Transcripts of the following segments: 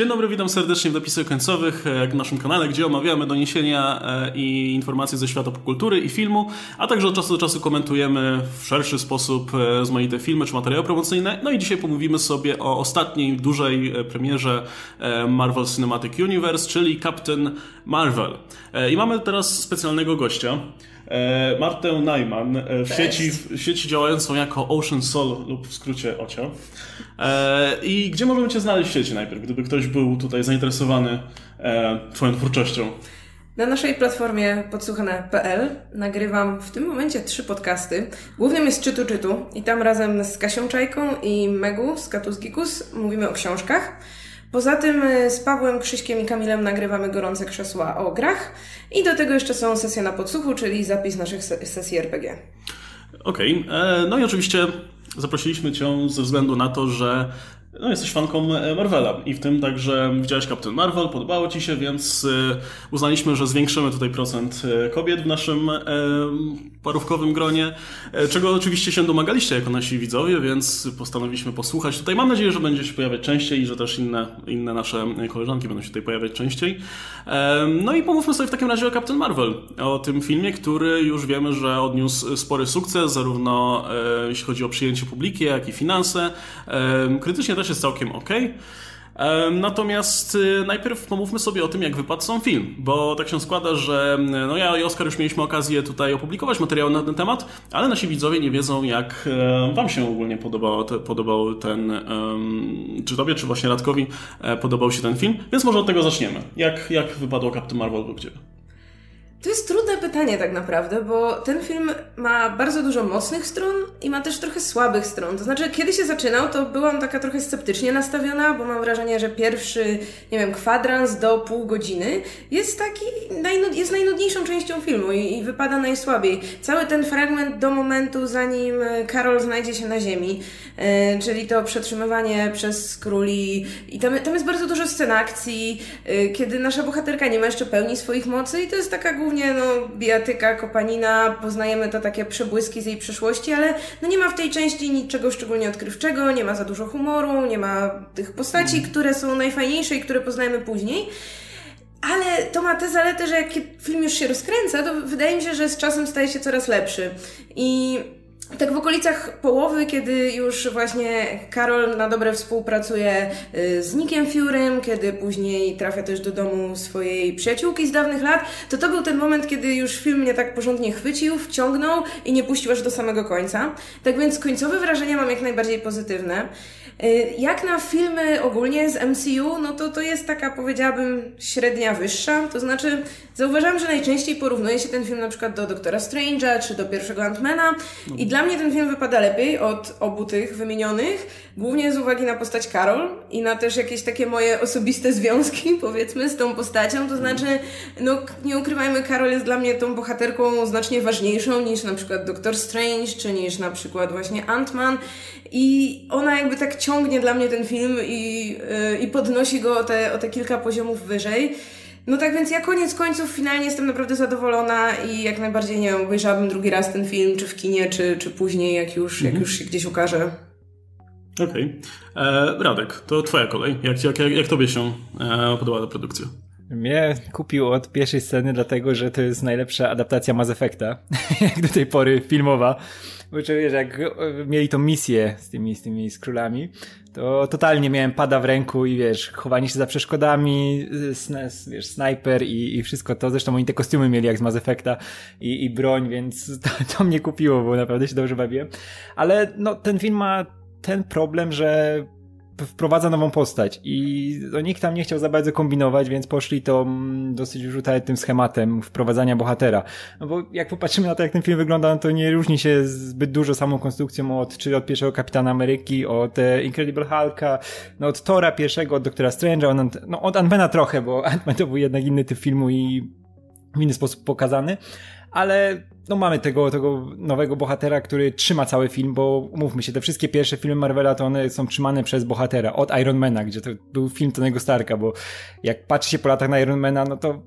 Dzień dobry, witam serdecznie w napisach końcowych e, w naszym kanale, gdzie omawiamy doniesienia e, i informacje ze świata popkultury i filmu, a także od czasu do czasu komentujemy w szerszy sposób e, rozmaite filmy czy materiały promocyjne. No i dzisiaj pomówimy sobie o ostatniej dużej premierze Marvel Cinematic Universe, czyli Captain Marvel. I mamy teraz specjalnego gościa. Martę Najman w sieci, w sieci działającą jako Ocean Soul lub w skrócie OCIO. I gdzie możemy Cię znaleźć w sieci najpierw, gdyby ktoś był tutaj zainteresowany Twoją twórczością? Na naszej platformie podsłuchane.pl nagrywam w tym momencie trzy podcasty. Głównym jest Czytu Czytu i tam razem z Kasią Czajką i Megu z Katus Gikus mówimy o książkach. Poza tym y, z Pawłem, Krzyśkiem i Kamilem nagrywamy gorące krzesła o grach i do tego jeszcze są sesje na podsłuchu, czyli zapis naszych sesji RPG. Okej, okay. E, no i oczywiście zaprosiliśmy Cię ze względu na to, że no, jesteś fanką e, Marvela i w tym także widziałeś Captain Marvel, podobało Ci się, więc e, uznaliśmy, że zwiększymy tutaj procent e, kobiet w naszym parówkowym gronie, czego oczywiście się domagaliście jako nasi widzowie, więc postanowiliśmy posłuchać. Tutaj mam nadzieję, że będzie się pojawiać częściej i że też inne, inne nasze koleżanki będą się tutaj pojawiać częściej. No i pomówmy sobie w takim razie o Captain Marvel, o tym filmie, który już wiemy, że odniósł spory sukces, zarówno jeśli chodzi o przyjęcie publiki, jak i finanse. Krytycznie też jest całkiem ok. Natomiast y, najpierw pomówmy sobie o tym, jak wypadł sam film, bo tak się składa, że no ja i Oskar już mieliśmy okazję tutaj opublikować materiały na ten temat, ale nasi widzowie nie wiedzą, jak Wam się ogólnie podobał, podobał ten, czy Tobie, czy właśnie Radkowi e, podobał się ten film, więc może od tego zaczniemy. Jak, jak wypadło Captain Marvel według Ciebie? To jest trudne pytanie tak naprawdę, bo ten film ma bardzo dużo mocnych stron i ma też trochę słabych stron. To znaczy, kiedy się zaczynał, to byłam taka trochę sceptycznie nastawiona, bo mam wrażenie, że pierwszy, nie wiem, kwadrans do pół godziny jest taki, najnud, jest najnudniejszą częścią filmu i, i wypada najsłabiej. Cały ten fragment do momentu, zanim Karol znajdzie się na ziemi, e, czyli to przetrzymywanie przez króli i tam, tam jest bardzo dużo scen akcji, e, kiedy nasza bohaterka nie ma jeszcze pełni swoich mocy i to jest taka główna głównie no, bijatyka, kopanina, poznajemy to takie przebłyski z jej przeszłości, ale no, nie ma w tej części niczego szczególnie odkrywczego, nie ma za dużo humoru, nie ma tych postaci, mm. które są najfajniejsze i które poznajemy później. Ale to ma tę zaletę, że jak film już się rozkręca, to wydaje mi się, że z czasem staje się coraz lepszy. I tak w okolicach połowy, kiedy już właśnie Karol na dobre współpracuje y, z Nickiem Furym, kiedy później trafia też do domu swojej przyjaciółki z dawnych lat, to to był ten moment, kiedy już film mnie tak porządnie chwycił, wciągnął i nie puścił aż do samego końca. Tak więc końcowe wrażenia mam jak najbardziej pozytywne. Y, jak na filmy ogólnie z MCU, no to to jest taka, powiedziałabym, średnia wyższa. To znaczy, zauważam, że najczęściej porównuje się ten film na przykład do Doktora Strange'a czy do pierwszego Antmana i dla mnie ten film wypada lepiej od obu tych wymienionych, głównie z uwagi na postać Carol i na też jakieś takie moje osobiste związki, powiedzmy, z tą postacią. To znaczy, no nie ukrywajmy, Carol jest dla mnie tą bohaterką znacznie ważniejszą niż na przykład Doktor Strange, czy niż na przykład właśnie Ant-Man i ona jakby tak ciągnie dla mnie ten film i, yy, i podnosi go o te, o te kilka poziomów wyżej. No tak więc ja koniec końców finalnie jestem naprawdę zadowolona i jak najbardziej nie wiem, obejrzałabym drugi raz ten film, czy w kinie, czy, czy później, jak już, mhm. jak już się gdzieś ukaże. Okej. Okay. E, Radek, to twoja kolej. Jak, jak, jak, jak tobie się e, podobała ta produkcja? Mnie kupił od pierwszej sceny, dlatego że to jest najlepsza adaptacja Mass Effecta, jak do tej pory filmowa. Bo czuję, że jak mieli tą misję z tymi, z tymi skrólami, to totalnie miałem pada w ręku i wiesz, chowanie się za przeszkodami, wiesz, snajper i, i wszystko to. Zresztą oni te kostiumy mieli jak z Mass Effecta i, i broń, więc to, to mnie kupiło, bo naprawdę się dobrze bawiłem. Ale no, ten film ma ten problem, że wprowadza nową postać i no, nikt tam nie chciał za bardzo kombinować, więc poszli to dosyć rzucać tym schematem wprowadzania bohatera. No bo jak popatrzymy na to, jak ten film wygląda, no to nie różni się zbyt dużo samą konstrukcją od, czy od pierwszego Kapitana Ameryki, od e, Incredible Hulka, no od Tora pierwszego, od Doktora Strange'a, od, no od Ant-Mana trochę, bo Ant-Man to był jednak inny typ filmu i w inny sposób pokazany, ale no mamy tego, tego nowego bohatera, który trzyma cały film, bo umówmy się, te wszystkie pierwsze filmy Marvela to one są trzymane przez bohatera, od Ironmana, gdzie to był film Tonego Starka, bo jak patrzy się po latach na Ironmana, no to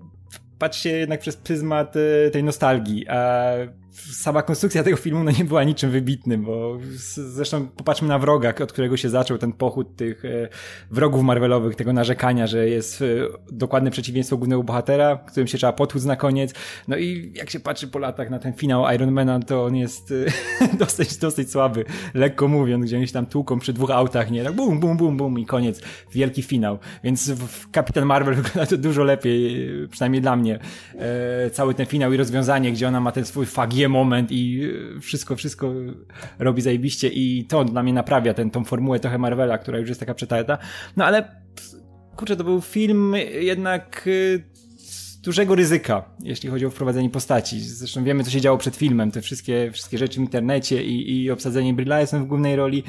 patrzy się jednak przez pryzmat e, tej nostalgii, a sama konstrukcja tego filmu no nie była niczym wybitnym, bo zresztą popatrzmy na wroga, od którego się zaczął ten pochód tych e, wrogów Marvelowych, tego narzekania, że jest e, dokładne przeciwieństwo głównego bohatera, którym się trzeba potłuc na koniec. No i jak się patrzy po latach na ten finał Ironmana, to on jest e, dosyć, dosyć słaby, lekko mówiąc, gdzie oni się tam tłuką przy dwóch autach, nie? Tak bum, bum, bum, bum i koniec. Wielki finał. Więc w Kapitan Marvel wygląda to dużo lepiej, przynajmniej dla mnie. Cały ten finał i rozwiązanie, gdzie ona ma ten swój moment i wszystko, wszystko robi zajebiście i to dla mnie naprawia ten, tą formułę trochę Marvela, która już jest taka przetarta. No ale kurczę, to był film jednak z dużego ryzyka, jeśli chodzi o wprowadzenie postaci. Zresztą wiemy, co się działo przed filmem, te wszystkie, wszystkie rzeczy w internecie i, i obsadzenie Brie Larson w głównej roli.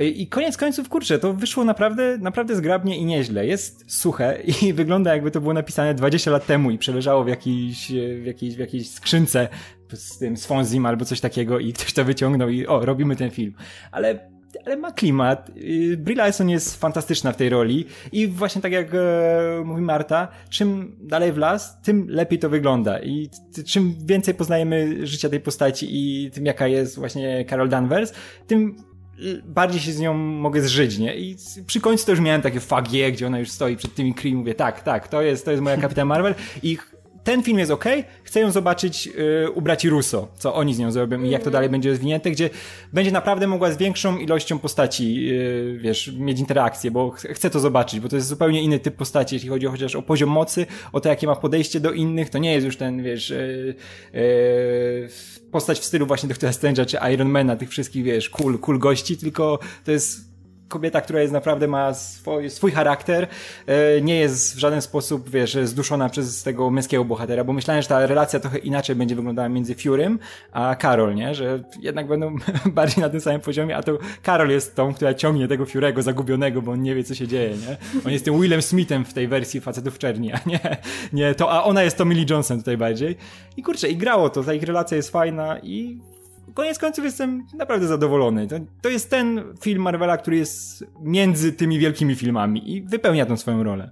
I koniec końców, kurczę, to wyszło naprawdę, naprawdę zgrabnie i nieźle. Jest suche i wygląda jakby to było napisane 20 lat temu i przeleżało w jakiejś, w jakiejś, w jakiejś skrzynce z tym Sfonzim albo coś takiego i ktoś to wyciągnął i o, robimy ten film. Ale ale ma klimat. Y, Brie Larson jest fantastyczna w tej roli i właśnie tak jak e, mówi Marta, czym dalej w las, tym lepiej to wygląda i czym więcej poznajemy życia tej postaci i tym jaka jest właśnie Carol Danvers, tym bardziej się z nią mogę zżyć, nie? I przy końcu to już miałem takie fuck yeah, gdzie ona już stoi przed tymi Kree mówię, tak, tak, to jest, to jest moja Kapitan Marvel i ten film jest ok, chcę ją zobaczyć yy, u braci Russo, co oni z nią zrobią i jak to dalej będzie rozwinięte, gdzie będzie naprawdę mogła z większą ilością postaci, yy, wiesz, mieć interakcję, bo ch chcę to zobaczyć, bo to jest zupełnie inny typ postaci, jeśli chodzi o, chociaż o poziom mocy, o to, jakie ma podejście do innych, to nie jest już ten, wiesz, yy, postać w stylu właśnie Doktora Strange'a czy Ironmana, tych wszystkich, wiesz, cool, cool gości, tylko to jest kobieta, która jest naprawdę ma swój, swój charakter, e, nie jest w żaden sposób, wiesz, zduszona przez tego męskiego bohatera, bo myślałem, że ta relacja trochę inaczej będzie wyglądała między Furym a Karol, nie? Że jednak będą bardziej na tym samym poziomie, a to Karol jest tą, która ciągnie tego Furego zagubionego, bo on nie wie, co się dzieje, nie? On jest tym Willem Smithem w tej wersji facetów czerni, a nie, nie to, a ona jest Tommy Lee Johnson tutaj bardziej. I kurczę, i grało to, ta ich relacja jest fajna i koniec końców jestem naprawdę zadowolony. To, to jest ten film Marvela, który jest między tymi wielkimi filmami i wypełnia tą swoją rolę.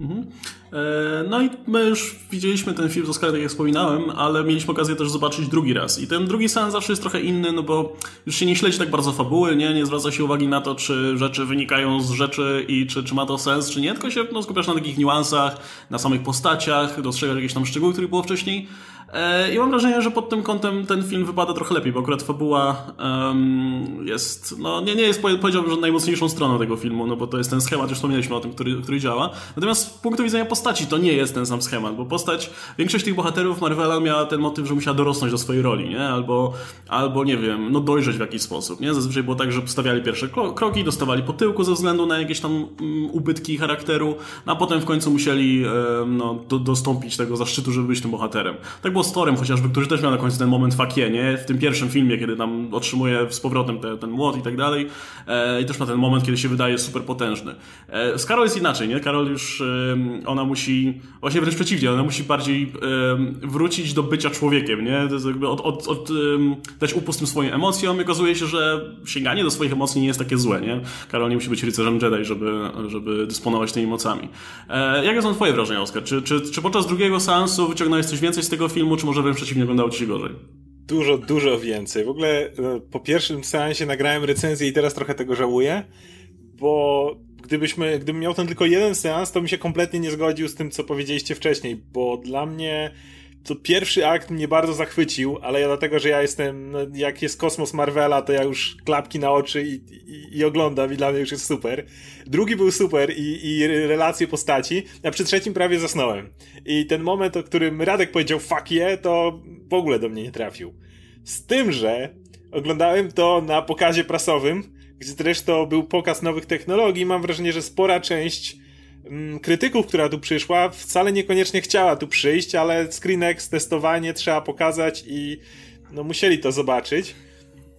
Mhm. E, no i my już widzieliśmy ten film z tak jak wspominałem, ale mieliśmy okazję też zobaczyć drugi raz. I ten drugi seans zawsze jest trochę inny, no bo już się nie śledzi tak bardzo fabuły, nie, nie zwraca się uwagi na to, czy rzeczy wynikają z rzeczy i czy, czy ma to sens, czy nie, tylko się no, skupiasz na takich niuansach, na samych postaciach, dostrzegasz jakieś tam szczegóły, których było wcześniej. E, I mam wrażenie, że pod tym kątem ten film wypada trochę lepiej, bo akurat fabuła um, jest, no nie, nie jest powiedziałbym, że najmocniejszą stroną tego filmu, no bo to jest ten schemat, już wspomnieliśmy o tym, który, który działa. Natomiast z punktu widzenia postaci to nie jest ten sam schemat, bo postać, większość tych bohaterów Marvela miała ten motyw, że musiała dorosnąć do swojej roli, nie? Albo, albo nie wiem, no dojrzeć w jakiś sposób, nie? Zazwyczaj było tak, że stawiali pierwsze kroki, dostawali po tyłku ze względu na jakieś tam um, ubytki charakteru, no a potem w końcu musieli no, do, dostąpić tego zaszczytu, żeby być tym bohaterem. Tak było z Torem chociażby, który też miał na końcu ten moment fakie, nie? W tym pierwszym filmie, kiedy tam otrzymuje z powrotem te, ten młot i tak dalej. E, I też ma ten moment, kiedy się wydaje super potężny. E, z Karol jest inaczej, nie? Karol już, e, ona musi, właśnie wręcz przeciwnie, ona musi bardziej wrócić do bycia człowiekiem, nie? To jest jakby od, od, od, dać upust tym swoim emocjom i okazuje się, że sięganie do swoich emocji nie jest takie złe, nie? Karol nie musi być rycerzem Jedi, żeby, żeby dysponować tymi mocami. E, jakie są twoje wrażenia, Oskar? Czy, czy, czy podczas drugiego seansu wyciągnąłeś coś więcej z tego filmu, czy może wręcz przeciwnie wyglądało ci się gorzej? Dużo, dużo więcej. W ogóle no, po pierwszym seansie nagrałem recenzję i teraz trochę tego żałuję, bo gdybyśmy, gdybym miał ten tylko jeden seans, to mi się kompletnie nie zgodził z tym, co powiedzieliście wcześniej, bo dla mnie to pierwszy akt mnie bardzo zachwycił, ale ja dlatego, że ja jestem, no, jak jest kosmos Marvela, to ja już klapki na oczy i, i, i oglądam i dla mnie już jest super. Drugi był super i, i relacje postaci, a przy trzecim prawie zasnąłem. I ten moment, o którym Radek powiedział fuck yeah, to w ogóle do mnie nie trafił. Z tym, że oglądałem to na pokazie prasowym, gdzie zresztą był pokaz nowych technologii, mam wrażenie, że spora część krytyków, która tu przyszła, wcale niekoniecznie chciała tu przyjść, ale screenex, testowanie trzeba pokazać i no musieli to zobaczyć.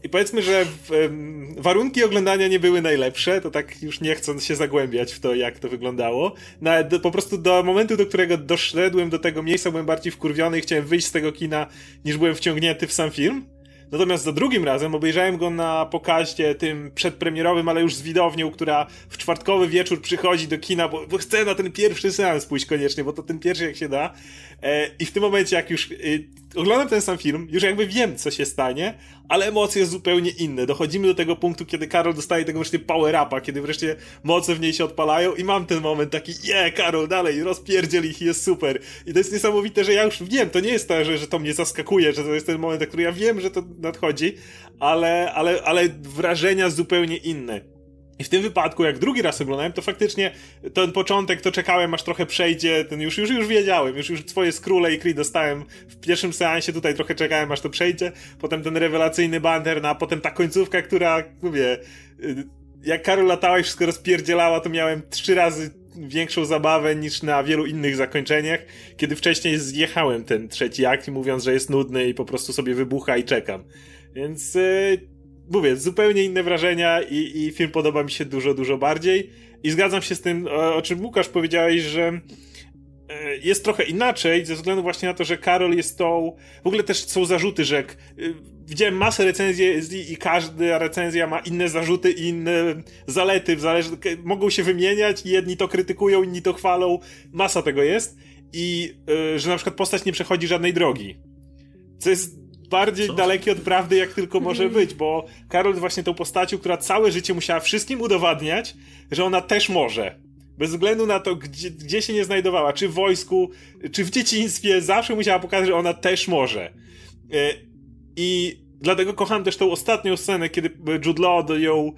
I powiedzmy, że w, warunki oglądania nie były najlepsze, to tak już nie chcąc się zagłębiać w to, jak to wyglądało. No, do, po prostu do momentu, do którego doszedłem do tego miejsca, byłem bardziej wkurwiony i chciałem wyjść z tego kina, niż byłem wciągnięty w sam film. Natomiast za drugim razem obejrzałem go na pokazie tym przedpremierowym, ale już z widownią, która w czwartkowy wieczór przychodzi do kina, bo, bo chce na ten pierwszy seans pójść koniecznie, bo to ten pierwszy jak się da. E, I w tym momencie, jak już y, oglądam ten sam film, już jakby wiem, co się stanie, ale emocje zupełnie inne. Dochodzimy do tego punktu, kiedy Karol dostaje tego wreszcie power-upa, kiedy wreszcie moce w niej się odpalają i mam ten moment taki, je, yeah, Karol, dalej, rozpierdziel ich jest super. I to jest niesamowite, że ja już wiem, to nie jest to, że, że to mnie zaskakuje, że to jest ten moment, na który ja wiem, że to nadchodzi, ale, ale, ale wrażenia zupełnie inne. I w tym wypadku, jak drugi raz oglądałem, to faktycznie ten początek to czekałem, aż trochę przejdzie, ten już, już, już wiedziałem, już, już swoje skróle i Kree dostałem w pierwszym seansie, tutaj trochę czekałem, aż to przejdzie, potem ten rewelacyjny banter, no a potem ta końcówka, która, mówię, y, jak Karol latała i wszystko rozpierdzielała, to miałem trzy razy większą zabawę niż na wielu innych zakończeniach, kiedy wcześniej zjechałem ten trzeci akt mówiąc, że jest nudny i po prostu sobie wybucha i czekam. Więc... Yy mówię, zupełnie inne wrażenia i, i film podoba mi się dużo, dużo bardziej. I zgadzam się z tym, o czym Łukasz powiedziałeś, że e, jest trochę inaczej, ze względu właśnie na to, że Karol jest tą. W ogóle też są zarzuty, że e, widziałem masę recenzji i każda recenzja ma inne zarzuty i inne zalety, zależ... mogą się wymieniać i jedni to krytykują, inni to chwalą. Masa tego jest. I e, że na przykład postać nie przechodzi żadnej drogi. Co jest bardziej Co? dalekie od prawdy, jak tylko może być, bo Karol jest właśnie tą postacią, która całe życie musiała wszystkim udowadniać, że ona też może. Bez względu na to, gdzie, gdzie się nie znajdowała, czy w wojsku, czy w dzieciństwie, zawsze musiała pokazać, że ona też może. E, I dlatego kocham też tą ostatnią scenę, kiedy Jude Law ją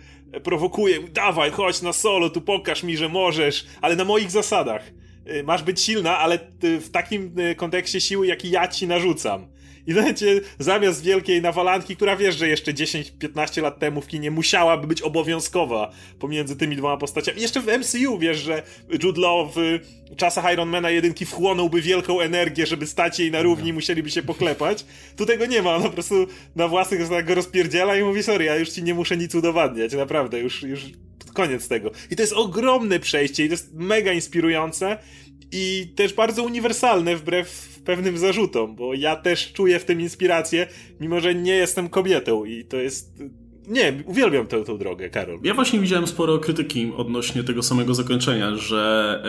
prowokuje. Dawaj, chodź na solo, tu pokaż mi, że możesz, ale na moich zasadach. E, masz być silna, ale w takim e, kontekście siły, jaki ja ci narzucam. I będzie zamiast wielkiej nawalanki, która wiesz, że jeszcze 10-15 lat temu w kinie musiałaby być obowiązkowa pomiędzy tymi dwoma postaciami. Jeszcze w MCU wiesz, że Jude Law w czasach Ironmana jedynki wchłonąłby wielką energię, żeby stać jej na równi, musieliby się poklepać. Tu tego nie ma, on po prostu na własnych zasadach go rozpierdziela i mówi, sorry, ja już ci nie muszę nic udowadniać, naprawdę, już, już koniec tego. I to jest ogromne przejście i to jest mega inspirujące i też bardzo uniwersalne wbrew pewnym zarzutom, bo ja też czuję w tym inspirację, mimo że nie jestem kobietą i to jest nie, uwielbiam tę, tę drogę, Karol. Ja właśnie widziałem sporo krytyki odnośnie tego samego zakończenia, że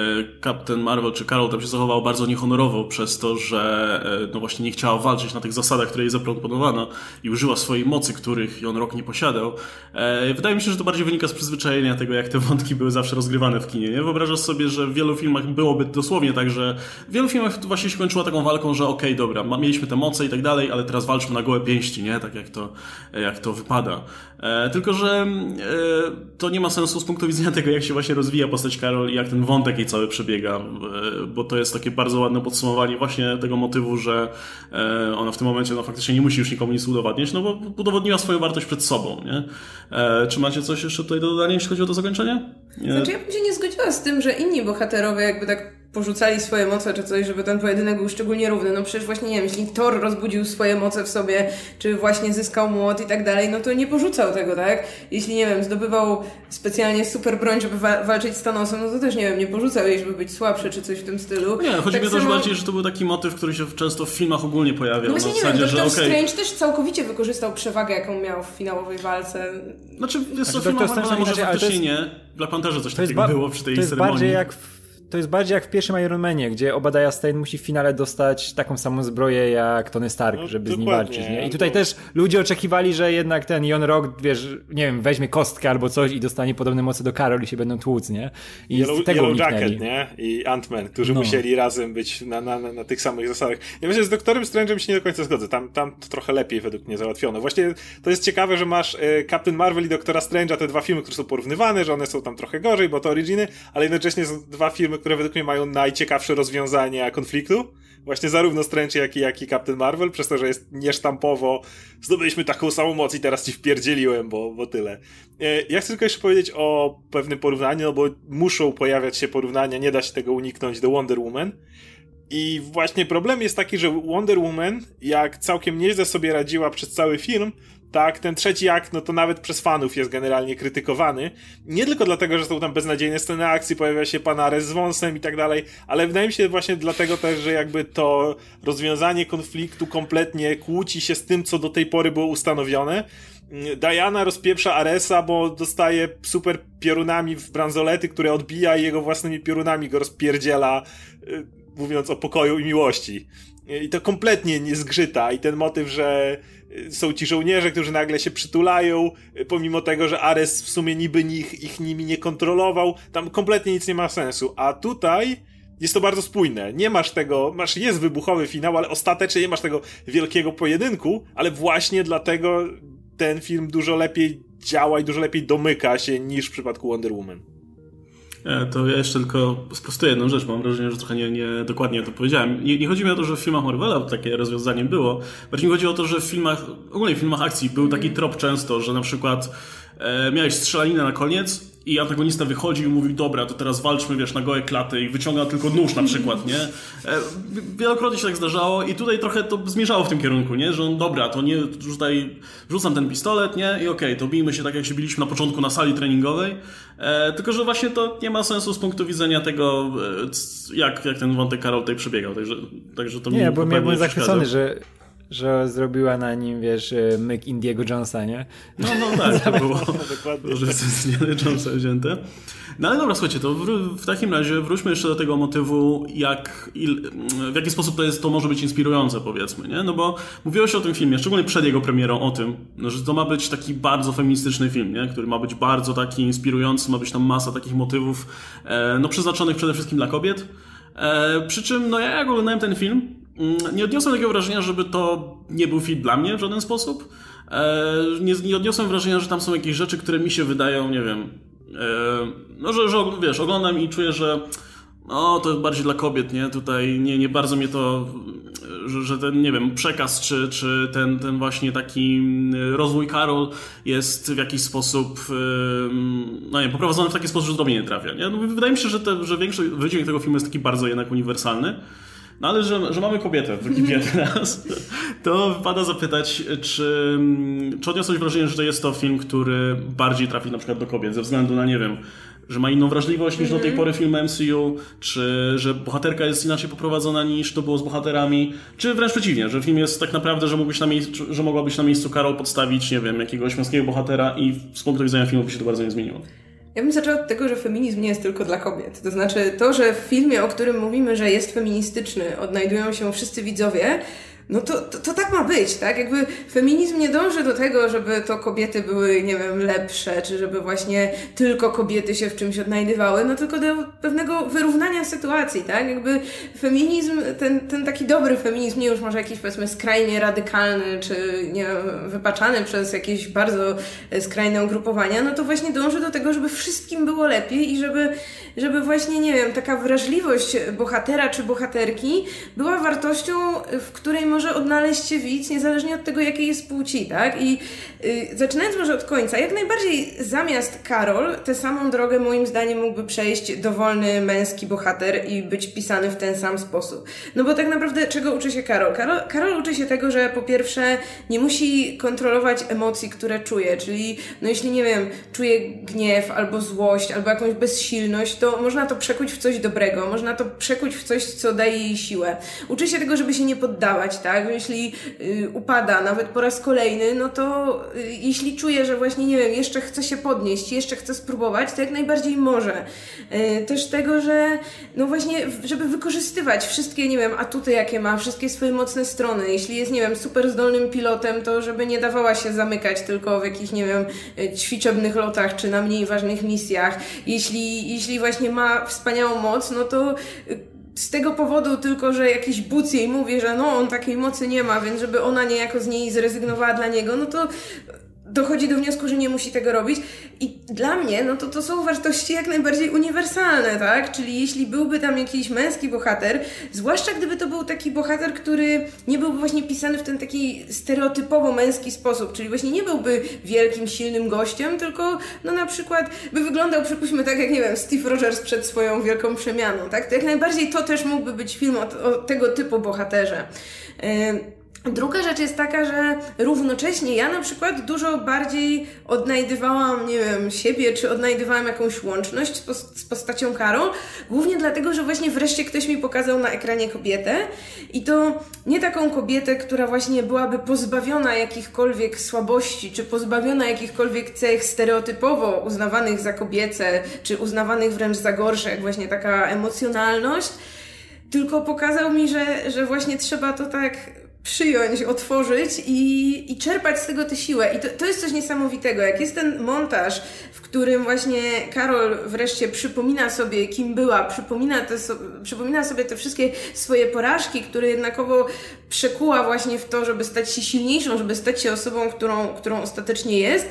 Captain Marvel czy Carol tam się zachował bardzo niehonorowo przez to, że e, no właśnie nie chciała walczyć na tych zasadach, które jej zaproponowano i użyła swojej mocy, których Jon Rock nie posiadał. E, wydaje mi się, że to bardziej wynika z przyzwyczajenia tego, jak te wątki były zawsze rozgrywane w kinie. Nie? Wyobrażasz sobie, że w wielu filmach byłoby dosłownie tak, że w wielu filmach właśnie się kończyło taką walką, że okej, okay, dobra, mieliśmy te moce i tak dalej, ale teraz walczmy na gołe pięści, nie? Tak jak to, jak to wypada. E, tylko, że e, to nie ma sensu z punktu widzenia tego, jak się właśnie rozwija postać Karol i jak ten wątek jej cały przebiega, e, bo to jest takie bardzo ładne podsumowanie właśnie tego motywu, że ona w tym momencie no, faktycznie nie musi już nikomu nic udowadniać, no bo udowodniła swoją wartość przed sobą, nie? Czy macie coś jeszcze tutaj do dodania, jeśli chodzi o to zakończenie? Nie. Znaczy ja bym się nie zgodziła z tym, że inni bohaterowie jakby tak porzucali swoje moce czy coś, żeby ten pojedynek był szczególnie równy. No przecież właśnie, nie wiem, jeśli Thor rozbudził swoje moce w sobie, czy właśnie zyskał młot i tak dalej, no to nie porzucał tego, tak? Jeśli, nie wiem, zdobywał specjalnie super broń, żeby wa walczyć z Thanosem, no to też, nie wiem, nie porzucał jej, żeby być słabszy, czy coś w tym stylu. Nie, chodzi tak mi samo... też bardziej, że to był taki motyw, który się często w filmach ogólnie pojawia. No właśnie, nie zasadzie, wiem, Doctor że, okay. Strange też całkowicie wykorzystał przewagę, jaką miał w finałowej walce. Znaczy, jest to znaczy, film, może faktycznie nie. Black Pantherze coś takiego było przy tej to jest ceremonii. bardziej jak w to jest bardziej jak w pierwszym Iron Manie, gdzie Obadiah Stane musi w finale dostać taką samą zbroję jak Tony Stark, no, żeby z nim walczyć. Nie? I tutaj to... też ludzie oczekiwali, że jednak ten Jon Rock, wiesz, nie wiem, weźmie kostkę albo coś i dostanie podobne moce do Karol i się będą tłuc, nie? I Yellow, tego Yellow Jacket, nie? I Ant-Man, którzy no. musieli razem być na, na, na, na, tych samych zasadach. Ja myślę, że z Doktorem Strange'em się nie do końca zgodzę. Tam, tam to trochę lepiej według mnie załatwiono. Właśnie to jest ciekawe, że masz e, Captain Marvel i Doktora Strange'a, te dwa filmy, które są porównywane, że one są tam trochę gorzej, bo to originy, ale jednocześnie są dwa filmy, które według mnie mają na najciekawsze rozwiązania konfliktu. Właśnie zarówno Strange, jak i, jak i Captain Marvel, przez to, że jest niesztampowo. Zdobyliśmy taką samą moc i teraz ci wpierdzieliłem, bo, bo tyle. E, ja chcę tylko jeszcze powiedzieć o pewnym porównaniu, no bo muszą pojawiać się porównania, nie da się tego uniknąć do Wonder Woman. I właśnie problem jest taki, że Wonder Woman, jak całkiem nieźle sobie radziła przez cały film, tak, ten trzeci akt, no to nawet przez fanów jest generalnie krytykowany. Nie tylko dlatego, że są tam beznadziejne sceny akcji, pojawia się pan Ares z wąsem i tak dalej, ale wydaje mi się właśnie dlatego też, że jakby to rozwiązanie konfliktu kompletnie kłóci się z tym, co do tej pory było ustanowione. Diana rozpieprza Aresa, bo dostaje super piorunami w bransolety, które odbija i jego własnymi piorunami go rozpierdziela, y, mówiąc o pokoju i miłości. I to kompletnie nie zgrzyta. I ten motyw, że są ci żołnierze, którzy nagle się przytulają, pomimo tego, że Ares w sumie niby ich, ich nimi nie kontrolował, tam kompletnie nic nie ma sensu. A tutaj jest to bardzo spójne. Nie masz tego, masz, jest wybuchowy finał, ale ostatecznie nie masz tego wielkiego pojedynku, ale właśnie dlatego ten film dużo lepiej działa i dużo lepiej domyka się niż w przypadku Wonder Woman. E, to ja jeszcze tylko sprostuję jedną rzecz, bo mam wrażenie, że trochę nie, nie dokładnie to powiedziałem. Nie, nie, chodzi mi o to, że w filmach Marvela takie rozwiązanie było. Bardziej mi chodzi o to, że w filmach, ogólnie w filmach akcji był taki trop często, że na przykład e, miałeś strzelaninę na koniec i antagonista wychodzi i mówi, dobra, to teraz walczmy, wiesz, na gołe klaty i wyciąga tylko nóż na przykład, nie? E, wielokrotnie się tak zdarzało i tutaj trochę to zmierzało w tym kierunku, nie? Że on, dobra, to nie, tutaj rzucam ten pistolet, nie? I okej, okay, to bijmy się tak, jak się biliśmy na początku na sali treningowej, tylko, że właśnie to nie ma sensu z punktu widzenia tego, e, jak, jak ten wątek Karol tutaj przebiegał, także, także to nie, mi byłem, ja byłem zachwycony, że że zrobiła na nim, wiesz, e, myk Indiego Jonesa, nie? No, no tak, to było, że z Indiana Jonesa wzięte. No ale dobra, słuchajcie, to w, w, takim razie wróćmy jeszcze do tego motywu, jak, il, w jaki sposób to, jest, to może być inspirujące, powiedzmy, nie? No bo mówiłeś o tym filmie, szczególnie przed jego premierą, o tym, no, że to ma być taki bardzo feministyczny film, nie? Który ma być bardzo taki inspirujący, ma być tam masa takich motywów, e, no przeznaczonych przede wszystkim dla kobiet. E, przy czym, no ja jak oglądałem ten film, nie odniosłem takiego wrażenia, żeby to nie był film dla mnie w żaden sposób. E, nie, nie odniosłem wrażenia, że tam są jakieś rzeczy, które mi się wydają, nie wiem, e, no że, że wiesz, oglądam i czuję, że no, to bardziej dla kobiet, nie? Tutaj nie, nie bardzo mnie to, że, że ten, nie wiem, przekaz, czy, czy ten, ten właśnie taki mm, rozwój Karol jest w jakiś sposób, no nie poprowadzony w taki sposób, że do mnie nie trafia, nie? No, wydaje mi się, że, te, że większość, wydźwięk tego filmu jest taki bardzo jednak uniwersalny. No ale że, że mamy kobietę w ekipie teraz, to wypada zapytać, czy, czy odniosłeś wrażenie, że to jest to film, który bardziej trafi na przykład do kobiet, ze względu na, nie wiem, że ma inną wrażliwość niż do tej mhm. pory filmy MCU, czy że bohaterka jest inaczej poprowadzona niż to było z bohaterami, czy wręcz przeciwnie, że film jest tak naprawdę, że, mógłbyś na miejscu, że mogłabyś na miejscu Karol podstawić, nie wiem, jakiegoś męskiego bohatera i z punktu widzenia filmu by się to bardzo nie zmieniło. Ja bym zaczęła od tego, że feminizm nie jest tylko dla kobiet. To znaczy to, że w filmie, o którym mówimy, że jest feministyczny, odnajdują się wszyscy widzowie, no to, to, to, tak ma być, tak? Jakby feminizm nie dąży do tego, żeby to kobiety były, nie wiem, lepsze, czy żeby właśnie tylko kobiety się w czymś odnajdywały, no tylko do pewnego wyrównania sytuacji, tak? Jakby feminizm, ten, ten taki dobry feminizm, nie już może jakiś powiedzmy skrajnie radykalny, czy nie wiem, wypaczany przez jakieś bardzo skrajne ugrupowania, no to właśnie dąży do tego, żeby wszystkim było lepiej i żeby, żeby właśnie, nie wiem, taka wrażliwość bohatera czy bohaterki była wartością, w której może odnaleźć się widz, niezależnie od tego, jakiej jest płci, tak? I y, zaczynając może od końca, jak najbardziej zamiast Karol, tę samą drogę moim zdaniem mógłby przejść dowolny męski bohater i być pisany w ten sam sposób. No bo tak naprawdę czego uczy się Karol? Karol, Karol uczy się tego, że po pierwsze nie musi kontrolować emocji, które czuje, czyli no jeśli, nie wiem, czuje gniew albo złość, albo jakąś bezsilność, to można to przekuć w coś dobrego, można to przekuć w coś, co daje jej siłę. Uczy się tego, żeby się nie poddawać, tak? Jeśli y, upada nawet po raz kolejny, no to y, jeśli czuje, że właśnie, nie wiem, jeszcze chce się podnieść, jeszcze chce spróbować, to jak najbardziej może. Y, też tego, że no właśnie, żeby wykorzystywać wszystkie, nie wiem, atuty, jakie ma, wszystkie swoje mocne strony. Jeśli jest, nie wiem, super zdolnym pilotem, to żeby nie dawała się zamykać tylko w jakichś, nie wiem, ćwiczebnych lotach, czy na mniej ważnych misjach. Jeśli, jeśli właśnie ma wspaniałą moc, no to z tego powodu tylko, że jakiś buc jej mówi, że no on takiej mocy nie ma, więc żeby ona niejako z niej zrezygnowała dla niego, no to dochodzi do wniosku, że nie musi tego robić. I dla mnie, no to to są wartości jak najbardziej uniwersalne, tak? Czyli jeśli byłby tam jakiś męski bohater, zwłaszcza gdyby to był taki bohater, który nie byłby właśnie pisany w ten taki stereotypowo męski sposób, czyli właśnie nie byłby wielkim, silnym gościem, tylko no na przykład by wyglądał, przypuśćmy tak jak, nie wiem, Steve Rogers przed swoją wielką przemianą, tak? To jak najbardziej to też mógłby być film o, o tego typu bohaterze. Yy, Druga rzecz jest taka, że równocześnie ja na przykład dużo bardziej odnajdywałam, nie wiem, siebie, czy odnajdywałam jakąś łączność z, postacią Karol, głównie dlatego, że właśnie wreszcie ktoś mi pokazał na ekranie kobietę i to nie taką kobietę, która właśnie byłaby pozbawiona jakichkolwiek słabości, czy pozbawiona jakichkolwiek cech stereotypowo uznawanych za kobiece, czy uznawanych wręcz za gorsze, jak właśnie taka emocjonalność, tylko pokazał mi, że, że właśnie trzeba to tak przyjąć, otworzyć i, i czerpać z tego tę siłę. I to, to jest coś niesamowitego. Jak jest ten montaż, w którym właśnie Karol wreszcie przypomina sobie, kim była, przypomina, te so, przypomina sobie te wszystkie swoje porażki, które jednakowo przekuła właśnie w to, żeby stać się silniejszą, żeby stać się osobą, którą, którą ostatecznie jest,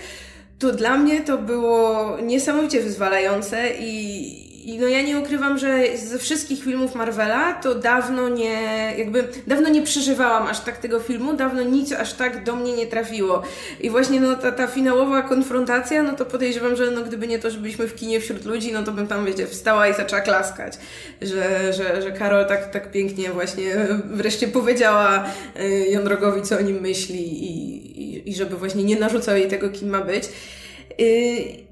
to dla mnie to było niesamowicie wyzwalające i, i no ja nie ukrywam, że ze wszystkich filmów Marvela to dawno nie, jakby dawno nie przeżywałam aż tak tego filmu, dawno nic aż tak do mnie nie trafiło. I właśnie no ta, ta finałowa konfrontacja, no to podejrzewam, że no gdyby nie to, że byliśmy w kinie wśród ludzi, no to bym tam, wiecie, wstała i zaczęła klaskać. Że, że, że Karol tak, tak pięknie właśnie wreszcie powiedziała y, Jądrogowi, co o nim myśli i, i, i żeby właśnie nie narzucał jej tego, kim ma być. Yy,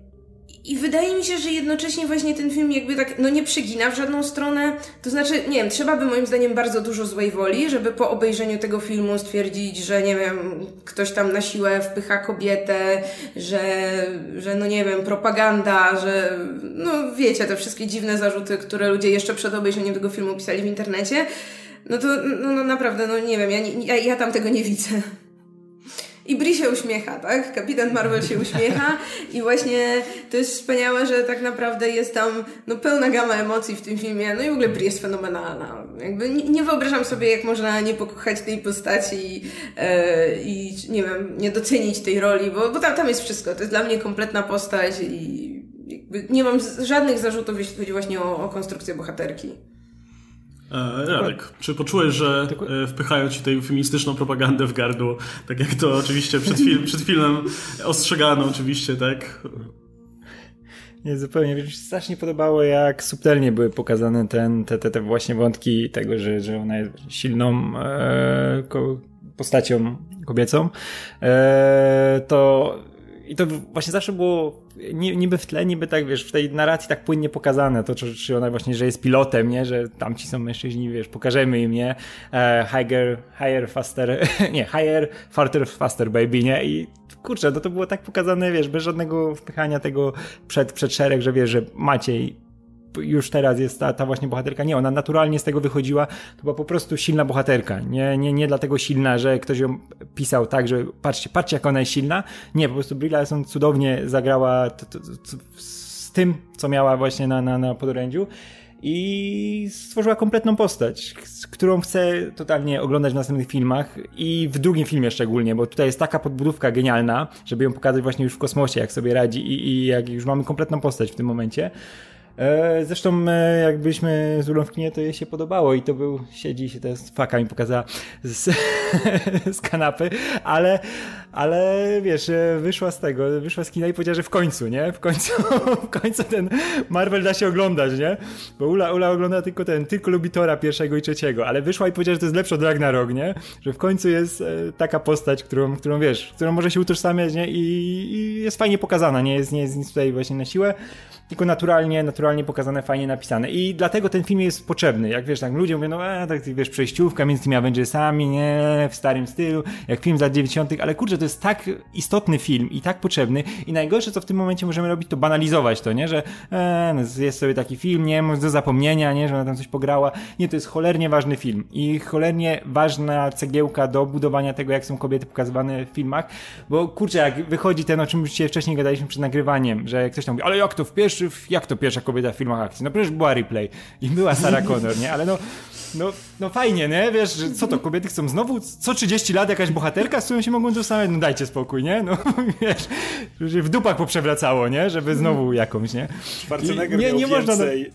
i wydaje mi się, że jednocześnie właśnie ten film jakby tak, no nie przegina w żadną stronę. To znaczy, nie wiem, trzeba by moim zdaniem bardzo dużo złej woli, żeby po obejrzeniu tego filmu stwierdzić, że nie wiem, ktoś tam na siłę wpycha kobietę, że, że no nie wiem, propaganda, że no wiecie, te wszystkie dziwne zarzuty, które ludzie jeszcze przed obejrzeniem tego filmu pisali w internecie. No to no, no naprawdę, no nie wiem, ja, ja, ja tam tego nie widzę. I Bri się uśmiecha, tak? Kapitan Marvel się uśmiecha i właśnie to jest wspaniałe, że tak naprawdę jest tam no, pełna gama emocji w tym filmie. No i w ogóle Bri jest fenomenalna. Jakby nie, nie wyobrażam sobie, jak można nie pokochać tej postaci i, e, i nie wiem, nie docenić tej roli, bo, bo tam, tam jest wszystko. To jest dla mnie kompletna postać i nie mam żadnych zarzutów, jeśli chodzi właśnie o, o konstrukcję bohaterki. E, Radek, czy poczułeś, że e, wpychają ci tę feministyczną propagandę w gardło, tak jak to oczywiście przed, film, przed filmem ostrzegano oczywiście, tak? Nie, zupełnie. Mi się strasznie podobało, jak subtelnie były pokazane ten, te, te, te właśnie wątki tego, że, że ona jest silną e, ko, postacią kobiecą. E, to i to właśnie zawsze było niby w tle, niby tak, wiesz, w tej narracji tak płynnie pokazane, to czy, czy ona właśnie, że jest pilotem, nie, że tamci są mężczyźni, wiesz, pokażemy im, nie, e, higher, higher, faster, nie, higher, farther, faster, baby, nie, i kurczę, no to było tak pokazane, wiesz, bez żadnego wpychania tego przed, przed szereg, że wiesz, że Maciej już teraz jest ta, ta właśnie bohaterka. Nie, ona naturalnie z tego wychodziła. To była po prostu silna bohaterka. Nie, nie, nie dlatego silna, że ktoś ją pisał tak, że patrzcie, patrzcie jak ona jest silna. Nie, po prostu Brie Larson cudownie zagrała to, to, to, z tym, co miała właśnie na, na, na podorędziu i stworzyła kompletną postać, którą chcę totalnie oglądać w następnych filmach i w drugim filmie szczególnie, bo tutaj jest taka podbudówka genialna, żeby ją pokazać właśnie już w kosmosie, jak sobie radzi i, i jak już mamy kompletną postać w tym momencie. E, zresztą e, jak byliśmy z Ulą w kinie, to jej się podobało i to był, siedzi się teraz faka mi pokazała z, z kanapy, ale, ale wiesz, e, wyszła z tego, wyszła z kina i powiedziała, że w końcu, nie? W końcu, w końcu ten Marvel da się oglądać, nie? Bo Ula, Ula ogląda tylko ten, tylko lubi Tora pierwszego i trzeciego, ale wyszła i powiedziała, że to jest lepsze od Ragnarok, nie? Że w końcu jest taka postać, którą, którą wiesz, którą może się utożsamiać, nie? I, i jest fajnie pokazana, nie jest, nie jest nic tutaj właśnie na siłę tylko naturalnie, naturalnie pokazane, fajnie napisane. I dlatego ten film jest potrzebny. Jak wiesz, tak ludzie mówią, no e, tak wiesz, przejściówka między tymi Avengersami, nie, w starym stylu, jak film z lat 90., ale kurczę, to jest tak istotny film i tak potrzebny. I najgorsze, co w tym momencie możemy robić, to banalizować to, nie, że e, no, jest sobie taki film, nie, do zapomnienia, nie, że ona tam coś pograła. Nie, to jest cholernie ważny film i cholernie ważna cegiełka do budowania tego, jak są kobiety pokazywane w filmach, bo kurczę, jak wychodzi ten, o czym już dzisiaj wcześniej gadaliśmy przed nagrywaniem, że ktoś tam mówi, ale jak to w pierwszy jak to pierwsza kobieta w filmach akcji? No przecież była Ripley i była Sarah Connor, nie? Ale no, no, no fajnie, nie? Wiesz, co to, kobiety chcą znowu co 30 lat jakaś bohaterka, z którą się mogą tożsamiać? No dajcie spokój, nie? No wiesz, że w dupach poprzewracało, nie? Żeby znowu jakąś, nie? Schwarzenegger I nie, miał nie więcej,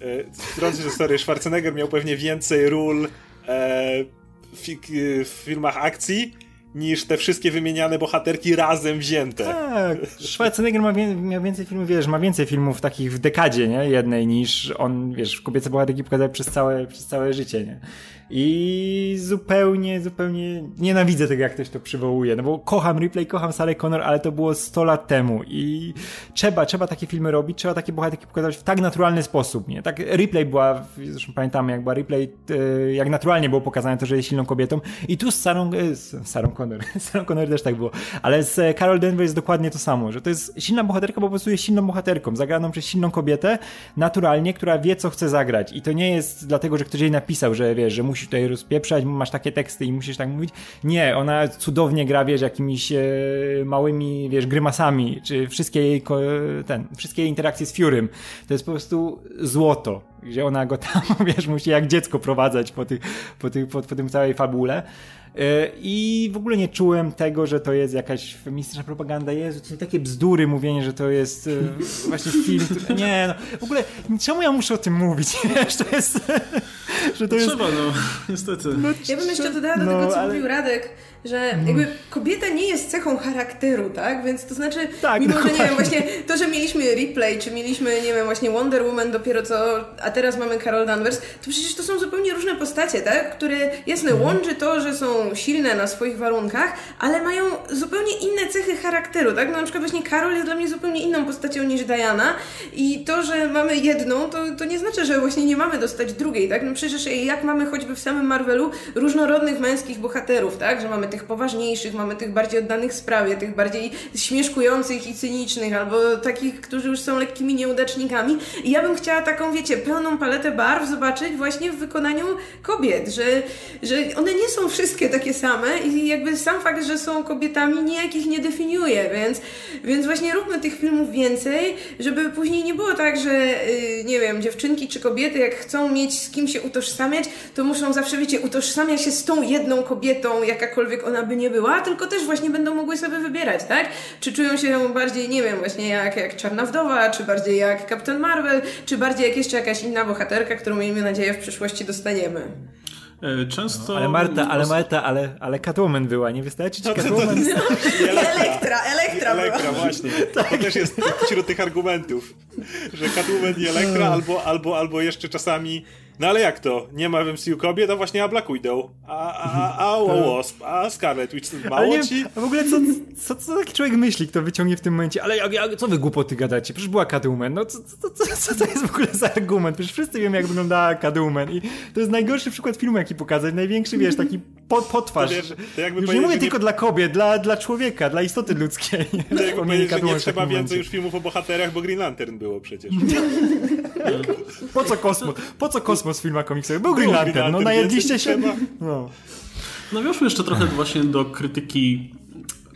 można... e, historię, Schwarzenegger miał pewnie więcej ról e, w, w filmach akcji, niż te wszystkie wymieniane bohaterki razem wzięte. Tak, Schwarzenegger ma wie, miał więcej filmów, wiesz, ma więcej filmów takich w dekadzie, nie, jednej, niż on, wiesz, kobiece bohaterki pokazał przez całe, przez całe życie, nie. I zupełnie, zupełnie nienawidzę tego, jak ktoś to przywołuje, no bo kocham replay, kocham Sarah Connor, ale to było 100 lat temu. I trzeba, trzeba takie filmy robić, trzeba takie bohaterki pokazać w tak naturalny sposób, nie? Tak replay była, zresztą pamiętamy, jak była replay, e, jak naturalnie było pokazane to, że jest silną kobietą. I tu z Sarą, e, z Sarą Connor, z Sarą Connor też tak było, ale z Carol Denver jest dokładnie to samo, że to jest silna bohaterka, bo po prostu jest silną bohaterką, zagraną przez silną kobietę, naturalnie, która wie, co chce zagrać. I to nie jest dlatego, że ktoś jej napisał, że wiesz, że musisz tutaj rozpieprzać, masz takie teksty i musisz tak mówić. Nie, ona cudownie gra, wiesz, jakimiś e, małymi, wiesz, grymasami, czy wszystkie jej, ten, wszystkie jej interakcje z Furym. To jest po prostu złoto, gdzie ona go tam, wiesz, musi jak dziecko prowadzać po, tych, po, tych, po, po tym całej fabule. E, I w ogóle nie czułem tego, że to jest jakaś feministyczna propaganda. Jezu, to są takie bzdury mówienie, że to jest e, właśnie film. Nie, no. W ogóle czemu ja muszę o tym mówić? Wiesz, to jest... Że to Trzeba, jest... no. Niestety. No, ja bym jeszcze dodała do no, tego, co ale... mówił Radek, że mhm. jakby kobieta nie jest cechą charakteru, tak? Więc to znaczy, tak, mimo że nie wiem, właśnie to, że mieliśmy replay, czy mieliśmy, nie wiem, właśnie Wonder Woman dopiero co, a teraz mamy Carol Danvers, to przecież to są zupełnie różne postacie, tak? Które, jasne, mhm. łączy to, że są silne na swoich warunkach, ale mają zupełnie inne cechy charakteru, tak? No na przykład właśnie Carol jest dla mnie zupełnie inną postacią niż Diana i to, że mamy jedną, to, to nie znaczy, że właśnie nie mamy dostać drugiej, tak? No przecież jak mamy choćby w samym Marvelu różnorodnych męskich bohaterów, tak? Że mamy tych poważniejszych, mamy tych bardziej oddanych sprawie, tych bardziej śmieszkujących i cynicznych, albo takich, którzy już są lekkimi nieudacznikami. I ja bym chciała taką, wiecie, pełną paletę barw zobaczyć właśnie w wykonaniu kobiet, że, że one nie są wszystkie takie same i jakby sam fakt, że są kobietami nijakich nie definiuje, więc, więc właśnie róbmy tych filmów więcej, żeby później nie było tak, że yy, nie wiem, dziewczynki czy kobiety, jak chcą mieć z kim się utożsamiać, to muszą zawsze, wiecie, utożsamiać się z tą jedną kobietą, jakakolwiek ona by nie była, tylko też właśnie będą mogły sobie wybierać, tak? Czy czują się bardziej, nie wiem, właśnie jak, jak Czarna Wdowa, czy bardziej jak Captain Marvel, czy bardziej jak jeszcze jakaś inna bohaterka, którą miejmy nadzieję w przyszłości dostaniemy. E, często... No, ale Marta, ale Marta, ale, ale Catwoman była, nie wystarczy ci Catwoman? Elektra, Elektra Elektra, właśnie. tak. To też jest wśród tych argumentów, że Catwoman i Elektra albo, albo, albo jeszcze czasami no ale jak to? Nie ma w MCU kobiet, to właśnie a Black Widow, a, a, a, a. Wasp, a Scarlet Witch, mało nie, ci? A w ogóle co, co, co taki człowiek myśli, kto wyciągnie w tym momencie? Ale jak, jak, co wy głupoty gadacie? Przecież była Catwoman, no co, co, co, co to jest w ogóle za argument? Przecież wszyscy wiemy jak wyglądała Catwoman i to jest najgorszy przykład filmu jaki pokazać, największy wiesz, taki pod, potwarz. To, wiesz, to jakby już nie mówię tylko dla kobiet, dla, dla człowieka, dla istoty ludzkiej. To jakby że nie trzeba więcej już filmów o bohaterach, bo Green Lantern było przecież. po co kosmos? Po co kosmos w filmach komiksowych? Był Green Lantern, no najedliście się. No. Nawiążmy jeszcze trochę właśnie do krytyki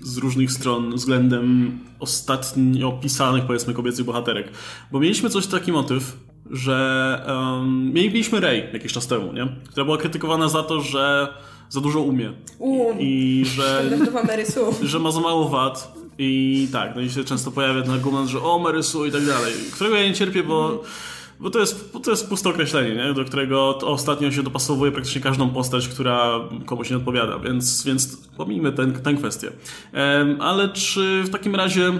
z różnych stron względem ostatnio pisanych, powiedzmy, kobiecych bohaterek. Bo mieliśmy coś taki motyw, że um, mieliśmy Rey jakiś czas temu, nie? która była krytykowana za to, że za dużo umie. U, I że, że ma za mało wad. I tak, no i się często pojawia ten argument, że o Marysu i tak dalej, którego ja nie cierpię, bo bo to jest, to jest puste określenie, nie? do którego ostatnio się dopasowuje praktycznie każdą postać, która komuś nie odpowiada, więc, więc pomijmy ten, tę kwestię. Ale czy w takim razie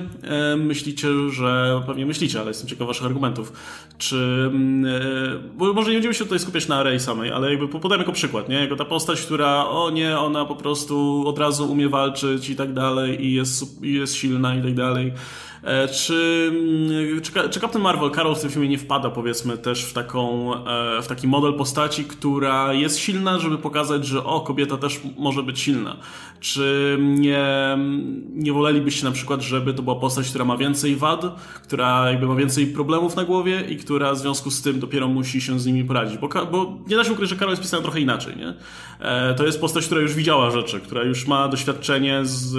myślicie, że, pewnie myślicie, ale jestem ciekaw waszych argumentów, czy, e, bo może nie będziemy się tutaj skupiać na Rey samej, ale jakby podam jako przykład, nie? Jako ta postać, która, o nie, ona po prostu od razu umie walczyć i tak dalej i jest, i jest silna i tak dalej. E, czy, mm, czy, Captain Marvel, Carol w tym filmie nie wpada powiedzmy też w, taką, e, w taki model postaci, która jest silna, żeby pokazać, że o, kobieta też może być silna. Czy nie, nie wolelibyście na przykład, żeby to była postać, która ma więcej wad, która jakby ma więcej problemów na głowie i która w związku z tym dopiero musi się z nimi poradzić? Bo, bo nie da się ukryć, że Carol jest pisana trochę inaczej, nie? E, to jest postać, która już widziała rzeczy, która już ma doświadczenie z,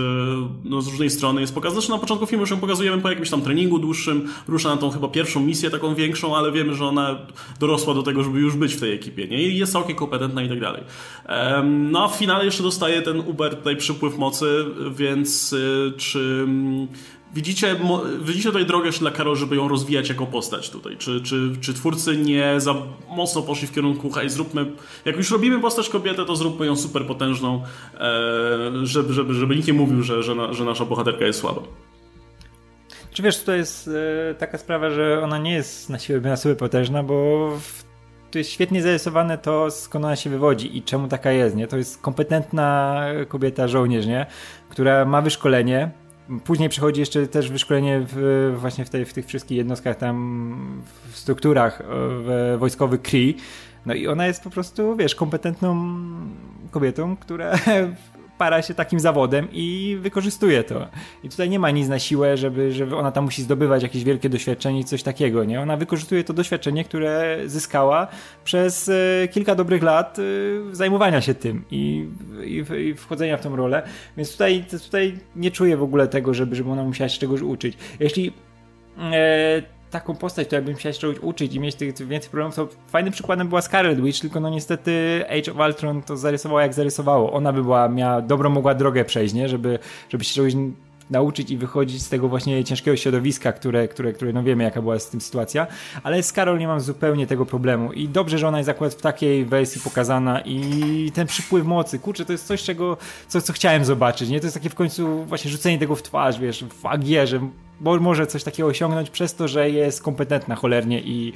no, z różnej strony. Jest pokazana, że na początku filmu już ją pokazujemy po jakimś tam treningu dłuższym, rusza na tą chyba pierwszą misję taką większą, ale wiemy, że ona dorosła do tego, żeby już być w tej ekipie, nie? I jest całkiem kompetentna i tak dalej. No a w finale jeszcze dostaje ten Uber tutaj przypływ mocy, więc y, czy Widzicie, widzicie tutaj drogę dla Karol, żeby ją rozwijać jako postać tutaj. Czy, czy, czy twórcy nie za mocno poszli w kierunku, hej, zróbmy, jak już robimy postać kobietę, to zróbmy ją super potężną, e, żeby, żeby, żeby nikt nie mówił, że, że, na, że nasza bohaterka jest słaba. Czy wiesz, to jest e, taka sprawa, że ona nie jest na siłę, na siłę potężna, bo tu jest świetnie zarysowane to, skąd ona się wywodzi i czemu taka jest, nie? To jest kompetentna kobieta, żołnierz, nie? Która ma wyszkolenie, Później przychodzi jeszcze też wyszkolenie w, właśnie w, tej, w tych wszystkich jednostkach tam, w strukturach w wojskowych KRI. No i ona jest po prostu, wiesz, kompetentną kobietą, która para się takim zawodem i wykorzystuje to. I tutaj nie ma nic na siłę, żeby, żeby ona tam musi zdobywać jakieś wielkie doświadczenie, coś takiego, nie? Ona wykorzystuje to doświadczenie, które zyskała przez e, kilka dobrych lat e, zajmowania się tym i, i, i wchodzenia w tą rolę. Więc tutaj, tutaj nie czuję w ogóle tego, żeby, żeby ona musiała się czegoś uczyć. Jeśli e, taką postać, która bym chciał czegoś uczyć i mieć tych więcej problemów, to fajnym przykładem była Scarlet Witch, tylko no niestety Age of Ultron to zarysowało jak zarysowało. Ona by była, miała dobrą mogła drogę przejść, nie? Żeby, żeby się czegoś nauczyć i wychodzić z tego właśnie ciężkiego środowiska, które, które, które no wiemy jaka była z tym sytuacja, ale z Karol nie mam zupełnie tego problemu. I dobrze, że ona jest akurat w takiej wersji pokazana i ten przypływ mocy, kurczę, to jest coś, czego, co, co chciałem zobaczyć, nie? To jest takie w końcu właśnie rzucenie tego w twarz, wiesz, w AG, że może coś takiego osiągnąć przez to, że jest kompetentna cholernie i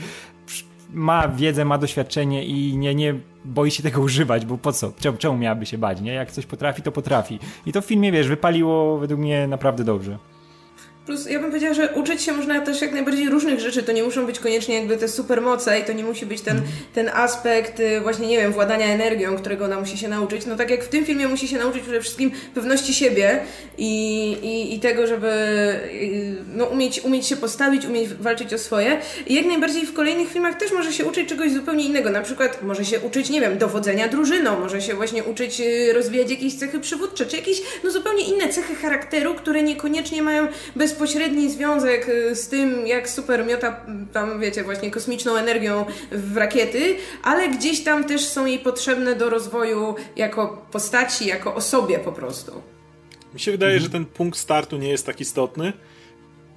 ma wiedzę, ma doświadczenie i nie, nie boi się tego używać, bo po co? Czemu, czemu miałaby się bać, nie? Jak coś potrafi, to potrafi. I to w filmie, wiesz, wypaliło według mnie naprawdę dobrze. Plus ja bym powiedziała, że uczyć się można też jak najbardziej różnych rzeczy, to nie muszą być koniecznie jakby te supermoce i to nie musi być ten, ten aspekt y, właśnie, nie wiem, władania energią, którego ona musi się nauczyć. No tak jak w tym filmie musi się nauczyć przede wszystkim pewności siebie i, i, i tego, żeby y, no, umieć, umieć się postawić, umieć walczyć o swoje. I jak najbardziej w kolejnych filmach też może się uczyć czegoś zupełnie innego. Na przykład może się uczyć, nie wiem, dowodzenia drużyną, może się właśnie uczyć y, rozwijać jakieś cechy przywódcze, czy jakieś no zupełnie inne cechy charakteru, które niekoniecznie mają bez bezpośredni związek y, z tym, jak super miota tam, wiecie, właśnie kosmiczną energią w rakiety, ale gdzieś tam też są jej potrzebne do rozwoju jako postaci, jako osobie po prostu. Mi się wydaje, mhm. że ten punkt startu nie jest tak istotny,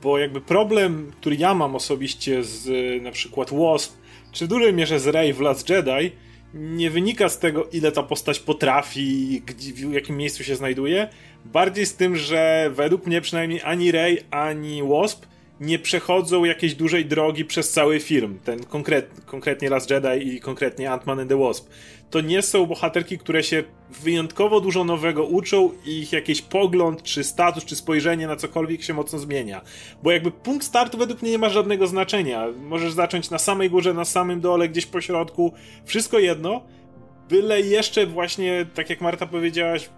bo jakby problem, który ja mam osobiście z y, na przykład Wasp, czy w dużej mierze z Rey w Last Jedi, nie wynika z tego, ile ta postać potrafi, gdzie, w jakim miejscu się znajduje, bardziej z tym, że według mnie przynajmniej ani Rey, ani Wasp nie przechodzą jakiejś dużej drogi przez cały film. Ten konkret, konkretnie Last Jedi i konkretnie Ant-Man and the Wasp. To nie są bohaterki, które się wyjątkowo dużo nowego uczą i ich jakiś pogląd, czy status, czy spojrzenie na cokolwiek się mocno zmienia. Bo jakby punkt startu według mnie nie ma żadnego znaczenia. Możesz zacząć na samej górze, na samym dole, gdzieś po środku. Wszystko jedno. Byle jeszcze właśnie, tak jak Marta powiedziałaś,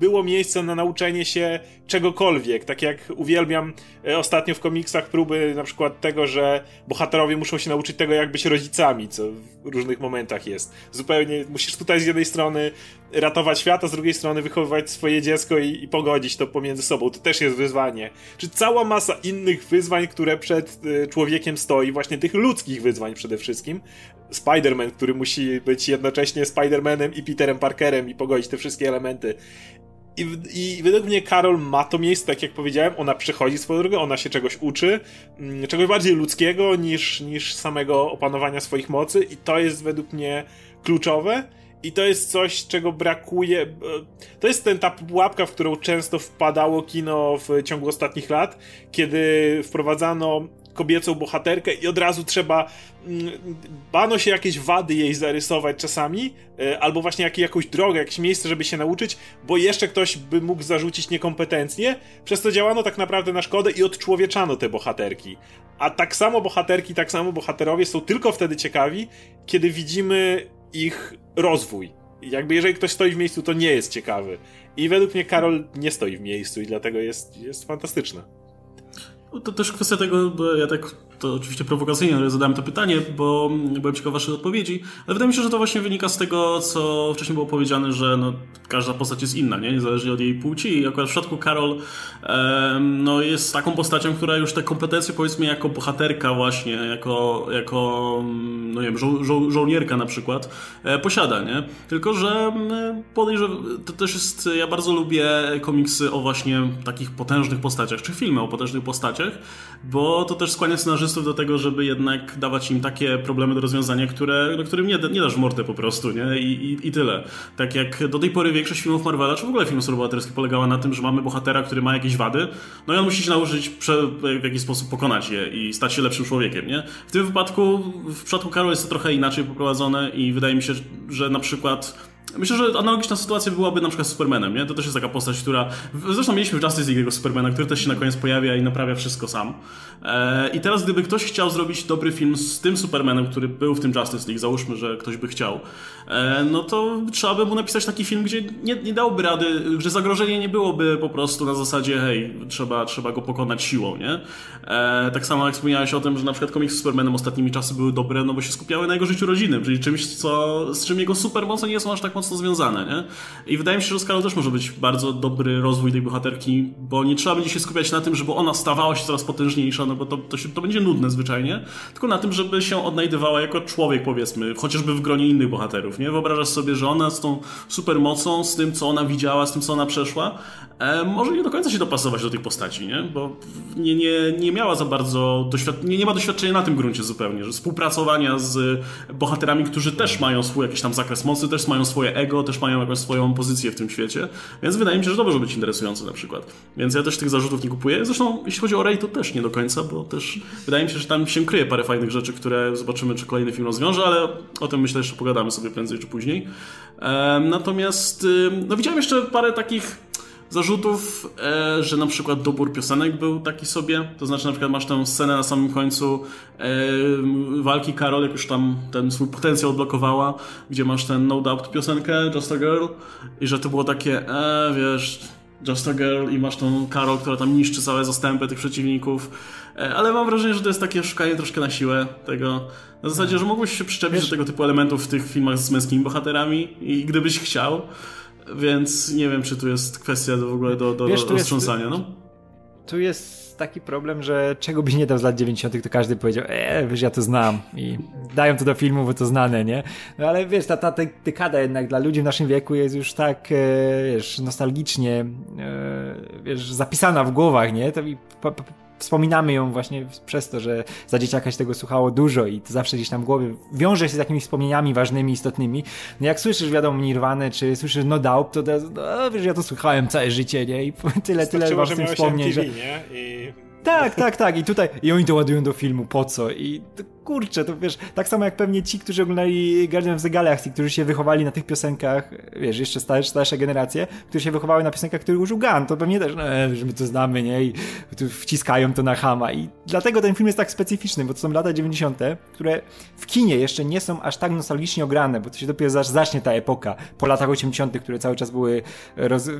było miejsce na nauczenie się czegokolwiek. Tak jak uwielbiam e, ostatnio w komiksach próby na przykład tego, że bohaterowie muszą się nauczyć tego, jak być rodzicami, co w różnych momentach jest. Zupełnie musisz tutaj z jednej strony ratować świat, a z drugiej strony wychowywać swoje dziecko i, i pogodzić to pomiędzy sobą. To też jest wyzwanie. Czy cała masa innych wyzwań, które przed y, człowiekiem stoi, właśnie tych ludzkich wyzwań przede wszystkim. Spider-Man, który musi być jednocześnie Spider-Manem i Peterem Parkerem i pogodzić te wszystkie elementy. I, I według mnie Karol ma to miejsce, tak jak powiedziałem, ona przechodzi swoją drogę, ona się czegoś uczy, mm, czegoś bardziej ludzkiego niż, niż samego opanowania swoich mocy i to jest według mnie kluczowe. I to jest coś, czego brakuje. E, to jest ten, ta pułapka, w którą często wpadało kino w ciągu ostatnich lat, kiedy wprowadzano kobiecą bohaterkę i od razu trzeba mm, bano się jakieś wady jej zarysować czasami, e, albo właśnie jak, jakąś drogę, jakieś miejsce, żeby się nauczyć, bo jeszcze ktoś by mógł zarzucić niekompetencję, przez to działano tak naprawdę na szkodę i odczłowieczano te bohaterki. A tak samo bohaterki, tak samo bohaterowie są tylko wtedy ciekawi, kiedy widzimy ich rozwój. Jakby jeżeli ktoś stoi w miejscu, to nie jest ciekawy. I według mnie Karol nie stoi w miejscu i dlatego jest, jest fantastyczna. To też kwestia tego, bo ja tak to oczywiście prowokacyjnie zadałem to pytanie, bo byłem ciekaw waszych odpowiedzi, ale wydaje mi się, że to właśnie wynika z tego, co wcześniej było powiedziane, że no, każda postać jest inna, nie? niezależnie od jej płci i akurat w przypadku Karol no, jest taką postacią, która już te kompetencje powiedzmy jako bohaterka właśnie, jako, jako no nie wiem, żo żo żołnierka na przykład e, posiada, nie? Tylko, że podejrzewam, to też jest, ja bardzo lubię komiksy o właśnie takich potężnych postaciach, czy filmy o potężnych postaciach, bo to też skłania scenarzystów do tego, żeby jednak dawać im takie problemy do rozwiązania, które, no, którym nie, nie dasz mordę po prostu, nie? I, i, I tyle. Tak jak do tej pory większość filmów Marvela, czy w ogóle filmów superbohaterskich polegała na tym, że mamy bohatera, który ma jakieś wady, no i on musi się nauczyć w jakiś sposób pokonać je i stać się lepszym człowiekiem, nie? W tym wypadku, w przypadku Karol jest to trochę inaczej poprowadzone i wydaje mi się, że na przykład Myślę, że analogiczna sytuacja byłaby na przykład z Supermanem, nie? To też jest taka postać, która... Zresztą mieliśmy w Justice League Supermana, który też się na koniec pojawia i naprawia wszystko sam. E, I teraz gdyby ktoś chciał zrobić dobry film z tym Supermanem, który był w tym Justice League, załóżmy, że ktoś by chciał, e, no to trzeba by mu napisać taki film, gdzie nie, nie dałby rady, że zagrożenie nie byłoby po prostu na zasadzie hej, trzeba, trzeba go pokonać siłą, nie? E, tak samo jak wspomniałeś o tym, że na przykład komiksy z Supermanem ostatnimi czasy były dobre, no bo się skupiały na jego życiu rodzinnym, czyli czymś, co, z czym jego supermoce nie są aż tak mocno związane, nie? I wydaje mi się, że z też może być bardzo dobry rozwój tej bohaterki, bo nie trzeba będzie się skupiać na tym, żeby ona stawała się coraz potężniejsza, no bo to, to, się, to będzie nudne zwyczajnie, tylko na tym, żeby się odnajdywała jako człowiek, powiedzmy, chociażby w gronie innych bohaterów, nie? Wyobrażasz sobie, że ona z tą supermocą, z tym, co ona widziała, z tym, co ona przeszła, e, może nie do końca się dopasować do tych postaci, nie? Bo nie, nie, nie miała za bardzo, doświad... nie, nie ma doświadczenia na tym gruncie zupełnie, że współpracowania z bohaterami, którzy też mają swój jakiś tam zakres mocy, też mają swoje ego, też mają jakąś swoją pozycję w tym świecie, więc wydaje mi się, że to może być interesujące na przykład. Więc ja też tych zarzutów nie kupuję. Zresztą jeśli chodzi o Ray, to też nie do końca, bo też wydaje mi się, że tam się kryje parę fajnych rzeczy, które zobaczymy, czy kolejny film rozwiąże, ale o tym myślę, że pogadamy sobie prędzej czy później. Natomiast no widziałem jeszcze parę takich zarzutów, e, że na przykład dobór piosenek był taki sobie. To znaczy na przykład masz tę scenę na samym końcu e, walki Karol, jak już tam ten swój potencjał odblokowała, gdzie masz ten No Doubt piosenkę Just a Girl i że to było takie, e, wiesz, Just a Girl i masz tą Karol, która tam niszczy całe zastępy tych przeciwników. E, ale mam wrażenie, że to jest takie szukanie troszkę na siłę tego. Na zasadzie, że mogłeś się przyczepić do tego typu elementów w tych filmach z męskimi bohaterami i gdybyś chciał, więc nie wiem, czy tu jest kwestia do, w ogóle do, do Wiesz, roztrząsania. Jest, no? Tu jest taki problem, że czego byś nie dał z lat 90., to każdy powiedział, eee, wiesz, ja to znam i dają to do filmu, bo to znane, nie? No ale wiesz, ta, ta dekada jednak dla ludzi w naszym wieku jest już tak, e, wiesz, nostalgicznie, e, wiesz, zapisana w głowach, nie? To i wspominamy ją właśnie przez to, że za dzieciaka się tego słuchało dużo i to zawsze gdzieś tam w głowie wiąże się z jakimiś wspomnieniami ważnymi, istotnymi. No jak słyszysz, wiadomo, Nirwane, czy słyszysz No Doubt, to no, wiesz, ja to słuchałem całe życie, nie? I tyle, tyle mam z tym wspomnień, że... Nie? I... Tak, tak, tak. I tutaj, i oni to ładują do filmu, po co? I kurczę, to wiesz, tak samo jak pewnie ci, którzy oglądali Guardians of the Galaxy, którzy się wychowali na tych piosenkach, wiesz, jeszcze starsze, starsze generacje, które się wychowały na piosenkach, których użył Gun, to pewnie też, no, że my to znamy, nie? I wciskają to na hama. I dlatego ten film jest tak specyficzny, bo to są lata 90., które w kinie jeszcze nie są aż tak nostalgicznie ograne, bo to się dopiero zacznie ta epoka, po latach 80., które cały czas były roz...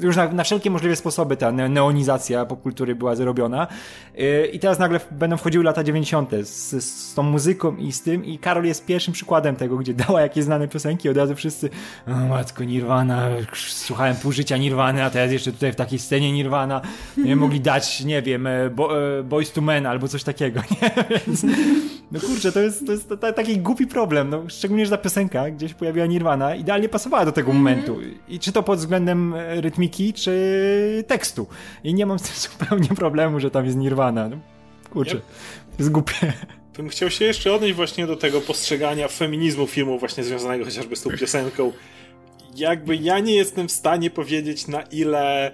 już na, na wszelkie możliwe sposoby ta neonizacja popkultury była zrobiona. Y, I teraz nagle będą wchodziły lata 90. z, z z tą muzyką i z tym. I Karol jest pierwszym przykładem tego, gdzie dała jakieś znane piosenki. Od razu wszyscy o matko Nirvana, słuchałem pół życia Nirwany, a teraz jeszcze tutaj w takiej scenie Nirvana nie mogli dać, nie wiem, e, bo, e, Boys to Men albo coś takiego, nie? Więc, no kurczę, to jest, to jest taki głupi problem, no, szczególnie, że ta piosenka, gdzie się pojawiła Nirvana, idealnie pasowała do tego mm -hmm. momentu. I czy to pod względem e, rytmiki, czy tekstu. I nie mam z tym zupełnie problemu, że tam jest Nirvana, no, kurczę, yep. jest głupie bym chciał się jeszcze odnieść właśnie do tego postrzegania feminizmu filmu właśnie związanego chociażby z tą piosenką. Jakby ja nie jestem w stanie powiedzieć na ile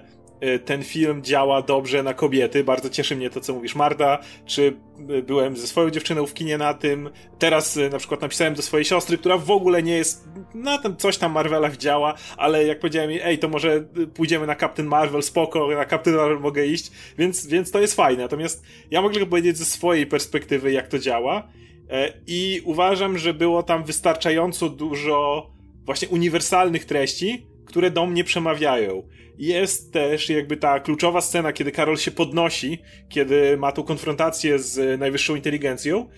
ten film działa dobrze na kobiety. Bardzo cieszy mnie to, co mówisz, Marta. Czy y, byłem ze swoją dziewczyną w kinie na tym. Teraz y, na przykład napisałem do swojej siostry, która w ogóle nie jest na tym coś tam Marvela działa, ale jak powiedziałem jej, ej, to może pójdziemy na Captain Marvel, spoko, na Captain Marvel mogę iść, więc, więc to jest fajne. Natomiast ja mogę tylko powiedzieć ze swojej perspektywy, jak to działa. E, I uważam, że było tam wystarczająco dużo właśnie uniwersalnych treści, które do mnie przemawiają. Jest też jakby ta kluczowa scena, kiedy Karol się podnosi, kiedy ma tą konfrontację z najwyższą inteligencją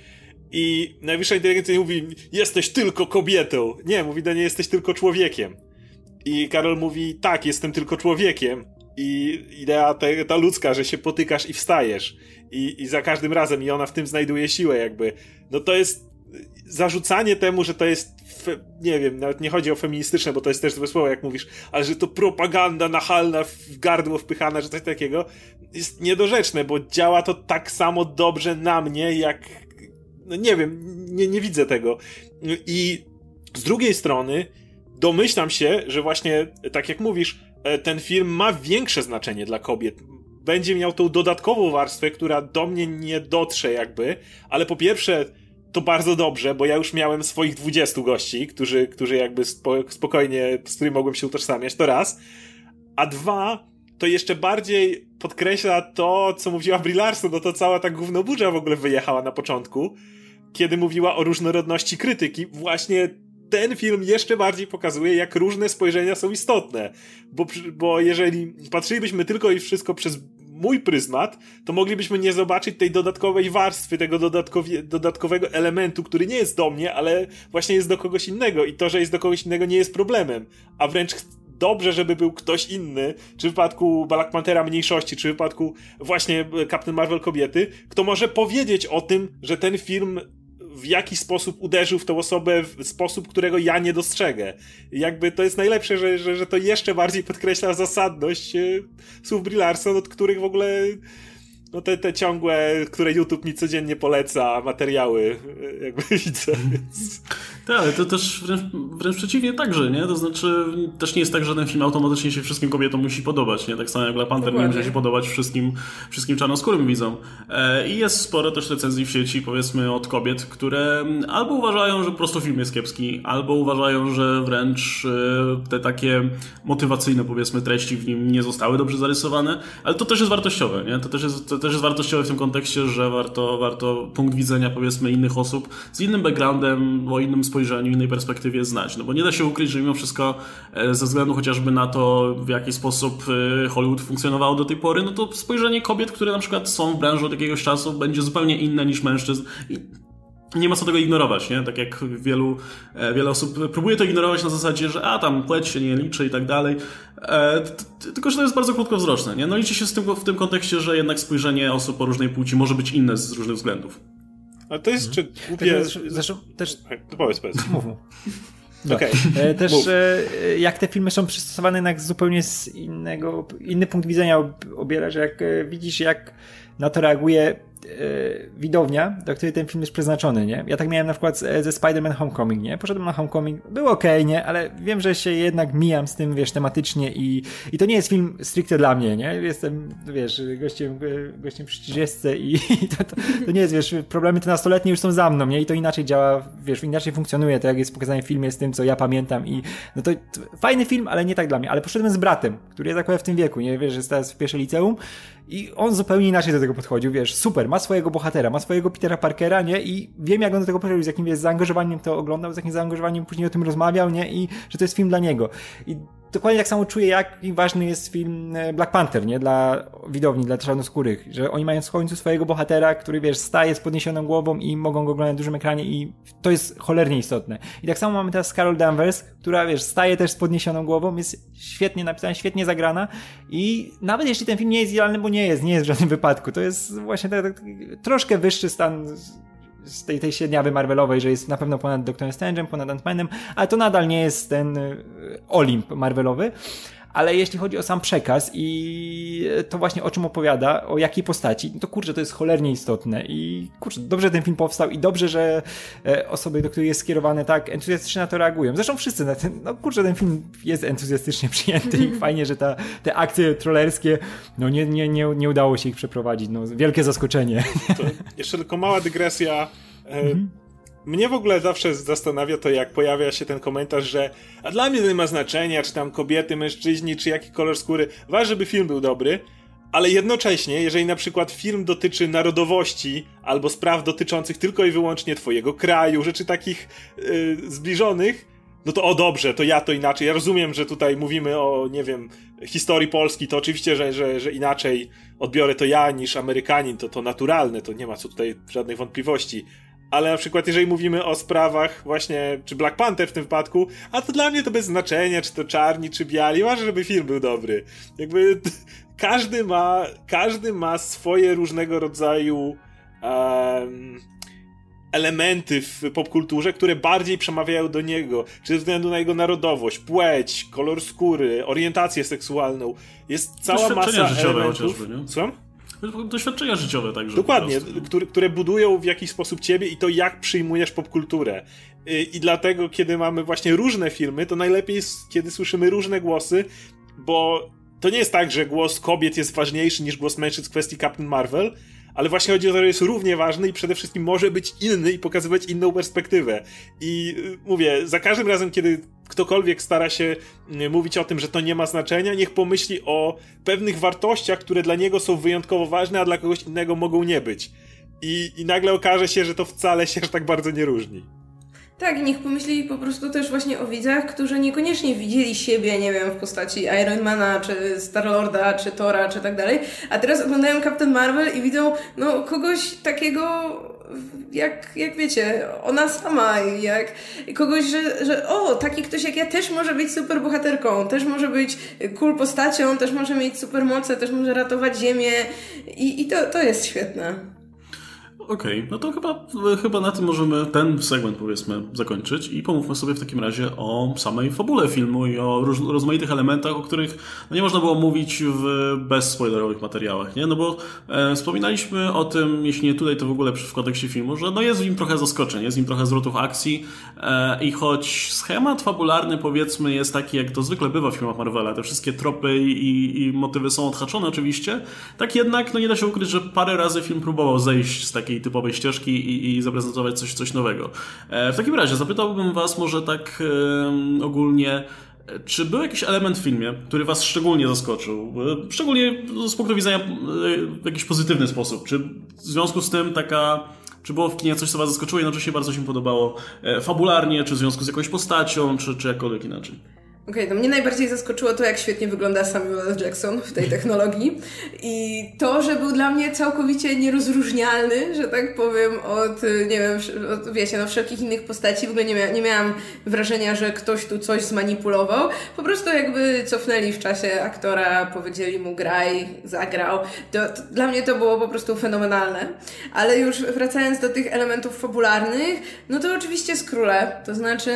i najwyższa inteligencja mówi, jesteś tylko kobietą. Nie, mówi do niej, jesteś tylko człowiekiem. I Karol mówi, tak, jestem tylko człowiekiem. I idea te, ta ludzka, że się potykasz i wstajesz. I, I za każdym razem, i ona w tym znajduje siłę, jakby. No to jest zarzucanie temu, że to jest, fe, nie wiem, nawet nie chodzi o feministyczne, bo to jest też złe słowo, jak mówisz, ale że to propaganda nachalna w gardło wpychana, że coś takiego, jest niedorzeczne, bo działa to tak samo dobrze na mnie, jak, no nie wiem, nie, nie widzę tego. I z drugiej strony, domyślam się, że właśnie, tak jak mówisz, e, ten film ma większe znaczenie dla kobiet. Będzie miał tą dodatkową warstwę, która do mnie nie dotrze jakby, ale po pierwsze, to bardzo dobrze, bo ja już miałem swoich 20 gości, którzy, którzy jakby spo, spokojnie, z którymi mogłem się utożsamiać, to raz. A dwa, to jeszcze bardziej podkreśla to, co mówiła Brie Larson, no to cała ta gównoburza w ogóle wyjechała na początku, kiedy mówiła o różnorodności krytyki. Właśnie ten film jeszcze bardziej pokazuje, jak różne spojrzenia są istotne. Bo, bo jeżeli patrzylibyśmy tylko i wszystko przez mój pryzmat, to moglibyśmy nie zobaczyć tej dodatkowej warstwy, tego dodatkowego elementu, który nie jest do mnie, ale właśnie jest do kogoś innego. I to, że jest do kogoś innego, nie jest problemem. A wręcz dobrze, żeby był ktoś inny, czy w wypadku Black Panthera mniejszości, czy w wypadku właśnie Captain Marvel kobiety, kto może powiedzieć o tym, że ten film w jaki sposób uderzył w tą osobę w sposób, którego ja nie dostrzegę. Jakby to jest najlepsze, że, że, że to jeszcze bardziej podkreśla zasadność e, słów Brie Larson, od których w ogóle no te, te ciągłe, które YouTube mi codziennie poleca, materiały e, jakby widzę, więc... Tak, ale to też wręcz, wręcz przeciwnie także, nie? To znaczy też nie jest tak, że ten film automatycznie się wszystkim kobietom musi podobać, nie? Tak samo jak Black Panther nie musi się podobać wszystkim, wszystkim czarnoskórym widzom. E, I jest sporo też recenzji w sieci, powiedzmy, od kobiet, które albo uważają, że po prostu film jest kiepski, albo uważają, że wręcz e, te takie motywacyjne, powiedzmy, treści w nim nie zostały dobrze zarysowane, ale to też jest wartościowe, nie? To też jest, to też jest wartościowe w tym kontekście, że warto, warto punkt widzenia, powiedzmy, innych osób z innym backgroundem, o innym spojrzeniu, innej perspektywie znać. No bo nie da się ukryć, że mimo wszystko e, ze względu chociażby na to, w jaki sposób e, Hollywood funkcjonował do tej pory, no to spojrzenie kobiet, które na przykład są w branży od jakiegoś czasu, będzie zupełnie inne niż mężczyzn. I nie ma co tego ignorować, nie? Tak jak wielu, e, wiele osób próbuje to ignorować na zasadzie, że a tam płeć się nie liczy i tak dalej. E, tylko, że to jest bardzo krótkowzroczne, nie? No liczy się z tym, w tym kontekście, że jednak spojrzenie osób o różnej płci może być inne z różnych względów. Ale to jest czy głupie... Tak, zresztą też... To powiedz, powiedz. Mów. No. Okay. E, też Mów. Jak te filmy są przystosowane jednak zupełnie z innego, inny punkt widzenia obiera, że jak widzisz jak na to reaguje widownia, do której ten film jest przeznaczony, nie? Ja tak miałem na przykład ze Spider-Man Homecoming, nie? Poszedłem na Homecoming, był ok, nie? Ale wiem, że się jednak mijam z tym, wiesz, tematycznie i, i to nie jest film stricte dla mnie, nie? Jestem, wiesz, gościem, gościem przy 30 i, i to, to, to, nie jest, wiesz, problemy te nastoletnie już są za mną, nie? I to inaczej działa, wiesz, inaczej funkcjonuje, to jak jest pokazane w filmie z tym, co ja pamiętam i no to, to fajny film, ale nie tak dla mnie. Ale poszedłem z bratem, który jest akurat w tym wieku, nie? Wiesz, jest teraz w pierwszej liceum i on zupełnie inaczej do tego podchodził, wiesz, super, ma swojego bohatera, ma swojego Petera Parkera, nie? I wiem, jak on do tego podchodził, z jakim jest zaangażowaniem to oglądał, z jakim zaangażowaniem później o tym rozmawiał, nie? I że to jest film dla niego. I dokładnie tak samo czuję, jak ważny jest film e, Black Panther, nie? Dla widowni, dla czarnoskórych, że oni mają w końcu swojego bohatera, który, wiesz, staje z podniesioną głową i mogą go oglądać na dużym ekranie i to jest cholernie istotne. I tak samo mamy teraz Carol Danvers, która, wiesz, staje też z podniesioną głową, jest świetnie napisana, świetnie zagrana i nawet jeśli ten film nie jest idealny, bo nie jest, nie jest w żadnym wypadku, to jest właśnie tak, tak, troszkę wyższy stan z tej, tej średniawy Marvelowej, że jest na pewno ponad Doctor Strange'em, ponad Ant-Manem, ale to nadal nie jest ten y, Olimp Marvelowy. Ale jeśli chodzi o sam przekaz i to właśnie o czym opowiada, o jakiej postaci, to kurczę, to jest cholernie istotne i kurczę, dobrze że ten film powstał i dobrze, że e, osoby, do których jest skierowany tak entuzjastycznie na to reagują. Zresztą wszyscy na ten, no kurczę, ten film jest entuzjastycznie przyjęty i fajnie, że ta, te akcje trollerskie, no nie, nie, nie, nie udało się ich przeprowadzić, no wielkie zaskoczenie. To jeszcze tylko mała dygresja. E, mhm. Mnie w ogóle zawsze zastanawia to, jak pojawia się ten komentarz, że a dla mnie to nie ma znaczenia, czy tam kobiety, mężczyźni, czy jaki kolor skóry. Ważne, żeby film był dobry, ale jednocześnie, jeżeli na przykład film dotyczy narodowości albo spraw dotyczących tylko i wyłącznie twojego kraju, rzeczy takich yy, zbliżonych, no to o dobrze, to ja to inaczej. Ja rozumiem, że tutaj mówimy o, nie wiem, historii Polski, to oczywiście, że, że, że inaczej odbiorę to ja niż Amerykanin, to to naturalne, to nie ma co tutaj żadnej wątpliwości. Ale na przykład, jeżeli mówimy o sprawach właśnie, czy Black Panther w tym wypadku, a to dla mnie to bez znaczenia, czy to czarni, czy biali, ważne, żeby film był dobry. Jakby każdy ma, każdy ma swoje różnego rodzaju um, elementy w popkulturze, które bardziej przemawiają do niego, czy ze względu na jego narodowość, płeć, kolor skóry, orientację seksualną. Jest cała masa elementów. Chociażby, nie? Słucham? Doświadczenia życiowe także. Dokładnie, które, które budują w jakiś sposób ciebie i to, jak przyjmujesz popkulturę. I dlatego, kiedy mamy właśnie różne filmy, to najlepiej jest, kiedy słyszymy różne głosy, bo to nie jest tak, że głos kobiet jest ważniejszy niż głos mężczyzn w kwestii Captain Marvel, ale właśnie chodzi o to, że jest równie ważny i przede wszystkim może być inny i pokazywać inną perspektywę. I y, mówię, za każdym razem, kiedy ktokolwiek stara się y, mówić o tym, że to nie ma znaczenia, niech pomyśli o pewnych wartościach, które dla niego są wyjątkowo ważne, a dla kogoś innego mogą nie być. I, i nagle okaże się, że to wcale się aż tak bardzo nie różni. Tak, niech pomyśli po prostu też właśnie o widzach, którzy niekoniecznie widzieli siebie, nie wiem, w postaci Ironmana, czy Starlorda, czy Tora, czy tak dalej, a teraz oglądają Captain Marvel i widzą, no, kogoś takiego jak, jak wiecie, ona sama, jak kogoś, że, że o, taki ktoś jak ja też może być super bohaterką, też może być cool postacią, też może mieć super moce, też może ratować ziemię i, i to, to jest świetne. Okej, okay, no to chyba, chyba na tym możemy ten segment powiedzmy zakończyć i pomówmy sobie w takim razie o samej fabule filmu i o róż, rozmaitych elementach, o których no nie można było mówić w bezspoilerowych materiałach, nie? No bo e, wspominaliśmy o tym, jeśli nie tutaj, to w ogóle w kontekście filmu, że no jest w nim trochę zaskoczeń, jest w nim trochę zwrotów akcji e, i choć schemat fabularny powiedzmy jest taki, jak to zwykle bywa w filmach Marvela, te wszystkie tropy i, i motywy są odhaczone oczywiście, tak jednak no nie da się ukryć, że parę razy film próbował zejść z takiej typowej ścieżki i, i zaprezentować coś, coś nowego. E, w takim razie zapytałbym Was może tak ogólnie, czy był jakiś element w filmie, który Was szczególnie zaskoczył? E, szczególnie z punktu widzenia e, w jakiś pozytywny sposób. Czy w związku z tym taka czy było w kinie coś, co Was zaskoczyło, jednocześnie bardzo się podobało fabularnie, czy w związku z jakąś postacią, czy, czy jakkolwiek inaczej? Okej, okay, no mnie najbardziej zaskoczyło to, jak świetnie wygląda Samuel L. Jackson w tej technologii i to, że był dla mnie całkowicie nierozróżnialny, że tak powiem, od, nie wiem, od, wiecie, no wszelkich innych postaci. W ogóle nie, mia nie miałam wrażenia, że ktoś tu coś zmanipulował. Po prostu jakby cofnęli w czasie aktora, powiedzieli mu graj, zagrał. To, to, dla mnie to było po prostu fenomenalne. Ale już wracając do tych elementów fabularnych, no to oczywiście Skróle. To znaczy,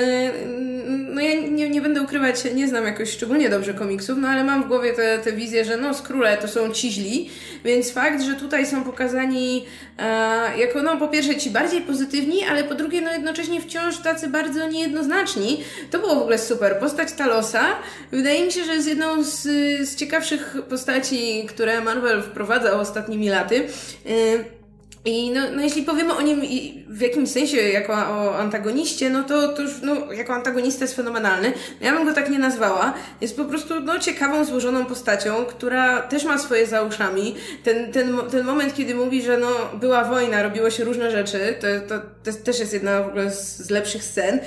no ja nie, nie będę ukrywać, nie znam jakoś szczególnie dobrze komiksów, no ale mam w głowie te, te wizję, że no skróle to są ci źli, więc fakt, że tutaj są pokazani e, jako no po pierwsze ci bardziej pozytywni, ale po drugie no jednocześnie wciąż tacy bardzo niejednoznaczni, to było w ogóle super. Postać Talosa wydaje mi się, że jest jedną z, z ciekawszych postaci, które Marvel wprowadzał ostatnimi laty. E, i no, no jeśli powiemy o nim w jakimś sensie jako o antagoniście, no to, to już no, jako antagonista jest fenomenalny. Ja bym go tak nie nazwała. Jest po prostu no, ciekawą, złożoną postacią, która też ma swoje za uszami. Ten, ten, ten moment, kiedy mówi, że no, była wojna, robiło się różne rzeczy, to, to, to też jest jedna w ogóle z, z lepszych scen.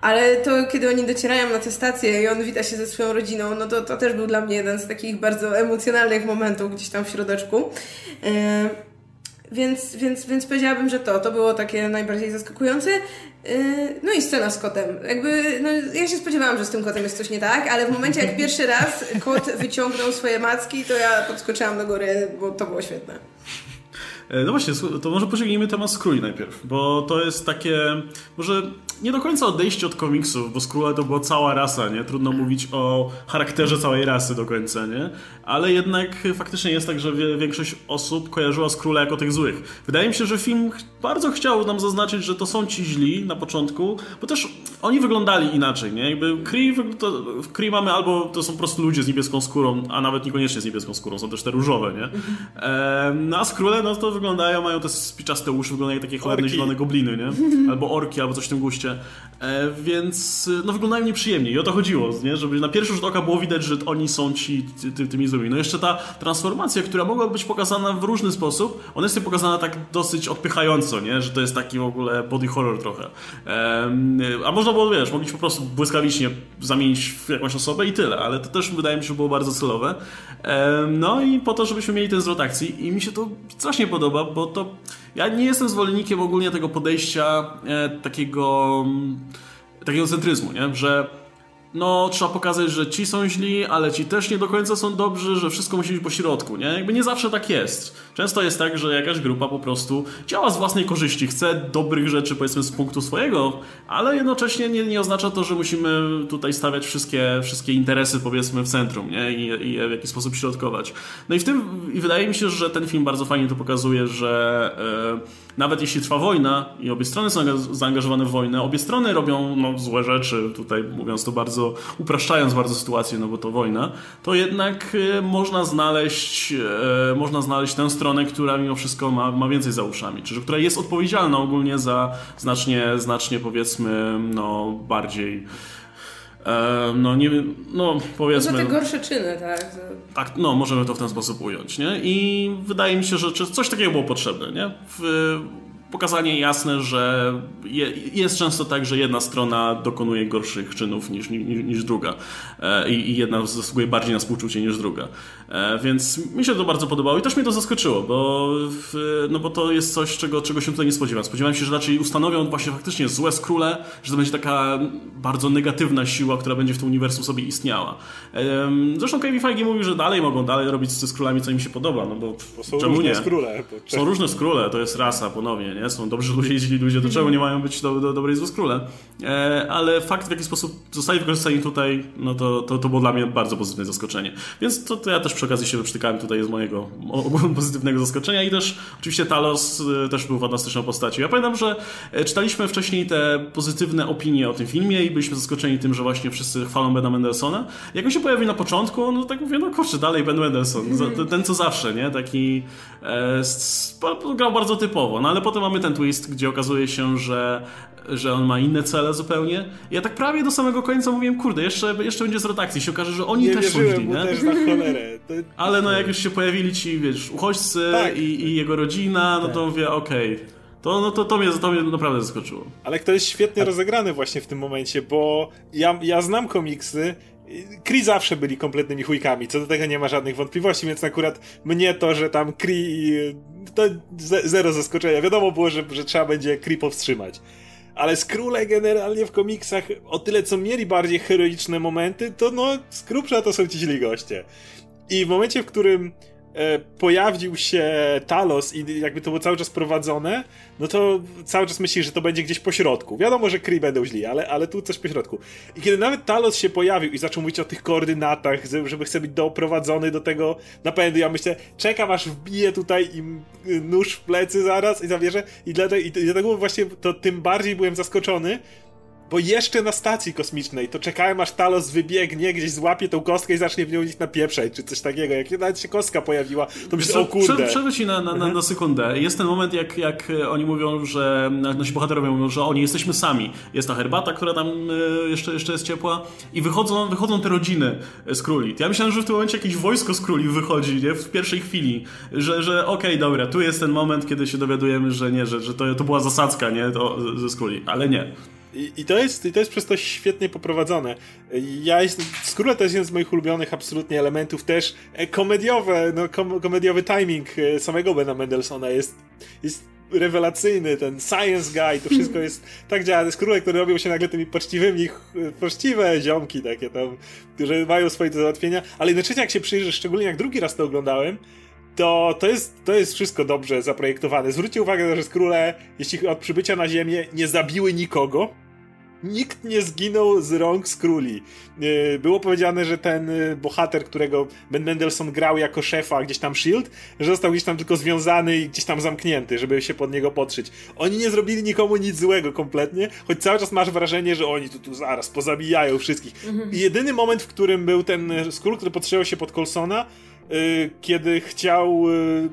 Ale to, kiedy oni docierają na tę stację i on wita się ze swoją rodziną, no to, to też był dla mnie jeden z takich bardzo emocjonalnych momentów gdzieś tam w środeczku. Yy. Więc, więc, więc powiedziałabym, że to, to było takie najbardziej zaskakujące. Yy, no i scena z kotem. Jakby, no, ja się spodziewałam, że z tym kotem jest coś nie tak, ale w momencie jak pierwszy raz kot wyciągnął swoje macki, to ja podskoczyłam do góry, bo to było świetne. E, no właśnie, to może pociągnijmy temat Skróli najpierw, bo to jest takie, może nie do końca odejście od komiksów, bo Skróle to była cała rasa, nie? Trudno mówić o charakterze całej rasy do końca, nie? Ale jednak faktycznie jest tak, że większość osób kojarzyła Skróle jako tych złych. Wydaje mi się, że film bardzo chciał nam zaznaczyć, że to są ci źli na początku, bo też oni wyglądali inaczej, nie? Jakby Kree, to, w Kree mamy albo to są po prostu ludzie z niebieską skórą, a nawet niekoniecznie z niebieską skórą, są też te różowe, nie? E, no a Skróle, no to wyglądają, mają te spiczaste uszy, wyglądają jak takie cholerne zielone gobliny, nie? Albo orki, albo coś w tym guście. future E, więc e, no wyglądają nieprzyjemnie i o to chodziło, nie? Żeby na pierwszy rzut oka było widać, że oni są ci ty, ty, tymi złymi. No jeszcze ta transformacja, która mogła być pokazana w różny sposób, ona jest pokazana tak dosyć odpychająco, nie? Że to jest taki w ogóle body horror trochę. Em, a można było, wiesz, mogliśmy po prostu błyskawicznie zamienić w jakąś osobę i tyle, ale to też wydaje mi się, że było bardzo celowe. Em, no i po to, żebyśmy mieli ten zwrot akcji i mi się to strasznie podoba, bo to ja nie jestem zwolennikiem ogólnie tego podejścia e, takiego mm, takiego centryzmu, nie? Że no, trzeba pokazać, że ci są źli, ale ci też nie do końca są dobrzy, że wszystko musi być po środku, nie? Jakby nie zawsze tak jest. Często jest tak, że jakaś grupa po prostu działa z własnej korzyści, chce dobrych rzeczy, powiedzmy, z punktu swojego, ale jednocześnie nie, nie oznacza to, że musimy tutaj stawiać wszystkie, wszystkie interesy, powiedzmy, w centrum, nie? I, I w jakiś sposób środkować. No i w tym, i wydaje mi się, że ten film bardzo fajnie to pokazuje, że e, nawet jeśli trwa wojna i obie strony są zaanga- zaangażowane w wojnę, obie strony robią no, złe rzeczy, tutaj mówiąc to bardzo, upraszczając bardzo sytuację, no bo to wojna, to jednak e, można znaleźć, e, można znaleźć tę stronę, która mimo wszystko ma, ma więcej za uszami, czyli która jest odpowiedzialna ogólnie za znacznie, znacznie powiedzmy, no bardziej e, no nie wiem, no Za powiedzmy... te gorsze czyny, tak. Za... Tak, no możemy to w ten sposób ująć, nie? I wydaje mi się, że coś takiego było potrzebne, nie? W, pokazanie jasne, że je, jest często tak, że jedna strona dokonuje gorszych czynów niż, niż, niż druga e, i, i jedna zasługuje bardziej na współczucie niż druga. E, więc mi się to bardzo podobało i też mnie to zaskoczyło, bo, no bo to jest coś, czego, czego się tutaj nie spodziewałem. Spodziewałem się, że raczej ustanowią właśnie faktycznie złe skróle, że to będzie taka bardzo negatywna siła, która będzie w tym uniwersum sobie istniała. Zresztą Kevin Feige mówił, że dalej mogą dalej robić ze skrólami, co im się podoba, no bo, Bo są czemu różne nie? skróle. Bo Są różne skróle, to jest rasa ponownie, nie? Są dobrzy ludzie i źli ludzie, to czemu nie mają być do, do, dobrej złe skróle? E, ale fakt, w jaki sposób zostali wykorzystani tutaj, no to, to, to było dla mnie bardzo pozytywne zaskoczenie. Więc to, to ja też przy okazji się wyprztykałem tutaj z mojego pozytywnego zaskoczenia i też oczywiście Talos e, też był fantastyczną postacią. Ja pamiętam, że e, czytaliśmy wcześniej te pozytywne opinie o tym filmie i byliśmy zaskoczeni tym, że właśnie wszyscy chwalą Bena Mendelssohna. Jak on się pojawił na początku, no tak mówię, no kurczę, dalej Ben Mendelsohn, za- ten, co zawsze, nie? Taki e, grał bardzo typowo, no ale potem mamy ten twist, gdzie okazuje się, że, że on ma inne cele zupełnie. Ja tak prawie do samego końca mówiłem, kurde, jeszcze, jeszcze będzie zwrot akcji, się okaże, że oni nie też są źli, nie? też na cholerę. To... Ale no jak już się pojawili ci, wiesz, uchodźcy Tak. i, i jego rodzina, no to mówię, okej. To, no to, to, mnie, to mnie naprawdę zaskoczyło. Ale to jest świetnie rozegrane właśnie w tym momencie, bo ja, ja znam komiksy. Kree zawsze byli kompletnymi chujkami, co do tego nie ma żadnych wątpliwości, więc akurat mnie to, że tam Kree, to ze, zero zaskoczenia. Wiadomo było, że, że trzeba będzie Kree powstrzymać. Ale Skróle generalnie w komiksach, o tyle co mieli bardziej heroiczne momenty, to no, z to są ci źli goście. I w momencie, w którym pojawił się Talos i jakby to było cały czas prowadzone, no to cały czas myślisz, że to będzie gdzieś po środku. Wiadomo, że Kree będą źli, ale, ale tu coś po środku. I kiedy nawet Talos się pojawił i zaczął mówić o tych koordynatach, że- żeby chce być doprowadzony do tego napędu, ja myślę, czekam aż wbije tutaj im y, nóż w plecy zaraz i zabierze. I dlatego, i dlatego właśnie to tym bardziej byłem zaskoczony, bo jeszcze na stacji kosmicznej to czekałem aż Talos wybiegnie, gdzieś złapie tą kostkę i zacznie w nią gdzieś napieprzać, czy coś takiego. Jak nawet się kostka pojawiła, to myślę, o kurde. Prze- Przerwę ci na, na, na, na sekundę. Jest ten moment, jak, jak e, oni mówią, że nasi bohaterowie mówią, że oni jesteśmy sami. Jest ta herbata, która tam e, jeszcze, jeszcze jest ciepła i wychodzą, wychodzą te rodziny z króli. Ja myślałem, że w tym momencie jakieś wojsko z króli wychodzi, nie? W pierwszej chwili, że, że okej, dobra, tu jest ten moment, kiedy się dowiadujemy, że nie, że, że to, to była zasadzka, nie? To, ze skróli, ale nie. I, I, to jest, I to jest przez to świetnie poprowadzone. Ja jestem, to jest jeden z moich ulubionych absolutnie elementów też e, komediowe, no kom, komediowy timing e, samego Bena Mendelssohna jest, jest rewelacyjny, ten science guy, to wszystko jest tak działa. Skróle, które robią się nagle tymi poczciwymi, poczciwe ziomki takie tam, które mają swoje do załatwienia, ale jednocześnie jak się przyjrzysz, szczególnie jak drugi raz to oglądałem, to, to, jest, to jest wszystko dobrze zaprojektowane. Zwróćcie uwagę, że skróle, jeśli od przybycia na Ziemię, nie zabiły nikogo. Nikt nie zginął z rąk skróli. Yy, Było powiedziane, że ten yy, bohater, którego Ben Mendelsohn grał jako szefa gdzieś tam S.H.I.E.L.D., że został gdzieś tam tylko związany i gdzieś tam zamknięty, żeby się pod niego podszyć. Oni nie zrobili nikomu nic złego kompletnie, choć cały czas masz wrażenie, że oni tu, tu zaraz pozabijają wszystkich. I jedyny moment, w którym był ten skról, który podszywał się pod Colsona, kiedy chciał yy,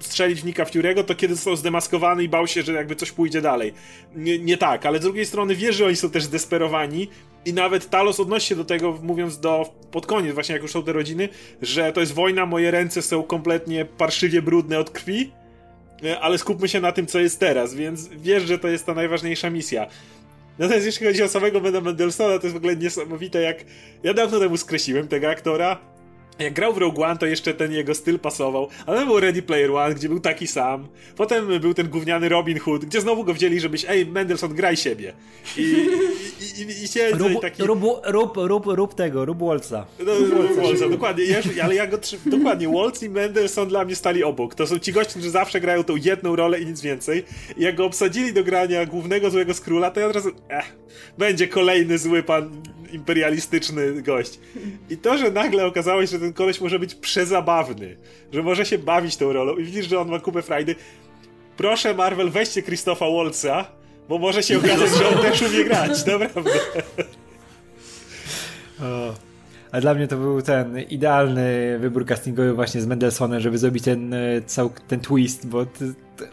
strzelić w Nika Fury'ego, to kiedy został zdemaskowany i bał się, że jakby coś pójdzie dalej. Nie, nie tak, ale z drugiej strony wie, że oni są też zdesperowani i nawet Talos odnosi się do tego, mówiąc do pod koniec, właśnie jak już są te rodziny, że to jest wojna, moje ręce są kompletnie parszywie brudne od krwi, e, ale skupmy się na tym, co jest teraz, więc wiesz, że to jest ta najważniejsza misja. Natomiast jeśli chodzi o samego Bena Mendelsona, to jest w ogóle niesamowite, jak ja dawno temu skreśliłem tego aktora, jak grał w Rogue One, to jeszcze ten jego styl pasował, ale był Ready Player One, gdzie był taki sam. Potem był ten gówniany Robin Hood, gdzie znowu go wzięli, żebyś, ej, Mendelssohn, graj siebie. I, i, i, i siedzę Rób, i taki... rób, rób, rób, rób tego, rób Waltza. No, Waltza, dokładnie, ja, ale ja go trzy... dokładnie, Waltz i Mendelssohn dla mnie stali obok. To są ci goście, którzy zawsze grają tą jedną rolę i nic więcej. I jak go obsadzili do grania głównego złego skróla, to ja od razu, eh, będzie kolejny zły pan imperialistyczny gość. I to, że nagle okazało się, że ten koleś może być przezabawny, że może się bawić tą rolą i widzisz, że on ma kupę frajdy. Proszę Marvel, weźcie Christopha Waltza, bo może się okazać, że on też umie grać, naprawdę. O. A dla mnie to był ten idealny wybór castingowy właśnie z Mendelsonem, żeby zrobić ten, e, ten twist, bo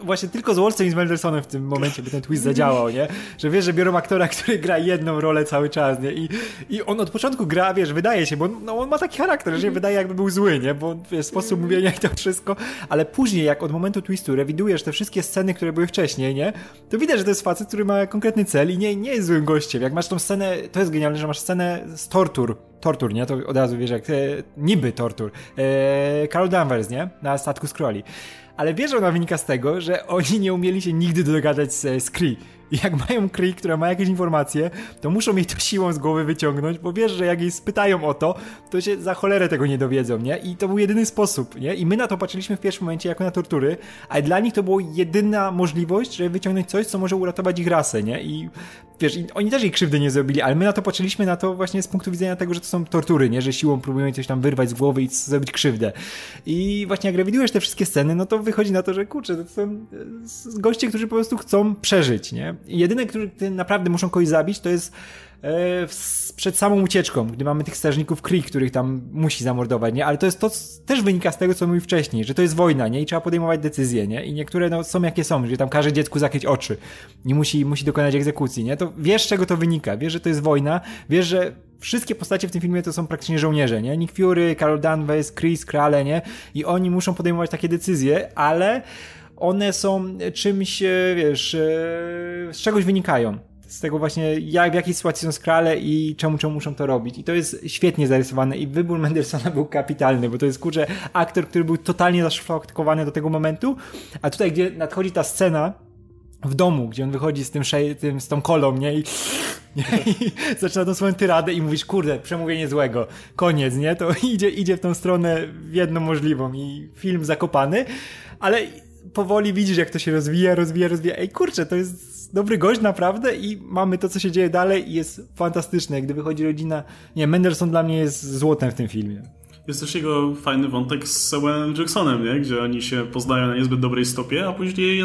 właśnie tylko z Wolcem i z Mendelsonem w tym momencie by ten twist zadziałał, nie? Że wiesz, że biorą aktora, który gra jedną rolę cały czas, nie? I, i on od początku gra, wiesz, wydaje się, bo no, on ma taki charakter, że się wydaje jakby był zły, nie? Bo wiesz, sposób mówienia i to wszystko, ale później jak od momentu twistu rewidujesz te wszystkie sceny, które były wcześniej, nie? To widać, że to jest facet, który ma konkretny cel i nie, nie jest złym gościem. Jak masz tą scenę, to jest genialne, że masz scenę z tortur, tortur, nie? To od razu wiesz, jak e, niby tortur. E, Carol Danvers, nie? Na statku Scrolli ale wiesz, ona wynika z tego, że oni nie umieli się nigdy dogadać z, z Kree. I jak mają Kree, która ma jakieś informacje, to muszą jej to siłą z głowy wyciągnąć, bo wiesz, że jak jej spytają o to, to się za cholerę tego nie dowiedzą, nie? I to był jedyny sposób, nie? I my na to patrzyliśmy w pierwszym momencie jako na tortury, a dla nich to była jedyna możliwość, żeby wyciągnąć coś, co może uratować ich rasę, nie? I wiesz, oni też jej krzywdy nie zrobili, ale my na to patrzyliśmy na to właśnie z punktu widzenia tego, że to są tortury, nie? Że siłą próbują coś tam wyrwać z głowy i zrobić krzywdę. I właśnie jak rewidujesz te wszystkie sceny, no to wychodzi na to, że kurczę, to są e, goście, którzy po prostu chcą przeżyć, nie? Jedyne, którzy naprawdę muszą kogoś zabić, to jest e, przed samą ucieczką, gdy mamy tych strażników Kree, których tam musi zamordować, nie? Ale to jest to, też wynika z tego, co mówił wcześniej, że to jest wojna, nie? I trzeba podejmować decyzje, nie? I niektóre, no, są jakie są, że tam każe dziecku zakryć oczy i musi, musi dokonać egzekucji, nie? To wiesz, z czego to wynika, wiesz, że to jest wojna, wiesz, że wszystkie postacie w tym filmie to są praktycznie żołnierze, nie? Nick Fury, Carol Danvers, Chris, Krale, nie? I oni muszą podejmować takie decyzje, ale one są czymś, e, wiesz, e, z czegoś wynikają. Z tego właśnie, jak, w jakiej sytuacji są skrale i czemu, czemu muszą to robić. I to jest świetnie zarysowane i wybór Mendelsona był kapitalny, bo to jest, kurczę, aktor, który był totalnie zaszflaktowany do tego momentu, a tutaj, gdzie nadchodzi ta scena, w domu, gdzie on wychodzi z tym, tym z tą kolą, nie? I, nie? I zaczyna tą swoją tyradę i mówisz, kurde, przemówienie złego, koniec, nie? To idzie, idzie w tą stronę w jedną możliwą i film zakopany, ale powoli widzisz, jak to się rozwija, rozwija, rozwija. Ej, kurczę, to jest dobry gość naprawdę i mamy to, co się dzieje dalej i jest fantastyczne. Gdy wychodzi rodzina... Nie, Mendelssohn dla mnie jest złotem w tym filmie. Jest też jego fajny wątek z Samuelem Jacksonem, nie? gdzie oni się poznają na niezbyt dobrej stopie, a później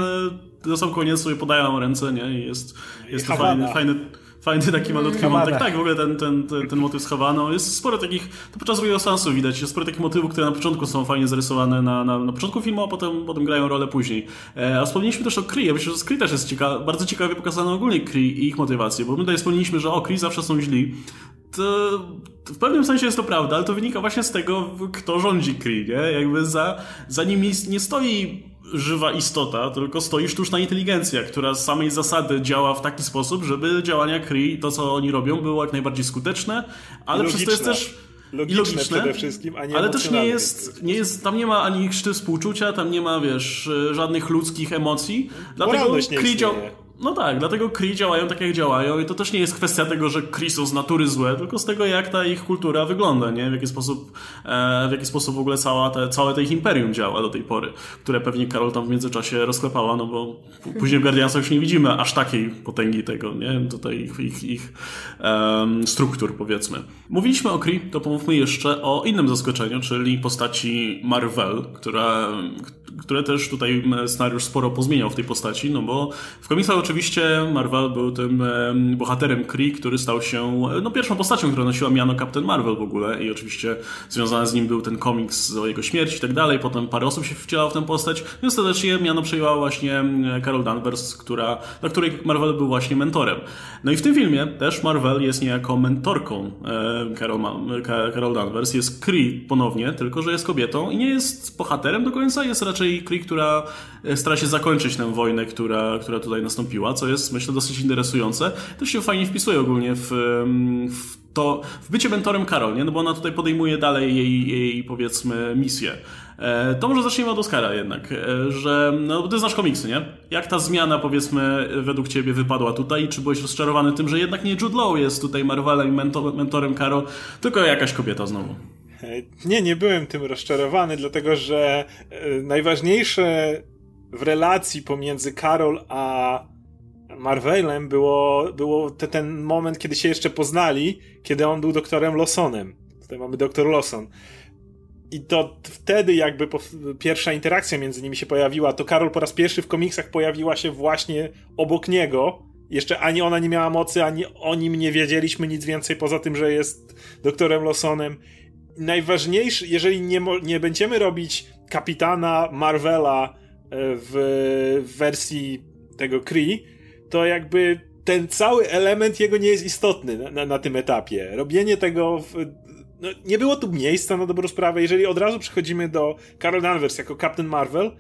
na sam koniec sobie podają ręce nie? i jest, jest to fajny, fajny fajny taki malutki wątek. Tak, w ogóle ten, ten, ten, ten motyw z Havaną. Jest sporo takich, to podczas drugiego sensu widać, jest sporo takich motywów, które na początku są fajnie zarysowane na, na, na początku filmu, a potem, potem grają rolę później. E, a wspomnieliśmy też o Kree. Ja myślę, że Kree też jest cieka bardzo ciekawie pokazane ogólnie Kree i ich motywacje, bo my tutaj wspomnieliśmy, że o, Kree zawsze są źli. To w pewnym sensie jest to prawda, ale to wynika właśnie z tego, kto rządzi Kree, nie? Jakby za, za nim nie stoi żywa istota, tylko stoi sztuczna inteligencja, która z samej zasady działa w taki sposób, żeby działania Kree, to co oni robią, było jak najbardziej skuteczne, ale przez to jest też logiczne, logiczne przede wszystkim, a nie Ale też nie jest, nie jest, tam nie ma ani chrzty współczucia, tam nie ma, wiesz, żadnych ludzkich emocji. Dlatego Kree, działa, no tak, dlatego Kree działają tak jak działają i to też nie jest kwestia tego, że Kree są z natury złe, tylko z tego jak ta ich kultura wygląda, nie? W jaki sposób, e, w jaki sposób w ogóle cała te, całe to ich imperium działa do tej pory, które pewnie Karol tam w międzyczasie rozklepała, no bo później w Guardiansach już nie widzimy aż takiej potęgi tego, nie? Tutaj ich, ich, ich um, struktur powiedzmy. Mówiliśmy o Kree, to pomówmy jeszcze o innym zaskoczeniu, czyli postaci Marvel, która które też tutaj scenariusz sporo pozmieniał w tej postaci, no bo w komiksach oczywiście Marvel był tym bohaterem Kree, który stał się no, pierwszą postacią, która nosiła miano Captain Marvel w ogóle i oczywiście związany z nim był ten komiks o jego śmierci i tak dalej, potem parę osób się wcielało w tę postać, no ostatecznie miano przejęła właśnie Carol Danvers, która, dla której Marvel był właśnie mentorem. No i w tym filmie też Marvel jest niejako mentorką e, Carol, Carol Danvers, jest Kree ponownie, tylko że jest kobietą i nie jest bohaterem do końca, jest raczej Kree, która e, stara się zakończyć tę wojnę, która, która tutaj nastąpiła, co jest myślę dosyć interesujące. Też się fajnie wpisuje ogólnie w, w to w bycie mentorem Karol, nie? No bo ona tutaj podejmuje dalej jej, jej powiedzmy misję. E, to może zacznijmy od Oscara jednak, e, że no, ty znasz komiksy, nie? Jak ta zmiana powiedzmy według ciebie wypadła tutaj? Czy byłeś rozczarowany tym, że jednak nie Jude Law jest tutaj Marvelem i mentor, mentorem Karol, tylko jakaś kobieta znowu? E, nie, nie byłem tym rozczarowany, dlatego że najważniejsze w relacji pomiędzy Karol a Marvelem było, było te, ten moment, kiedy się jeszcze poznali, kiedy on był doktorem Lawsonem. Tutaj mamy doktor Lawson. I to wtedy jakby pierwsza interakcja między nimi się pojawiła, to Karol po raz pierwszy w komiksach pojawiła się właśnie obok niego. Jeszcze ani ona nie miała mocy, ani o nim nie wiedzieliśmy nic więcej poza tym, że jest doktorem Lawsonem. Najważniejszy, jeżeli nie, nie będziemy robić kapitana Marvela e, w, wersji tego Kree, to jakby ten cały element jego nie jest istotny na, na, na tym etapie. Robienie tego w, no, nie było tu miejsca na dobrą sprawę. Jeżeli od razu przechodzimy do Carol Danvers jako Captain Marvel,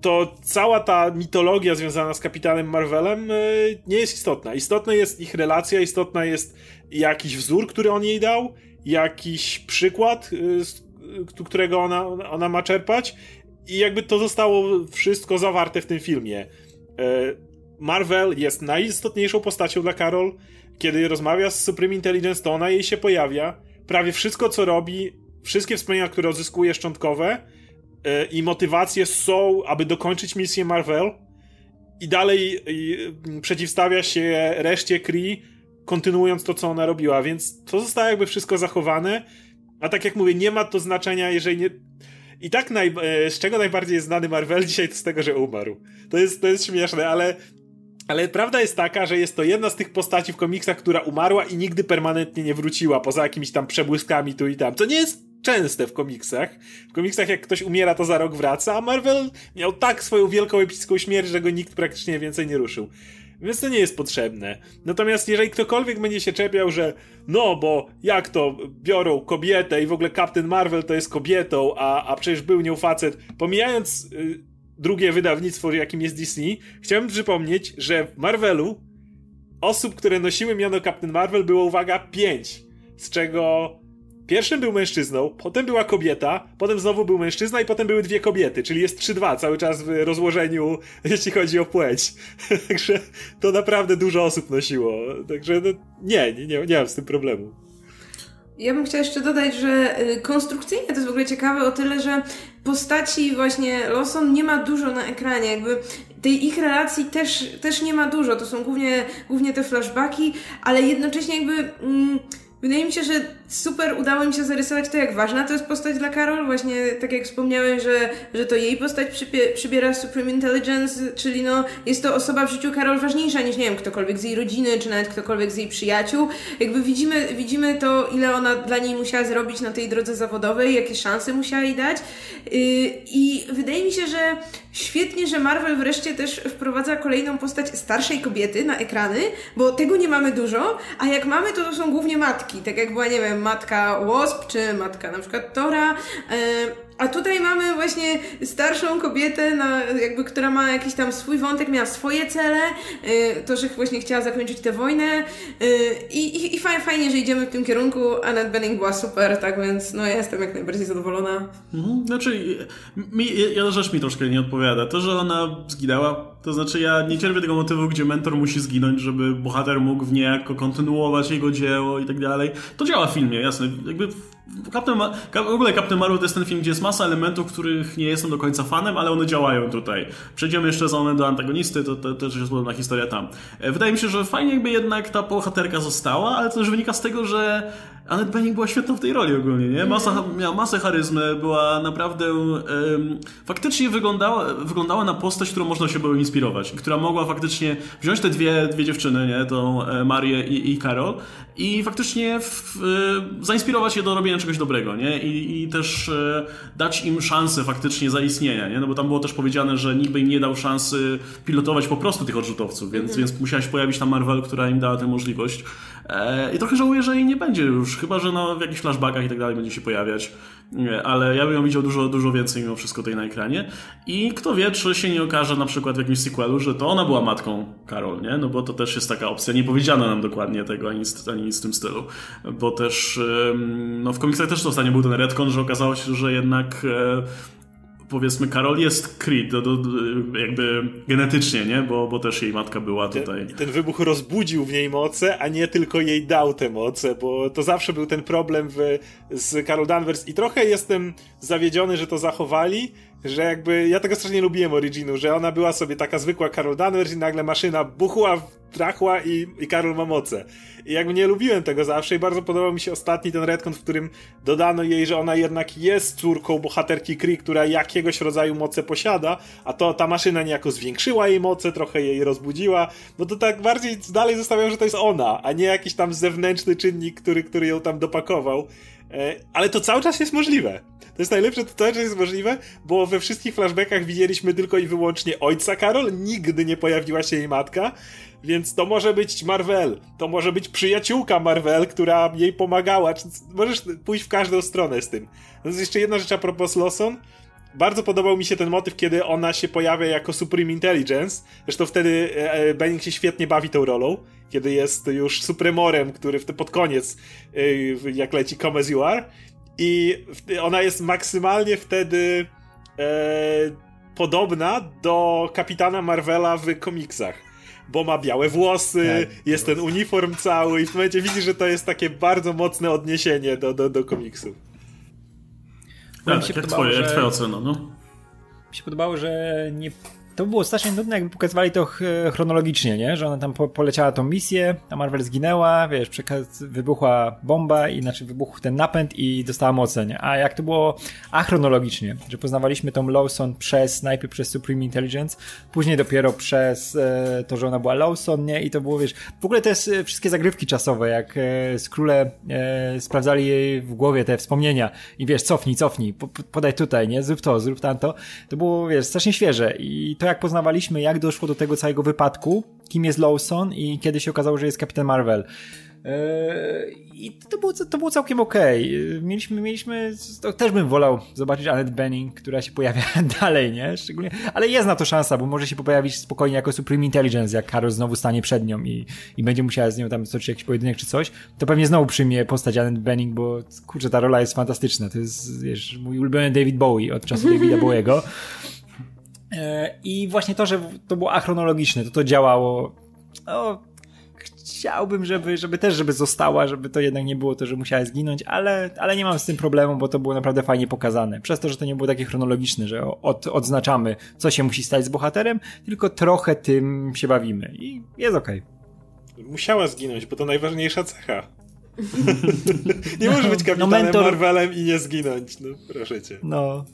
to cała ta mitologia związana z kapitanem Marvelem e, nie jest istotna. Istotna jest ich relacja, istotna jest jakiś wzór, który on jej dał, jakiś przykład, e, z którego ona, ona ma czerpać i jakby to zostało wszystko zawarte w tym filmie. E, Marvel jest najistotniejszą postacią dla Carol. Kiedy rozmawia z Supreme Intelligence, to ona jej się pojawia. Prawie wszystko, co robi, wszystkie wspomnienia, które odzyskuje szczątkowe yy, i motywacje są, aby dokończyć misję Marvel i dalej przeciwstawia się reszcie Kree, kontynuując to, co ona robiła, więc to zostało jakby wszystko zachowane. A tak jak mówię, nie ma to znaczenia, jeżeli nie. I tak naj... E, z czego najbardziej jest znany Marvel dzisiaj, to z tego, że umarł. To jest, to jest śmieszne, ale ale prawda jest taka, że jest to jedna z tych postaci w komiksach, która umarła i nigdy permanentnie nie wróciła, poza jakimiś tam przebłyskami tu i tam. Co nie jest częste w komiksach. W komiksach jak ktoś umiera, to za rok wraca, a Marvel miał tak swoją wielką epicką śmierć, że go nikt praktycznie więcej nie ruszył. Więc to nie jest potrzebne. Natomiast jeżeli ktokolwiek będzie się czepiał, że no, bo jak to biorą kobietę i w ogóle Captain Marvel to jest kobietą, a, a przecież był nią facet, pomijając... Yy, drugie wydawnictwo, jakim jest Disney, chciałem przypomnieć, że w Marvelu osób, które nosiły miano Captain Marvel było, uwaga, pięć. Z czego pierwszym był mężczyzną, potem była kobieta, potem znowu był mężczyzna i potem były dwie kobiety, czyli jest 3-2 cały czas w rozłożeniu, jeśli chodzi o płeć. Także to naprawdę dużo osób nosiło. Także no, nie, nie, nie, nie mam z tym problemu. Ja bym chciała jeszcze dodać, że y, konstrukcyjnie to jest w ogóle ciekawe o tyle, że postaci właśnie Lawson nie ma dużo na ekranie, jakby tej ich relacji też, też nie ma dużo, to są głównie, głównie te flashbacki, ale jednocześnie jakby... Mm, Wydaje mi się, że super udało mi się zarysować to, jak ważna to jest postać dla Carol. Właśnie tak jak wspomniałeś, że, że to jej postać przybiera Supreme Intelligence, czyli no, jest to osoba w życiu Carol ważniejsza niż, nie wiem, ktokolwiek z jej rodziny, czy nawet ktokolwiek z jej przyjaciół. Jakby widzimy, widzimy to, ile ona dla niej musiała zrobić na tej drodze zawodowej, jakie szanse musiała jej dać. Yy, I wydaje mi się, że świetnie, że Marvel wreszcie też wprowadza kolejną postać starszej kobiety na ekrany, bo tego nie mamy dużo, a jak mamy, to to są głównie matki. Tak jak była, nie wiem, matka Wasp, czy matka na przykład Tora. A tutaj mamy właśnie starszą kobietę, na, jakby, która ma jakiś tam swój wątek, miała swoje cele, e, to, że właśnie chciała zakończyć tę wojnę e, i, i, fajnie, fajnie, że idziemy w tym kierunku. Annette Bening była super, tak więc no ja jestem jak najbardziej zadowolona. Mhm, znaczy, mi, jedna rzecz mi troszkę nie odpowiada. To, że ona zginęła, to znaczy ja nie cierpię tego motywu, gdzie mentor musi zginąć, żeby bohater mógł w niejako kontynuować jego dzieło i tak dalej. To działa w filmie, jasne. Jakby Captain Ma w ogóle Captain Marvel to jest ten film, gdzie jest masa elementów, których nie jestem do końca fanem, ale one działają tutaj. Przejdziemy jeszcze za moment do antagonisty, to, to, to też jest podobna historia tam. E, wydaje mi się, że fajnie jakby jednak ta bohaterka została, ale to też wynika z tego, że Annette Bening była świetna w tej roli ogólnie, nie? Masa, miała masę charyzmy, była naprawdę... em, faktycznie wyglądała, wyglądała na postać, którą można się było inspirować. Która mogła faktycznie wziąć te dwie, dwie dziewczyny, nie? Tą e, Marię i, i Karol i faktycznie w, e, zainspirować je do robienia czegoś dobrego, nie? I, i też e, dać im szansę faktycznie zaistnienia, nie? No bo tam było też powiedziane, że nikt by im nie dał szansy pilotować po prostu tych odrzutowców, więc, więc musiała się pojawić tam Marvel, która im dała tę możliwość. E, I trochę żałuję, że jej nie będzie już, chyba że no, w jakichś flashbackach i tak dalej będzie się pojawiać. Nie, Ale ja bym ją widział dużo, dużo więcej mimo wszystko tej na ekranie. I kto wie, czy się nie okaże na przykład w jakimś sequelu, że to ona była matką Karol, nie? No bo to też jest taka opcja. Nie powiedziano nam dokładnie tego, ani ani nic w tym stylu. Bo też no w komiksach też to ostatnio był ten retcon, że okazało się, że jednak e, powiedzmy Karol jest Creed, do, do, do, jakby genetycznie, nie? Bo, bo też jej matka była tutaj. I ten wybuch rozbudził w niej moce, a nie tylko jej dał te moce, bo to zawsze był ten problem w, z Carol Danvers i trochę jestem zawiedziony, że to zachowali, że jakby, ja tego strasznie lubiłem Originu, że ona była sobie taka zwykła Carol Danvers i nagle maszyna buchła, trachła i, i Carol ma moce. I jakby nie lubiłem tego zawsze i bardzo podobał mi się ostatni ten retcon, w którym dodano jej, że ona jednak jest córką bohaterki Kree, która jakiegoś rodzaju moce posiada, a to ta maszyna niejako zwiększyła jej moce, trochę jej rozbudziła, no to tak bardziej dalej zostawiam, że to jest ona, a nie jakiś tam zewnętrzny czynnik, który, który ją tam dopakował. E, Ale to cały czas jest możliwe. To jest najlepsze, to cały czas jest możliwe, bo we wszystkich flashbackach widzieliśmy tylko i wyłącznie ojca Karol, nigdy nie pojawiła się jej matka, więc to może być Marvel, to może być przyjaciółka Marvel, która jej pomagała. Możesz pójść w każdą stronę z tym. Jest jeszcze jedna rzecz a propos Lawson. Bardzo podobał mi się ten motyw, kiedy ona się pojawia jako Supreme Intelligence. Zresztą wtedy e, e, Benning się świetnie bawi tą rolą, kiedy jest już Supremorem, który w, pod koniec, e, jak leci Come As You Are. I ona jest maksymalnie wtedy e, podobna do kapitana Marvela w komiksach. Bo ma białe włosy, Tak, jest ten uniform cały i w tym momencie widzisz, że to jest takie bardzo mocne odniesienie do, do, do komiksów. mi Tak, się jak, podobało, twoje, jak że- twoja ocena, no? mi się podobało, że nie. To było strasznie nudne, jakby pokazywali to ch- chronologicznie, nie? Że ona tam po, poleciała tą misję, a Marvel zginęła, wiesz, wybuchła bomba, i znaczy wybuchł ten napęd i dostała moce, nie? A jak to było achronologicznie, że poznawaliśmy tą Lawson przez, najpierw przez Supreme Intelligence, później dopiero przez e, to, że ona była Lawson, nie? I to było, wiesz, w ogóle te s- wszystkie zagrywki czasowe, jak e, skróle e, sprawdzali jej w głowie te wspomnienia i wiesz, cofnij, cofnij, po- podaj tutaj, nie? Zrób to, zrób tamto. To było, wiesz, strasznie świeże i to jak poznawaliśmy, jak doszło do tego całego wypadku, kim jest Lawson i kiedy się okazało, że jest Kapitan Marvel. Eee, I to było, to było całkiem okej. Eee, Mieliśmy, mieliśmy, to też bym wolał zobaczyć Annette Bening, która się pojawia dalej, nie? Szczególnie, ale jest na to szansa, bo może się pojawić spokojnie jako Supreme Intelligence, jak Karol znowu stanie przed nią i, i będzie musiała z nią tam stoczyć jakiś pojedynek czy coś, to pewnie znowu przyjmie postać Annette Bening, bo kurczę, ta rola jest fantastyczna. To jest, wiesz, mój ulubiony David Bowie od czasu Davida Bowiego. E, I właśnie to, że to było achronologiczne, to to działało. No, chciałbym, żeby, żeby też, żeby została, żeby to jednak nie było to, że musiała zginąć, ale, ale nie mam z tym problemu, bo to było naprawdę fajnie pokazane. Przez to, że to nie było takie chronologiczne, że od, odznaczamy, co się musi stać z bohaterem, tylko trochę tym się bawimy. I jest okej. Musiała zginąć, bo to najważniejsza cecha. nie może być kapitanem mentor- Marvelem i nie zginąć, no proszę cię. No,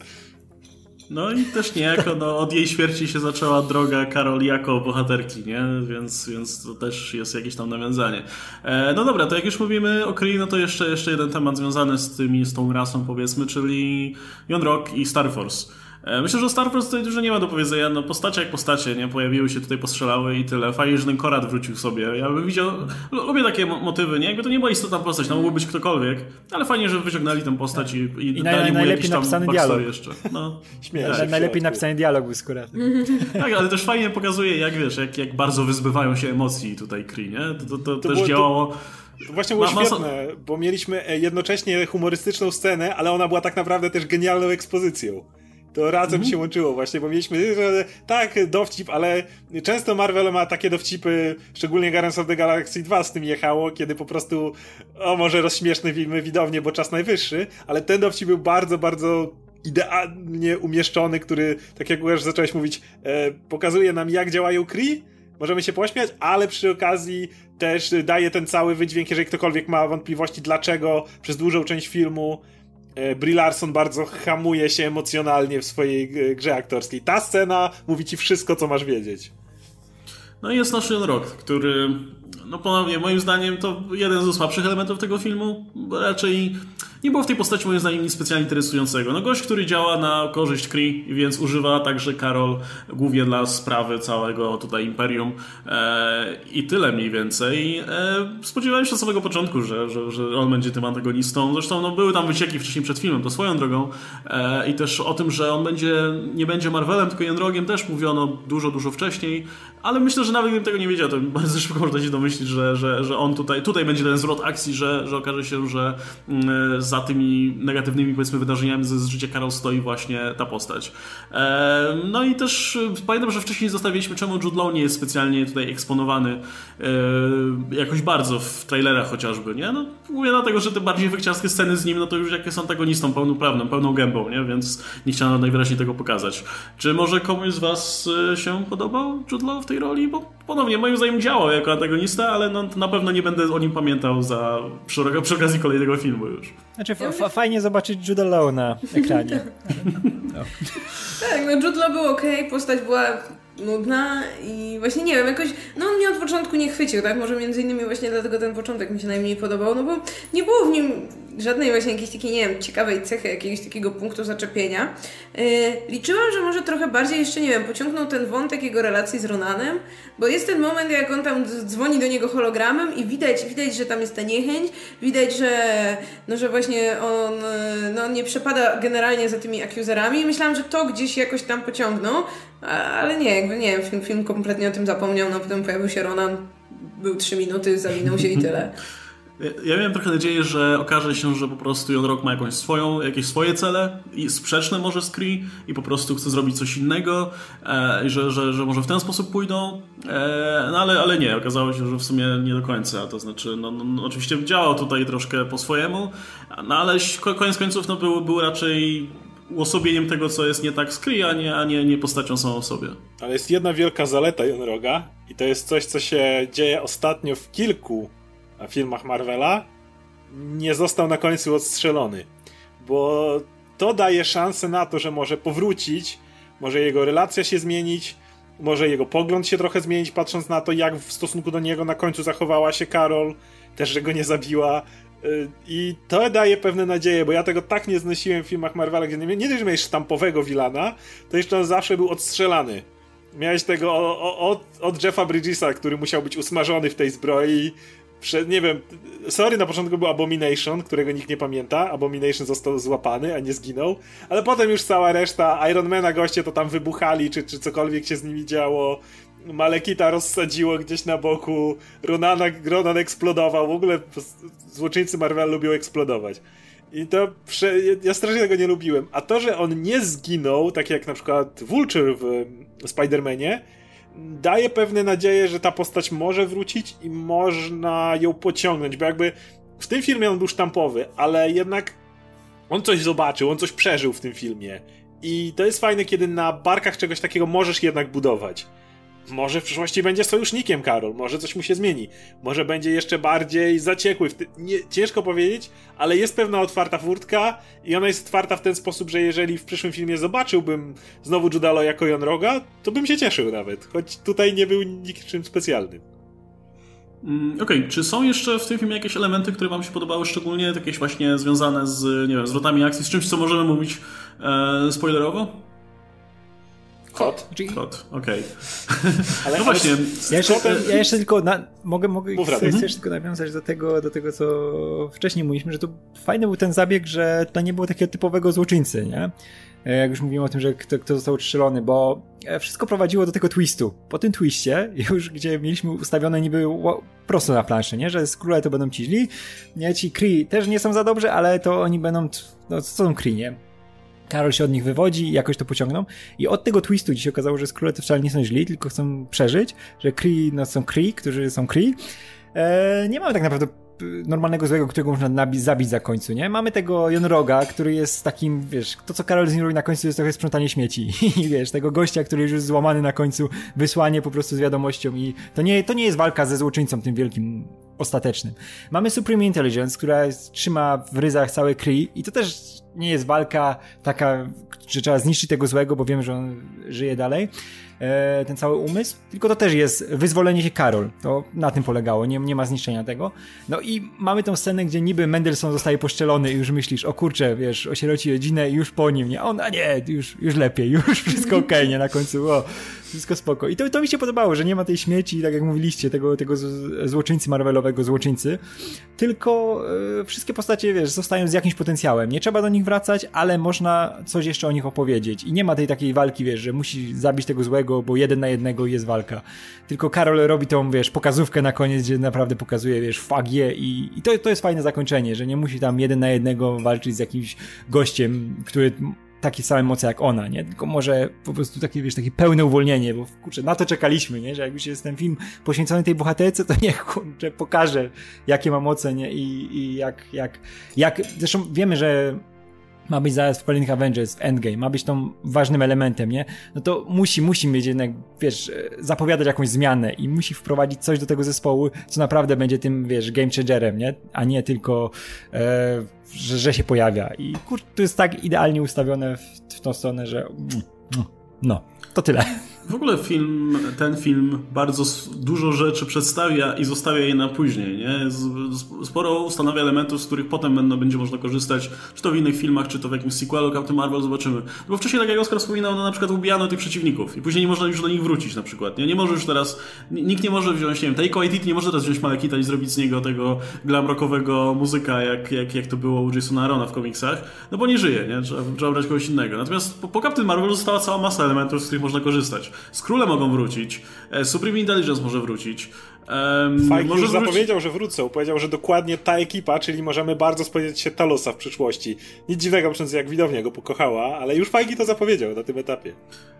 No i też niejako no, od jej śmierci się zaczęła droga Karol jako bohaterki, nie? Więc, więc to też jest jakieś tam nawiązanie. E, no dobra, to jak już mówimy o Kree, no to jeszcze, jeszcze jeden temat związany z tymi, z tą rasą powiedzmy, czyli Jon Rock i Star Force. E, Myślę, że o Star Force tutaj dużo nie ma do powiedzenia. No, postacie jak postacie, nie? Pojawiły się tutaj, postrzelały i tyle. Fajnie, że ten Korat wrócił sobie. Ja bym widział... lu- Lubię takie mo- motywy, nie? Jakby to nie była istotna postać, no mógł być ktokolwiek, ale fajnie, że wyciągnęli tę postać i, i, I naj- dali mu najlepiej jakiś tam dialog. jeszcze. No. Śmieję Tak. najlepiej napisany dialog był z Kuratem. Tak, ale też fajnie pokazuje, jak wiesz, jak, jak bardzo wyzbywają się emocji tutaj Kree, nie? To, to, to, też było- to- działało. To właśnie było Ma- ma- świetne, bo mieliśmy e, jednocześnie humorystyczną scenę, ale ona była tak naprawdę też genialną ekspozycją. To razem Mhm. się łączyło właśnie, bo mieliśmy, że tak, dowcip, ale często Marvel ma takie dowcipy, szczególnie Guardians of the Galaxy 2 z tym jechało, kiedy po prostu, o może rozśmieszmy widownię, bo czas najwyższy, ale ten dowcip był bardzo, bardzo idealnie umieszczony, który, tak jak już zacząłeś mówić, e, pokazuje nam jak działają Kree, możemy się pośmiać, ale przy okazji też daje ten cały wydźwięk, jeżeli ktokolwiek ma wątpliwości, dlaczego przez dużą część filmu Brie Larson bardzo hamuje się emocjonalnie w swojej grze aktorskiej. Ta scena mówi ci wszystko, co masz wiedzieć. No i jest nasz Rok, który, no ponownie, moim zdaniem to jeden ze słabszych elementów tego filmu. Raczej nie było w tej postaci moim zdaniem nic specjalnie interesującego. No gość, który działa na korzyść Kree, więc używa także Karol głównie dla sprawy całego tutaj imperium e, i tyle mniej więcej. E, spodziewałem się od samego początku, że, że, że on będzie tym antagonistą. Zresztą no, były tam wycieki wcześniej przed filmem, to swoją drogą. E, I też o tym, że on będzie, nie będzie Marvelem, tylko Jędrogiem też mówiono dużo, dużo wcześniej. Ale myślę, że nawet gdybym tego nie wiedział, to bardzo szybko można się domyślić, że, że, że on tutaj, tutaj będzie ten zwrot akcji, że, że okaże się, że mm, za tymi negatywnymi powiedzmy wydarzeniami z, z życia Karol stoi właśnie ta postać. E, no i też e, pamiętam, że wcześniej zostawiliśmy, czemu Jude Law nie jest specjalnie tutaj eksponowany e, jakoś bardzo w trailerach chociażby, nie? No, mówię dlatego, że te bardziej wykciarskie sceny z nim, no to już jak jest antagonistą pełnoprawnym, pełną gębą, nie? Więc nie chciano najwyraźniej tego pokazać. Czy może komuś z was się podobał Jude Law w tej roli? Bo ponownie, moim zdaniem działał jako antagonista, ale no, na pewno nie będę o nim pamiętał za, przy, przy okazji kolejnego filmu już. Znaczy fajnie zobaczyć Jude Law na ekranie. no. Tak, no Jude Law był ok, postać była nudna i właśnie nie wiem, jakoś, no on mnie od początku nie chwycił, tak? Może między innymi właśnie dlatego ten początek mi się najmniej podobał, no bo nie było w nim żadnej właśnie jakiejś takiej, nie wiem, ciekawej cechy, jakiegoś takiego punktu zaczepienia. Yy, liczyłam, że może trochę bardziej jeszcze, nie wiem, pociągnął ten wątek jego relacji z Ronanem, bo jest ten moment, jak on tam dzwoni do niego hologramem i widać, widać, że tam jest ta niechęć, widać, że, no, że właśnie on, no, on nie przepada generalnie za tymi akuzerami myślałam, że to gdzieś jakoś tam pociągnął, ale nie, jakby nie wiem, film, film kompletnie o tym zapomniał, no potem pojawił się Ronan, był trzy minuty, zawinął się i tyle. Ja miałem trochę nadzieję, że okaże się, że po prostu Jon Rock ma jakąś swoją, jakieś swoje cele i sprzeczne może z Kree i po prostu chce zrobić coś innego e, że, że, że może w ten sposób pójdą, e, no ale, ale nie, okazało się, że w sumie nie do końca, to znaczy no, no, no oczywiście działał tutaj troszkę po swojemu, no ale koniec końców no, był, był raczej uosobieniem tego, co jest nie tak z Kree, a nie, a nie, nie postacią samą sobie. Ale jest jedna wielka zaleta Jonroga i to jest coś, co się dzieje ostatnio w kilku filmach Marvela, nie został na końcu odstrzelony. Bo to daje szansę na to, że może powrócić, może jego relacja się zmienić, może jego pogląd się trochę zmienić, patrząc na to, jak w stosunku do niego na końcu zachowała się Karol, też, że go nie zabiła. Y, I to daje pewne nadzieje, bo ja tego tak nie znosiłem w filmach Marvela, gdzie nie, nie że miałeś sztampowego Wilana, to jeszcze on zawsze był odstrzelany. Miałeś tego od, od Jeffa Bridgesa, który musiał być usmażony w tej zbroi, nie wiem, sorry, na początku był Abomination, którego nikt nie pamięta. Abomination został złapany, a nie zginął. Ale potem już cała reszta Ironmana goście to tam wybuchali, czy, czy cokolwiek się z nimi działo. Malekita rozsadziło gdzieś na boku, Ronana, Ronan eksplodował. W ogóle złoczyńcy Marvel lubią eksplodować. I to prze... ja strasznie tego nie lubiłem. A to, że on nie zginął, tak jak na przykład Vulture w Spider-Manie, daje pewne nadzieje, że ta postać może wrócić i można ją pociągnąć, bo jakby w tym filmie on był sztampowy, ale jednak on coś zobaczył, on coś przeżył w tym filmie. I to jest fajne, kiedy na barkach czegoś takiego możesz jednak budować. Może w przyszłości będzie sojusznikiem Karol, może coś mu się zmieni, może będzie jeszcze bardziej zaciekły. Nie, ciężko powiedzieć, ale jest pewna otwarta furtka i ona jest otwarta w ten sposób, że jeżeli w przyszłym filmie zobaczyłbym znowu Judalo jako Jon Roga, to bym się cieszył nawet, choć tutaj nie był niczym specjalnym. Mm, okej, okay. czy są jeszcze w tym filmie jakieś elementy, które Wam się podobały szczególnie, jakieś właśnie związane z, nie wiem, zwrotami akcji, z czymś, co możemy mówić e, spoilerowo? Kot? Kot, okej. Okay. no właśnie. Ja jeszcze, ja jeszcze tylko na, mogę, mogę chcę, chcesz tylko nawiązać do tego, do tego, co wcześniej mówiliśmy, że to fajny był ten zabieg, że to nie było takiego typowego złoczyńcy, nie? E, jak już mówiłem o tym, że kto, kto został strzelony, bo e, wszystko prowadziło do tego twistu. Po tym twiście, już gdzie mieliśmy ustawione niby prosto na planszy, nie? Że z króle to będą ci źli, nie? Ci Kree też nie są za dobrze, ale to oni będą, no co są Kree, nie? Karol się od nich wywodzi i jakoś to pociągną. I od tego twistu dziś okazało, że Skrulle to wcale nie są źli, tylko chcą przeżyć, że Kree no, są Kree, którzy są Kree. Eee, nie mamy tak naprawdę normalnego złego, którego można zabić za końcu, nie? Mamy tego Jonroga, który jest takim, wiesz, to co Karol z nim robi na końcu jest trochę sprzątanie śmieci. I wiesz, tego gościa, który już jest złamany na końcu, wysłanie po prostu z wiadomością i to nie, to nie jest walka ze złoczyńcą tym wielkim ostatecznym. Mamy Supreme Intelligence, która trzyma w ryzach całe Kree i to też nie jest walka taka, że trzeba zniszczyć tego złego, bo wiemy, że on żyje dalej E, ten cały umysł, tylko to też jest wyzwolenie się Karol. To na tym polegało, nie, nie ma zniszczenia tego. No i mamy tą scenę, gdzie niby Mendelssohn zostaje poszczelony i już myślisz, o kurczę, wiesz, osieroci rodzinę i już po nim, nie? A on, a nie, już, już lepiej, już wszystko okej, okay, nie? Na końcu, o, wszystko spoko. I to, to mi się podobało, że nie ma tej śmieci, tak jak mówiliście, tego, tego złoczyńcy Marvelowego, złoczyńcy, tylko e, wszystkie postacie, wiesz, zostają z jakimś potencjałem. Nie trzeba do nich wracać, ale można coś jeszcze o nich opowiedzieć. I nie ma tej takiej walki, wiesz, że musi zabić tego złego, bo jeden na jednego jest walka. Tylko Karol robi tą, wiesz, pokazówkę na koniec, gdzie naprawdę pokazuje, wiesz, fagie i, i to, to jest fajne zakończenie, że nie musi tam jeden na jednego walczyć z jakimś gościem, który takie same moce jak ona, nie? Tylko może po prostu takie, wiesz, takie pełne uwolnienie, bo kurczę, na to czekaliśmy, nie? Że jak już jest ten film poświęcony tej bohaterce, to niech kurczę pokaże, jakie ma moce, nie? I, i jak, jak, jak, zresztą wiemy, że ma być zaraz w kolejnych Avengers, w Endgame, ma być tą ważnym elementem, nie? No to musi, musi mieć jednak, wiesz, zapowiadać jakąś zmianę i musi wprowadzić coś do tego zespołu, co naprawdę będzie tym, wiesz, game changerem, nie? A nie tylko, e, że, że się pojawia. I kur, to jest tak idealnie ustawione w, w tą stronę, że mm, no, to tyle. W ogóle film, ten film bardzo dużo rzeczy przedstawia i zostawia je na później. Nie? Sporo ustanawia elementów, z których potem będą, będzie można korzystać, czy to w innych filmach, czy to w jakimś sequelu Captain Marvel, zobaczymy. Bo wcześniej, tak jak Oskar wspominał, no na przykład ubijano tych przeciwników i później nie można już do nich wrócić na przykład. Nie, nie może już teraz, nikt nie może wziąć, nie wiem, Taika Waititi nie może teraz wziąć Malekita i zrobić z niego tego glam rockowego muzyka, jak, jak, jak to było u Jasona Arona w komiksach, no bo nie żyje, nie? Trzeba, trzeba brać kogoś innego. Natomiast po, po Captain Marvel została cała masa elementów, z których można korzystać. Skróle mogą wrócić, e, Supreme Intelligence może wrócić. Um, Fajki już wrócić... zapowiedział, że wrócą. Powiedział, że dokładnie ta ekipa, czyli możemy bardzo spodziewać się Talosa w przyszłości. Nic dziwnego, przez jak widownia go pokochała, ale już Fajki to zapowiedział na tym etapie.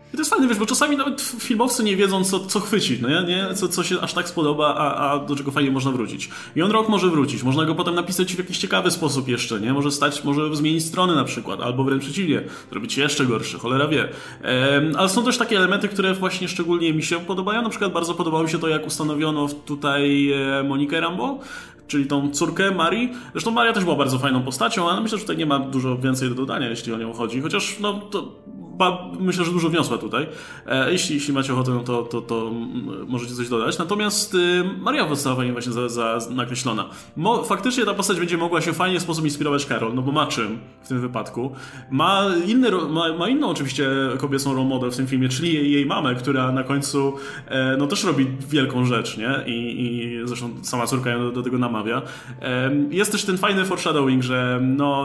I to jest fajne, wiesz, bo czasami nawet filmowcy nie wiedzą, co, co chwycić, no nie? nie? Co, co się aż tak spodoba, a, a do czego fajnie można wrócić. I on rok może wrócić, można go potem napisać w jakiś ciekawy sposób jeszcze, nie? Może stać, może zmienić strony na przykład, albo wręcz przeciwnie, zrobić jeszcze gorszy, cholera wie. Ehm, ale są też takie elementy, które właśnie szczególnie mi się podobają. Na przykład bardzo podobało mi się to, jak ustanowiono tutaj e, Monikę Rambo, czyli tą córkę Marii. Zresztą Maria też była bardzo fajną postacią, ale myślę, że tutaj nie ma dużo więcej do dodania, jeśli o nią chodzi. Chociaż no, to myślę, że dużo wniosła tutaj. E, jeśli, jeśli macie ochotę, to, to, to możecie coś dodać. Natomiast y, Maria została właśnie za, za nakreślona. Mo, faktycznie ta postać będzie mogła się w sposób inspirować Karol, no bo ma czym w tym wypadku. Ma, inny, ma, ma inną oczywiście kobiecą role model w tym filmie, czyli jej, jej mamę, która na końcu e, no też robi wielką rzecz, nie? I, i zresztą sama córka ją do, do tego namawia. E, jest też ten fajny foreshadowing, że no,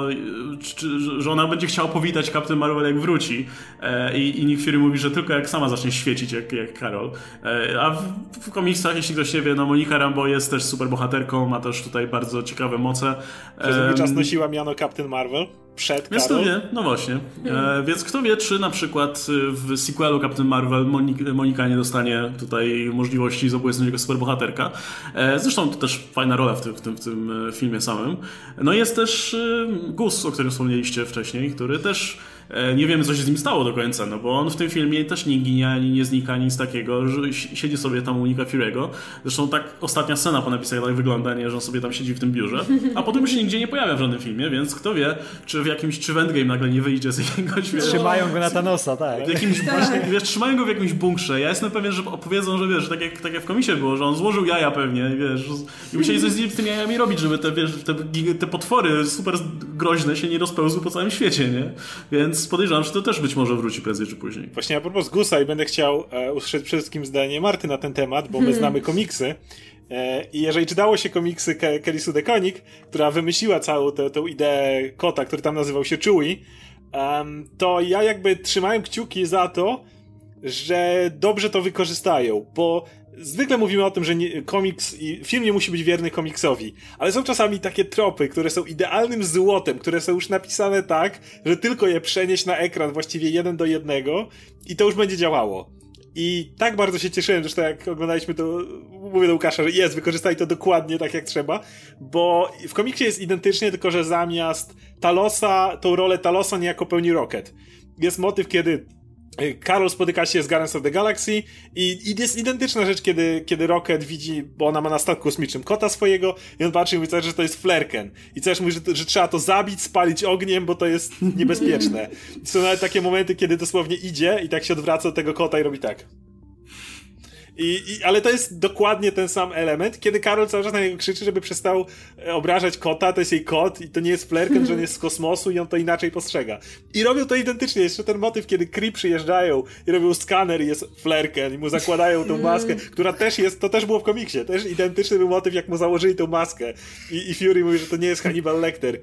że ona będzie chciała powitać Captain Marvel jak wróci. E, I, i Nick Fury mówi, że tylko jak sama zacznie świecić, jak, jak Carol. E, a w, w komiksach, jeśli ktoś nie wie, no Monika Rambo jest też super bohaterką, ma też tutaj bardzo ciekawe moce. Przez długi czas nosiła miano Captain Marvel przed Więc kto wie, no właśnie. E, więc kto wie, czy na przykład w sequelu Captain Marvel Monika, Monika nie dostanie tutaj możliwości zabójstwa jako superbohaterka. E, zresztą to też fajna rola w tym, w tym, w tym filmie samym. No jest też Gus, o którym wspomnieliście wcześniej, który też E, nie wiemy, co się z nim stało do końca, no bo on w tym filmie też nie ginie, ani nie znika, nic takiego, że siedzi sobie tam u Nika Fury'ego. Zresztą tak ostatnia scena po napisach tak wygląda, nie, że on sobie tam siedzi w tym biurze, a potem się nigdzie nie pojawia w żadnym filmie, więc kto wie, czy w jakimś, czy w Endgame nagle nie wyjdzie z jakiegoś. Trzymają go na Thanosa, tak. W jakimś, tak. właśnie, wiesz, trzymają go w jakimś bunkrze. Ja jestem pewien, że opowiedzą, że wiesz, tak jak, tak jak w komisie było, że on złożył jaja pewnie, wiesz, i musieli coś z tymi jajami robić, żeby te, wiesz, te, te potwory super groźne się nie rozpełzły po całym świecie, nie? Więc podejrzewam, że to też być może wróci prędzej czy później. Właśnie a propos Gusa i będę chciał e, usłyszeć przede wszystkim zdanie Marty na ten temat, bo my hmm. znamy komiksy. E, I jeżeli czytało się komiksy Ke Kelly Sue DeConnick, która wymyśliła całą tę, tę ideę kota, który tam nazywał się Chewie, um, to ja jakby trzymałem kciuki za to, że dobrze to wykorzystają, bo Zwykle mówimy o tym, że nie, komiks i film nie musi być wierny komiksowi, ale są czasami takie tropy, które są idealnym złotem, które są już napisane tak, że tylko je przenieść na ekran właściwie jeden do jednego i to już będzie działało. I tak bardzo się cieszyłem, zresztą jak oglądaliśmy to, mówię do Łukasza, że jest, wykorzystali to dokładnie tak jak trzeba, bo w komiksie jest identycznie, tylko że zamiast Talosa, tą rolę Talosa niejako pełni Rocket. Jest motyw, kiedy Carol spotyka się z Guardians of the Galaxy i, i jest identyczna rzecz, kiedy, kiedy Rocket widzi, bo ona ma na statku kosmicznym kota swojego i on patrzy i mówi, że to jest flerken. I też mówi, że, że trzeba to zabić, spalić ogniem, bo to jest niebezpieczne. Są nawet takie momenty, kiedy dosłownie idzie i tak się odwraca do tego kota i robi tak. I, I, ale to jest dokładnie ten sam element, kiedy Karol cały czas na niego krzyczy, żeby przestał e, obrażać kota, to jest jej kot i to nie jest flerken, że on jest z kosmosu i on to inaczej postrzega. I robią to identycznie. Jeszcze ten motyw, kiedy Kree przyjeżdżają i robią skaner i jest flerken i mu zakładają tą maskę, która też jest, to też było w komiksie, też identyczny był motyw, jak mu założyli tą maskę. I, i Fury mówi, że to nie jest Hannibal Lecter.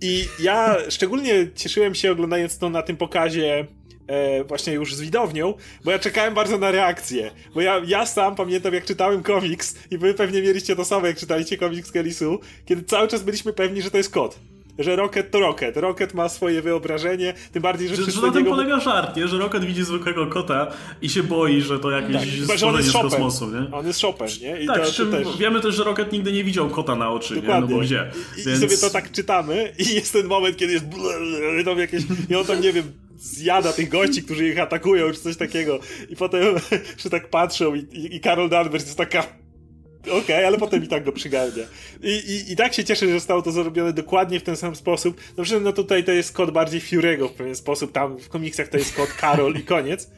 I ja szczególnie cieszyłem się oglądając to na tym pokazie e, właśnie już z widownią, bo ja czekałem bardzo na reakcję. Bo ja, ja sam pamiętam, jak czytałem komiks i wy pewnie mieliście to samo, jak czytaliście komiks Kellysu, kiedy cały czas byliśmy pewni, że to jest kot że Rocket to Rocket. Rocket ma swoje wyobrażenie, tym bardziej, że... Że, że na tym niego... polega żart, nie? Że Rocket widzi zwykłego kota i się boi, że to jakieś tak, stworzenie z kosmosu, nie? On jest Chopin, nie? I tak, to, to też... wiemy też, że Rocket nigdy nie widział kota na oczy, Dokładnie. nie? No bo gdzie? I, Więc... I sobie to tak czytamy i jest ten moment, kiedy jest tam jakieś... I on tam, nie wiem, zjada tych gości, którzy ich atakują, czy coś takiego. I potem, że tak patrzą i, i, i Carol Danvers jest taka Okej, okay, ale potem i tak go przygarnia. I, i, I tak się cieszę, że zostało to zrobione dokładnie w ten sam sposób. Dobrze, no tutaj to jest kod bardziej Fury'ego w pewien sposób, tam w komiksach to jest kod Carol i koniec.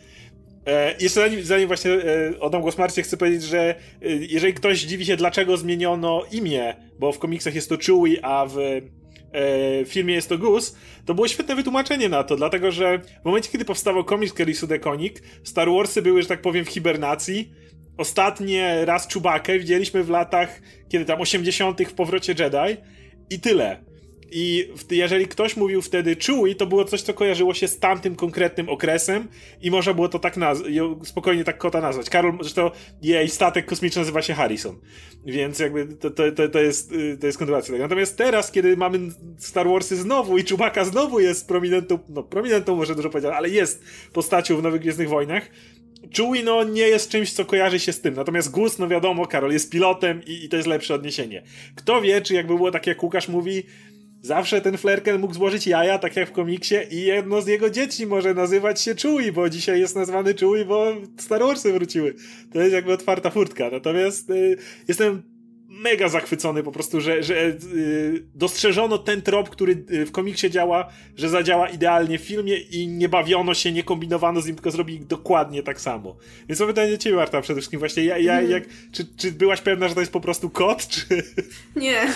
E, jeszcze zanim, zanim właśnie e, oddam głos Marcie, chcę powiedzieć, że e, jeżeli ktoś dziwi się, dlaczego zmieniono imię, bo w komiksach jest to Chewie, a w e, filmie jest to Goose, to było świetne wytłumaczenie na to, dlatego że w momencie, kiedy powstawał komiks Kelly Sudekonik, Star Warsy były, że tak powiem, w hibernacji. Ostatnie raz Czubakę widzieliśmy w latach, kiedy tam 80. w powrocie Jedi i tyle. I jeżeli ktoś mówił wtedy Chewie, to było coś, co kojarzyło się z tamtym konkretnym okresem i można było to tak nazwać, spokojnie tak kota nazwać. Karol, zresztą jej statek kosmiczny nazywa się Harrison, więc jakby to, to, to, to jest, to jest kontynuacja. Natomiast teraz, kiedy mamy Star Warsy znowu i Chewbacca znowu jest prominentą, no prominentą może dużo powiedzieć, ale jest postacią w Nowych Gwiezdnych Wojnach, Chewie no nie jest czymś, co kojarzy się z tym. Natomiast Gus, no wiadomo, Karol jest pilotem i, i to jest lepsze odniesienie. Kto wie, czy jakby było tak, jak Łukasz mówi, Zawsze ten Flerken mógł złożyć jaja, tak jak w komiksie, i jedno z jego dzieci może nazywać się Chewie, bo dzisiaj jest nazwany Chewie, bo Star Warsy wróciły. To jest jakby otwarta furtka. Natomiast y, jestem mega zachwycony po prostu, że, że yy, dostrzeżono ten trop, który y, w komiksie działa, że zadziała idealnie w filmie i nie bawiono się, nie kombinowano z nim, tylko zrobili dokładnie tak samo. Więc mam pytanie do ciebie, Marta, przede wszystkim właśnie, ja, ja, mm. jak, czy, czy byłaś pewna, że to jest po prostu kot, czy... Nie,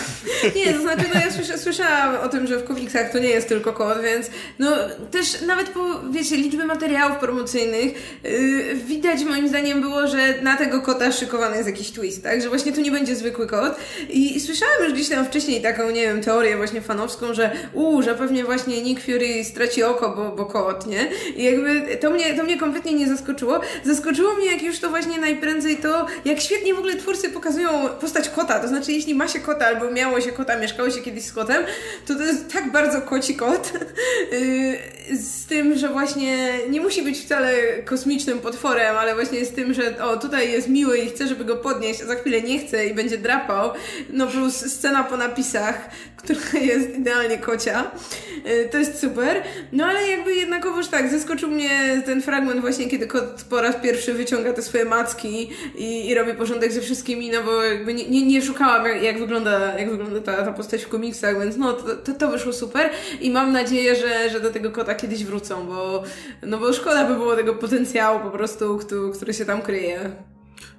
nie, to znaczy, no ja słysza, słyszałam o tym, że w komiksach to nie jest tylko kot, więc no też nawet po, wiecie, liczby materiałów promocyjnych yy, widać moim zdaniem było, że na tego kota szykowany jest jakiś twist, tak, że właśnie to nie będzie zwykły kot. I, I, słyszałem już gdzieś tam wcześniej taką, nie wiem, teorię właśnie fanowską, że u, że pewnie właśnie Nick Fury straci oko, bo, bo kot, nie? I jakby to mnie, to mnie kompletnie nie zaskoczyło. Zaskoczyło mnie, jak już to właśnie najprędzej to, jak świetnie w ogóle twórcy pokazują postać kota. To znaczy, jeśli ma się kota albo miało się kota, mieszkało się kiedyś z kotem, to to jest tak bardzo koci kot. Y, z tym, że właśnie nie musi być wcale kosmicznym potworem, ale właśnie z tym, że o, tutaj jest miły i chce, żeby go podnieść, a za chwilę nie chce i będzie drapał no plus scena po napisach, która jest idealnie kocia. Y, to jest super. No ale jakby jednakowoż tak, zaskoczył mnie ten fragment właśnie, kiedy kot po raz pierwszy wyciąga te swoje macki i, i robi porządek ze wszystkimi, no bo jakby nie, nie, nie szukałam jak, jak, wygląda, jak wygląda ta, ta postać w komiksach, więc no to, to, to wyszło super i mam nadzieję, że, że do tego kota kiedyś wrócą, bo no bo szkoda by było tego potencjału po prostu, który, który się tam kryje.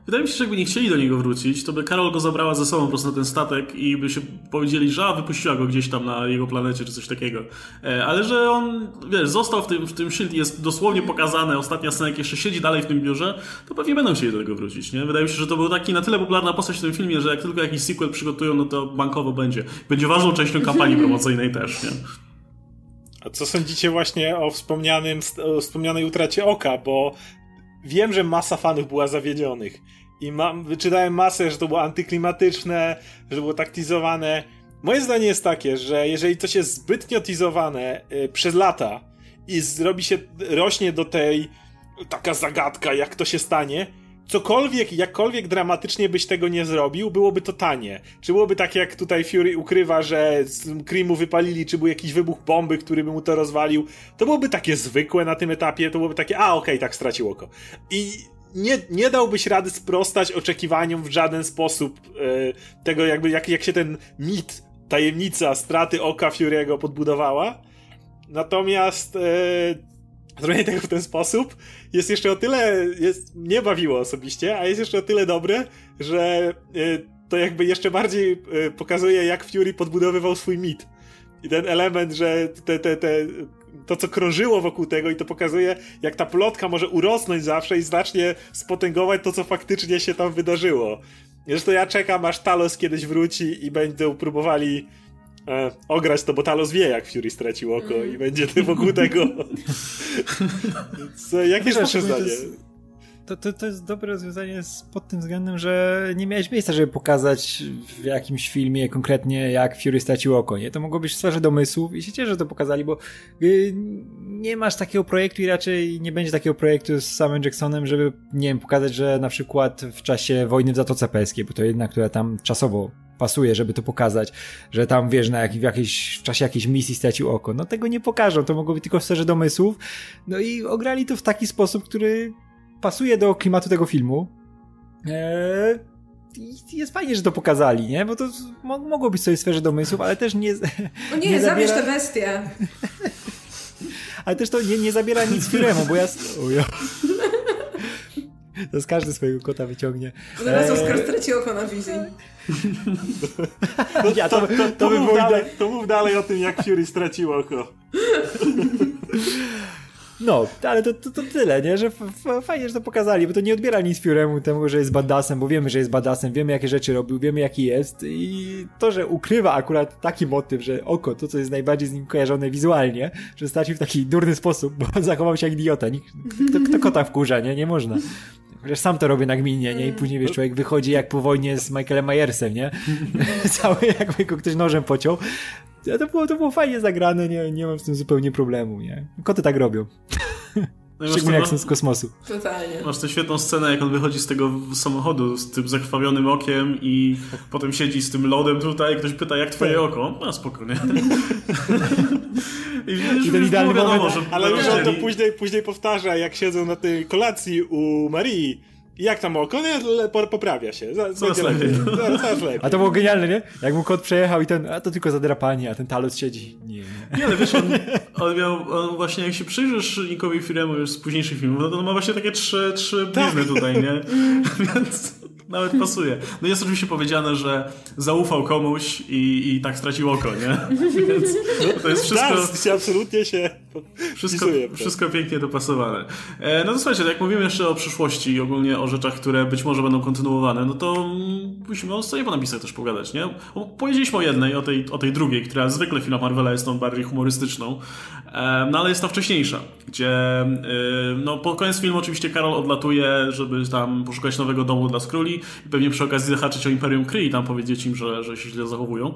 Wydaje mi się, że jakby nie chcieli do niego wrócić, to by Karol go zabrała ze sobą po prostu na ten statek i by się powiedzieli, że a, wypuściła go gdzieś tam na jego planecie czy coś takiego. E, ale że on, wiesz, został w tym, w tym szyld jest dosłownie pokazane, ostatnia scena, jak jeszcze siedzi dalej w tym biurze, to pewnie będą chcieli do niego wrócić, nie? Wydaje mi się, że to był taki na tyle popularna postać w tym filmie, że jak tylko jakiś sequel przygotują, no to bankowo będzie. Będzie ważną częścią kampanii promocyjnej też, nie? A co sądzicie właśnie o wspomnianym, o wspomnianej utracie oka, bo wiem, że masa fanów była zawiedzionych. I mam, wyczytałem masę, że to było antyklimatyczne, że było taktizowane. Moje zdanie jest takie, że jeżeli coś jest zbytnio tizowane y, przez lata i zrobi się, rośnie do tej taka zagadka, jak to się stanie, cokolwiek, jakkolwiek dramatycznie byś tego nie zrobił, byłoby to tanie. Czy byłoby tak, jak tutaj Fury ukrywa, że z Creamu wypalili, czy był jakiś wybuch bomby, który by mu to rozwalił, to byłoby takie zwykłe na tym etapie, to byłoby takie, a okej, okay, tak stracił oko. I nie, nie dałbyś rady sprostać oczekiwaniom w żaden sposób e, tego, jakby jak, jak się ten mit, tajemnica straty oka Fury'ego podbudowała. Natomiast e, zrobienie tego w ten sposób jest jeszcze o tyle, jest, mnie bawiło osobiście, a jest jeszcze o tyle dobre, że y, to jakby jeszcze bardziej y, pokazuje, jak Fury podbudowywał swój mit. I ten element, że te, te, te, to, co krążyło wokół tego, i to pokazuje, jak ta plotka może urosnąć zawsze i znacznie spotęgować to, co faktycznie się tam wydarzyło. Zresztą ja czekam, aż Talos kiedyś wróci i będą próbowali e, ograć to, bo Talos wie, jak Fury stracił oko mm. i będzie wokół tego. Co, jakie jest wasze zdanie? To, to, to jest dobre rozwiązanie pod tym względem, że nie miałeś miejsca, żeby pokazać w jakimś filmie konkretnie, jak Fury stracił oko, nie? To mogło być w sferze domysłów i się cieszę, że to pokazali, bo y, nie masz takiego projektu i raczej nie będzie takiego projektu z samym Jacksonem, żeby, nie wiem, pokazać, że na przykład w czasie wojny w Zatoce Perskiej, bo to jedna, która tam czasowo pasuje, żeby to pokazać, że tam wiesz, na jak, w, jakiejś, w czasie jakiejś misji stracił oko. No tego nie pokażą, to mogło być tylko w sferze domysłów. No i ograli to w taki sposób, który pasuje do klimatu tego filmu. Eee, i jest fajnie, że to pokazali, nie? Bo to mogło być sobie w sferze domysłów, ale też nie. O nie, nie zabiera... zabierz tę bestię. ale też to nie, nie zabiera nic filmu, bo ja. O, ja. To z każdy swojego kota wyciągnie. Zaraz Oskar straci oko na wizji. No, ja, to, to, to, to, mów dalej, to mów dalej o tym, jak Fury stracił oko. No, ale to, to, to tyle, nie? Że fajnie, że to pokazali, bo to nie odbiera nic Furemu temu, że jest badassem, bo wiemy, że jest badassem, wiemy jakie rzeczy robił, wiemy jaki jest i to, że ukrywa akurat taki motyw, że oko, to co jest najbardziej z nim kojarzone wizualnie, że stracił w taki durny sposób, bo zachował się jak idiota. Nikt, kto, kto kota wkurza, nie? Nie można. Chociaż sam to robię nagminnie, nie? I później, wiesz, człowiek wychodzi jak po wojnie z Michaelem Myersem, nie? Cały jakby go ktoś nożem pociął. To było, to było fajnie zagrane, nie, nie mam z tym zupełnie problemu, nie? Koty tak robią. No Szczególnie jak są z kosmosu. Totalnie. Masz tę świetną scenę, jak on wychodzi z tego samochodu z tym zakrwawionym okiem i potem siedzi z tym lodem tutaj i ktoś pyta, jak twoje oko? A spokojnie. I, I ten idealny wiadomo, moment, że ale już on to później, później powtarza, jak siedzą na tej kolacji u Marii jak tam oko? No, poprawia się. Coraz lepiej. Lepiej. A to było genialne, nie? Jak mu kot przejechał i ten, a to tylko zadrapanie, a ten talos siedzi. Nie. Nie, ale wiesz, on, on miał, on właśnie jak się przyjrzysz Nickowi Firemu już z późniejszych filmów, no to on ma właśnie takie trzy, trzy tak. tutaj, nie? Więc nawet pasuje. No jest oczywiście powiedziane, że zaufał komuś i, i tak stracił oko, nie? Więc to jest wszystko... Tak, absolutnie się wszystko, wszystko pięknie dopasowane. E, no to słuchajcie, jak mówimy jeszcze o przyszłości i ogólnie o rzeczach, które być może będą kontynuowane, no to musimy o napisach też pogadać, nie? Powiedzieliśmy o jednej, o tej, o tej drugiej, która zwykle w filmach Marvela jest tą bardziej humorystyczną, e, no ale jest to wcześniejsza, gdzie e, no po koniec filmu oczywiście Karol odlatuje, żeby tam poszukać nowego domu dla Skróli i pewnie przy okazji zahaczyć o Imperium Kree i tam powiedzieć im, że, że się źle zachowują.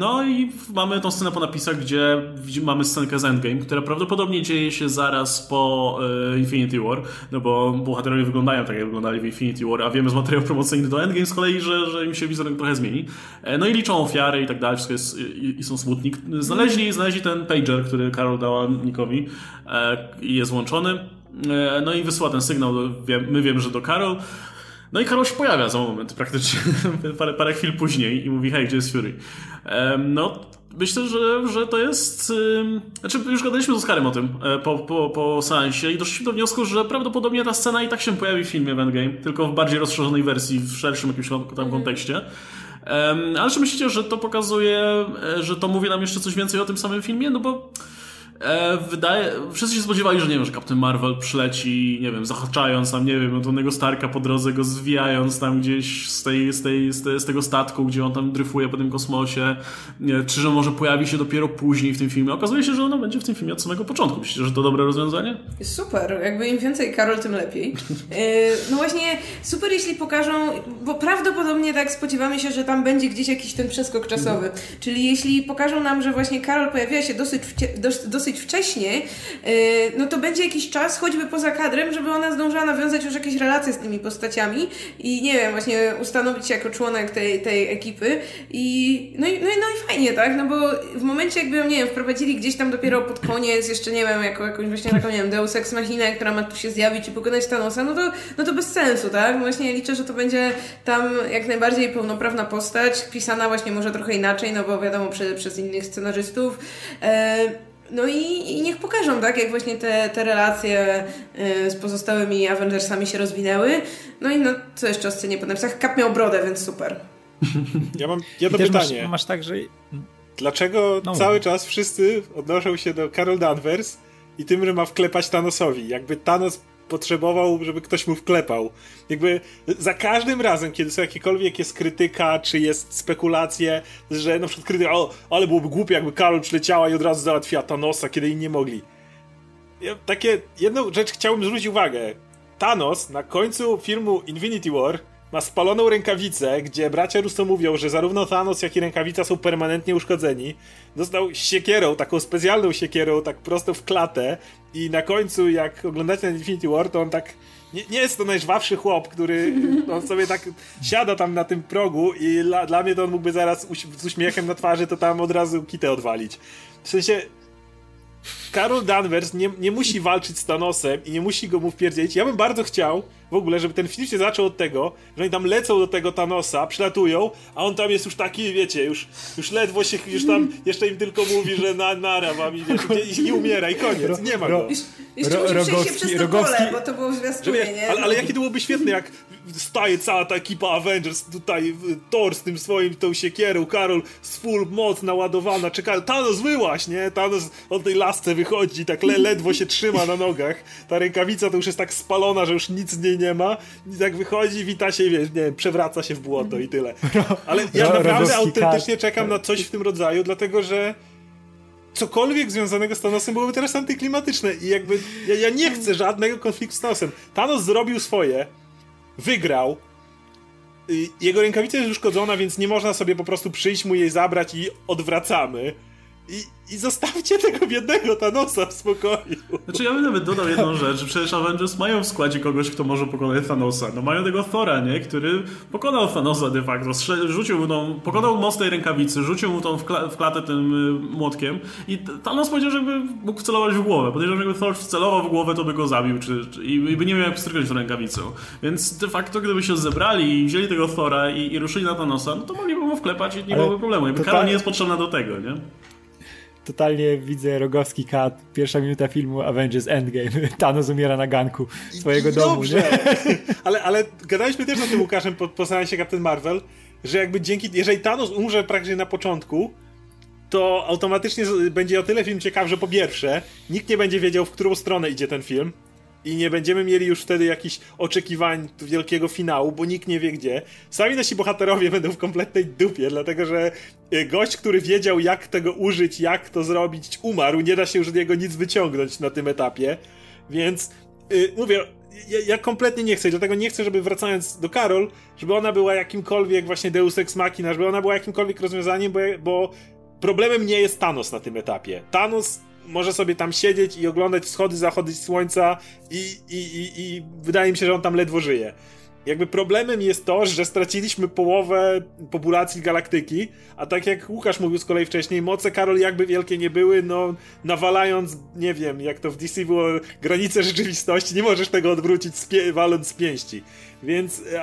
No i mamy tą scenę po napisach, gdzie mamy scenkę z Endgame, która prawdopodobnie dzieje się zaraz po Infinity War, no bo bohaterowie wyglądają tak, jak wyglądali w Infinity War, a wiemy z materiałów promocyjnych do Endgame z kolei, że, że im się wizerunek trochę zmieni. No i liczą ofiary i tak dalej, wszystko jest, i, i są smutni. Znaleźli, znaleźli ten pager, który Karol dała Nikowi i jest włączony. No i wysyła ten sygnał, my wiemy, że do Karol. No i Karol się pojawia za moment praktycznie, parę, parę chwil później i mówi, hej, gdzie jest Fury? No, myślę, że, że to jest... Znaczy, już gadaliśmy z Oskarem o tym e, po, po, po seansie i doszliśmy do wniosku, że prawdopodobnie ta scena i tak się pojawi w filmie Endgame, tylko w bardziej rozszerzonej wersji, w szerszym jakimś tam mhm. kontekście. Ale czy myślicie, że to pokazuje, e, że to mówi nam jeszcze coś więcej o tym samym filmie? No bo E, wydaje, wszyscy się spodziewali, że nie wiem, że Captain Marvel przyleci, nie wiem, zahaczając tam, nie wiem, Tonego Starka po drodze go zwijając tam gdzieś z, tej, z, tej, z, tej, z tego statku, gdzie on tam dryfuje po tym kosmosie, nie, czy że może pojawi się dopiero później w tym filmie. Okazuje się, że ono będzie w tym filmie od samego początku. Myślicie, że to dobre rozwiązanie? Super, jakby im więcej Karol, tym lepiej. E, no właśnie, super jeśli pokażą, bo prawdopodobnie tak spodziewamy się, że tam będzie gdzieś jakiś ten przeskok czasowy. Czyli jeśli pokażą nam, że właśnie Karol pojawiła się dosyć, dosyć dosyć wcześnie, no to będzie jakiś czas, choćby poza kadrem, żeby ona zdążyła nawiązać już jakieś relacje z tymi postaciami i nie wiem, właśnie ustanowić się jako członek tej, tej ekipy i no, i no, no i fajnie, tak? No bo w momencie jakby, nie wiem, wprowadzili gdzieś tam dopiero pod koniec, jeszcze nie wiem, jako jakąś właśnie taką, nie wiem, Deus Ex Machina, która ma tu się zjawić i pokonać Thanosa, no to, no to bez sensu, tak? No właśnie liczę, że to będzie tam jak najbardziej pełnoprawna postać, pisana właśnie może trochę inaczej, no bo wiadomo, przez, przez innych scenarzystów. E, no i, i, niech pokażą, tak, jak właśnie te, te relacje y, z pozostałymi Avengersami się rozwinęły. No i no, co jeszcze o scenie po napisach? Kap miał brodę, więc super. Ja mam jedno pytanie. Masz, masz tak, że... Dlaczego no. cały czas wszyscy odnoszą się do Carol Danvers i tym, że ma wklepać Thanosowi? Jakby Thanos potrzebował, żeby ktoś mu wklepał. Jakby za każdym razem, kiedy są jakiekolwiek jest krytyka, czy jest spekulacje, że na przykład krytyka, o, ale byłoby głupie, jakby Karol przyleciała i od razu załatwiła Thanosa, kiedy inni nie mogli. Ja, takie, jedną rzecz chciałbym zwrócić uwagę. Thanos na końcu filmu Infinity War ma spaloną rękawicę, gdzie bracia Russo mówią, że zarówno Thanos, jak i rękawica są permanentnie uszkodzeni. Dostał siekierą, taką specjalną siekierą, tak prosto w klatę i na końcu, jak oglądacie ten Infinity War, to on tak... Nie, nie jest to najżwawszy chłop, który on sobie tak siada tam na tym progu i dla, dla mnie to on mógłby zaraz z uśmiechem na twarzy to tam od razu kitę odwalić. W sensie Carol Danvers nie, nie musi walczyć z Thanosem i nie musi go mu wpierdzieć. Ja bym bardzo chciał w ogóle, żeby ten film się zaczął od tego, że oni tam lecą do tego Thanosa, przylatują, a on tam jest już taki, wiecie, już, już ledwo się, już tam jeszcze im tylko mówi, że na, nara wam idzie, i, i umiera i koniec, nie ma go. Jeszcze ro, rogowski, przez to rogowski, pole, bo to było w zwiastunie, nie? Ale, ale jakie to byłoby świetne, jak staje cała ta ekipa Avengers, tutaj Thor z tym swoim, tą siekierą, Karol z full moc naładowana, czeka, Thanos wyłaś, nie? Thanos od tej lasce wychodzi, tak le, ledwo się trzyma na nogach, ta rękawica to już jest tak spalona, że już nic z nie ma, i tak wychodzi, wita się i wiesz, nie wiem, przewraca się w błoto i tyle. Ale ja naprawdę autentycznie czekam na coś w tym rodzaju, dlatego że cokolwiek związanego z Thanosem byłoby teraz antyklimatyczne i jakby ja, ja nie chcę żadnego konfliktu z Thanosem. Thanos zrobił swoje, wygrał, jego rękawica jest uszkodzona, więc nie można sobie po prostu przyjść mu jej zabrać i odwracamy. I, I zostawcie tego biednego Thanosa w spokoju. Znaczy ja bym nawet dodał jedną rzecz, że przecież Avengers mają w składzie kogoś, kto może pokonać Thanosa. No mają tego Thora, nie? Który pokonał Thanosa de facto. Rzucił mu tą, pokonał most tej rękawicy, rzucił mu tą w, kla w klatę tym y, młotkiem i Thanos powiedział, żeby mógł celować w głowę. Podejrzewam, że jakby Thor celował w głowę, to by go zabił czy, czy, i, by nie miał jak strykać tą rękawicą. Więc de facto, gdyby się zebrali i wzięli tego Thora i, i ruszyli na Thanosa, no to mogliby mu wklepać i nie byłoby problemu. Jakby Karol nie jest potrzebna do tego, nie? Totalnie widzę rogowski kat, pierwsza minuta filmu Avengers Endgame. Thanos umiera na ganku swojego Dobrze. domu. Nie? ale, ale gadaliśmy też o tym Łukaszem po, po się Captain Marvel, że jakby dzięki, jeżeli Thanos umrze praktycznie na początku, to automatycznie będzie o tyle film ciekawy, że po pierwsze, nikt nie będzie wiedział, w którą stronę idzie ten film i nie będziemy mieli już wtedy jakichś oczekiwań wielkiego finału, bo nikt nie wie gdzie. Sami nasi bohaterowie będą w kompletnej dupie, dlatego że y, gość, który wiedział jak tego użyć, jak to zrobić, umarł, nie da się już z niego nic wyciągnąć na tym etapie, więc yy, mówię, ja, ja, kompletnie nie chcę, dlatego nie chcę, żeby wracając do Karol, żeby ona była jakimkolwiek właśnie Deus Ex Machina, żeby ona była jakimkolwiek rozwiązaniem, bo, bo problemem nie jest Thanos na tym etapie. Thanos może sobie tam siedzieć i oglądać wschody, zachody słońca i, i, i, i wydaje mi się, że on tam ledwo żyje. Jakby problemem jest to, że straciliśmy połowę populacji galaktyki, a tak jak Łukasz mówił z kolei wcześniej, moce Karol jakby wielkie nie były, no nawalając, nie wiem, jak to w DC było, granice rzeczywistości, nie możesz tego odwrócić waląc z pięści. Więc e,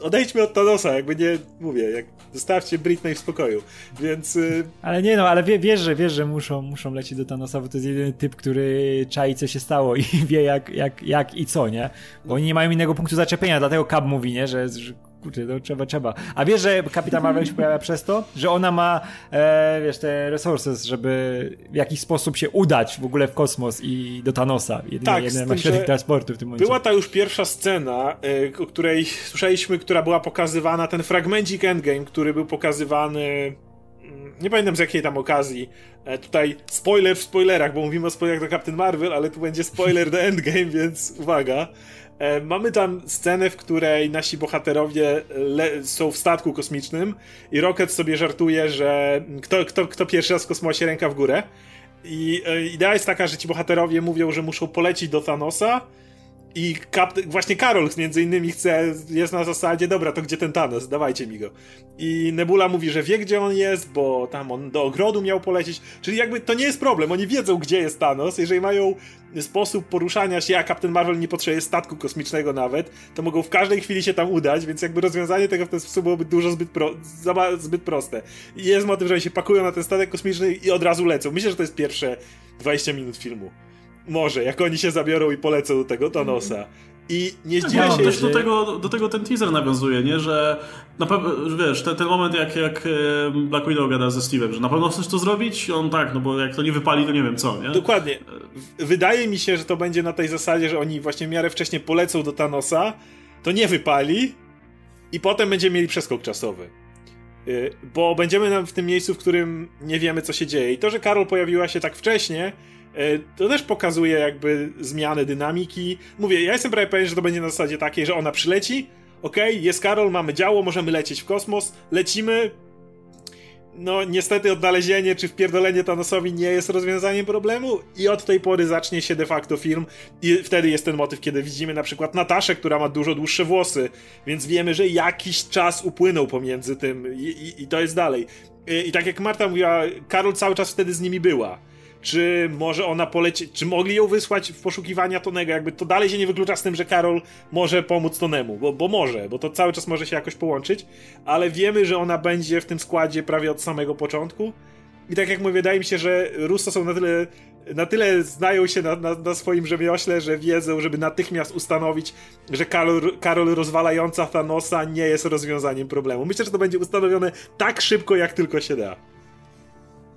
odejdźmy od Thanosa, jakby nie, mówię, jak zostawcie Britney w spokoju, więc... Y, ale nie no, ale wie, wiesz, że, wiesz, że muszą, muszą lecieć do Thanosa, bo to jest jedyny typ, który czai, co się stało i wie jak, jak, jak i co, nie? Bo oni nie mają innego punktu zaczepienia, dlatego Cab mówi, nie, że, że kurczę, no trzeba, trzeba. A wiesz, że Kapitan Marvel się pojawia przez to, że ona ma, e, wiesz, te resources, żeby w jakiś sposób się udać w ogóle w kosmos i do Thanosa. Jedynie, tak, jedyne ma środek transportu w tym momencie. Była ta już pierwsza scena, e, o której słyszeliśmy, która była pokazywana, ten fragmencik Endgame, który był pokazywany mm, nie pamiętam z jakiej tam okazji. E, tutaj spoiler w spoilerach, bo mówimy o spoilerach do Captain Marvel, ale tu będzie spoiler do Endgame, więc uwaga. E, mamy tam scenę, w której nasi bohaterowie są w statku kosmicznym i Rocket sobie żartuje, że kto, kto, kto pierwszy raz w kosmosie ręka w górę. I e, idea jest taka, że ci bohaterowie mówią, że muszą polecić do Thanosa, i kap... właśnie Karol między innymi chce, jest na zasadzie, dobra, to gdzie ten Thanos? Dawajcie mi go. I Nebula mówi, że wie gdzie on jest, bo tam on do ogrodu miał polecieć. Czyli jakby to nie jest problem, oni wiedzą gdzie jest Thanos. Jeżeli mają sposób poruszania się, a Captain Marvel nie potrzebuje statku kosmicznego nawet, to mogą w każdej chwili się tam udać, więc jakby rozwiązanie tego w ten sposób byłoby dużo zbyt, pro... zbyt proste. I jest motyw, że oni się pakują na ten statek kosmiczny i od razu lecą. Myślę, że to jest pierwsze 20 minut filmu. Może, jak oni się zabiorą i polecą do tego Thanosa. I nie zdziwię no, się... Też do tego, do tego ten teaser nawiązuje, nie? Że na pewno, wiesz, ten, ten moment jak, jak Black Widow gada ze Steve'em, że na pewno chcesz to zrobić? On tak, no bo jak to nie wypali, to nie wiem co, nie? Dokładnie. Wydaje mi się, że to będzie na tej zasadzie, że oni właśnie w miarę wcześnie polecą do Thanosa, to nie wypali i potem będziemy mieli przeskok czasowy. Y, bo będziemy w tym miejscu, w którym nie wiemy, co się dzieje. I to, że Karol pojawiła się tak wcześnie, to też pokazuje jakby zmianę dynamiki. Mówię, ja jestem prawie pewien, że to będzie na zasadzie takiej, że ona przyleci, okej, okay, jest Karol, mamy działo, możemy lecieć w kosmos, lecimy. No, niestety odnalezienie czy wpierdolenie Thanosowi nie jest rozwiązaniem problemu i od tej pory zacznie się de facto film i wtedy jest ten motyw, kiedy widzimy na przykład Nataszę, która ma dużo dłuższe włosy, więc wiemy, że jakiś czas upłynął pomiędzy tym i, i, i to jest dalej. I, I tak jak Marta mówiła, Karol cały czas wtedy z nimi była czy może ona poleci, czy mogli ją wysłać w poszukiwania Tonego, jakby to dalej się nie wyklucza z tym, że Karol może pomóc Tonemu, bo, bo może, bo to cały czas może się jakoś połączyć, ale wiemy, że ona będzie w tym składzie prawie od samego początku i tak jak mówię, wydaje mi się, że Russo są na tyle na tyle znają się na, na, na, swoim rzemiośle, że wiedzą, żeby natychmiast ustanowić, że Karol, Karol rozwalająca Thanosa nie jest rozwiązaniem problemu. Myślę, że to będzie ustanowione tak szybko, jak tylko się da.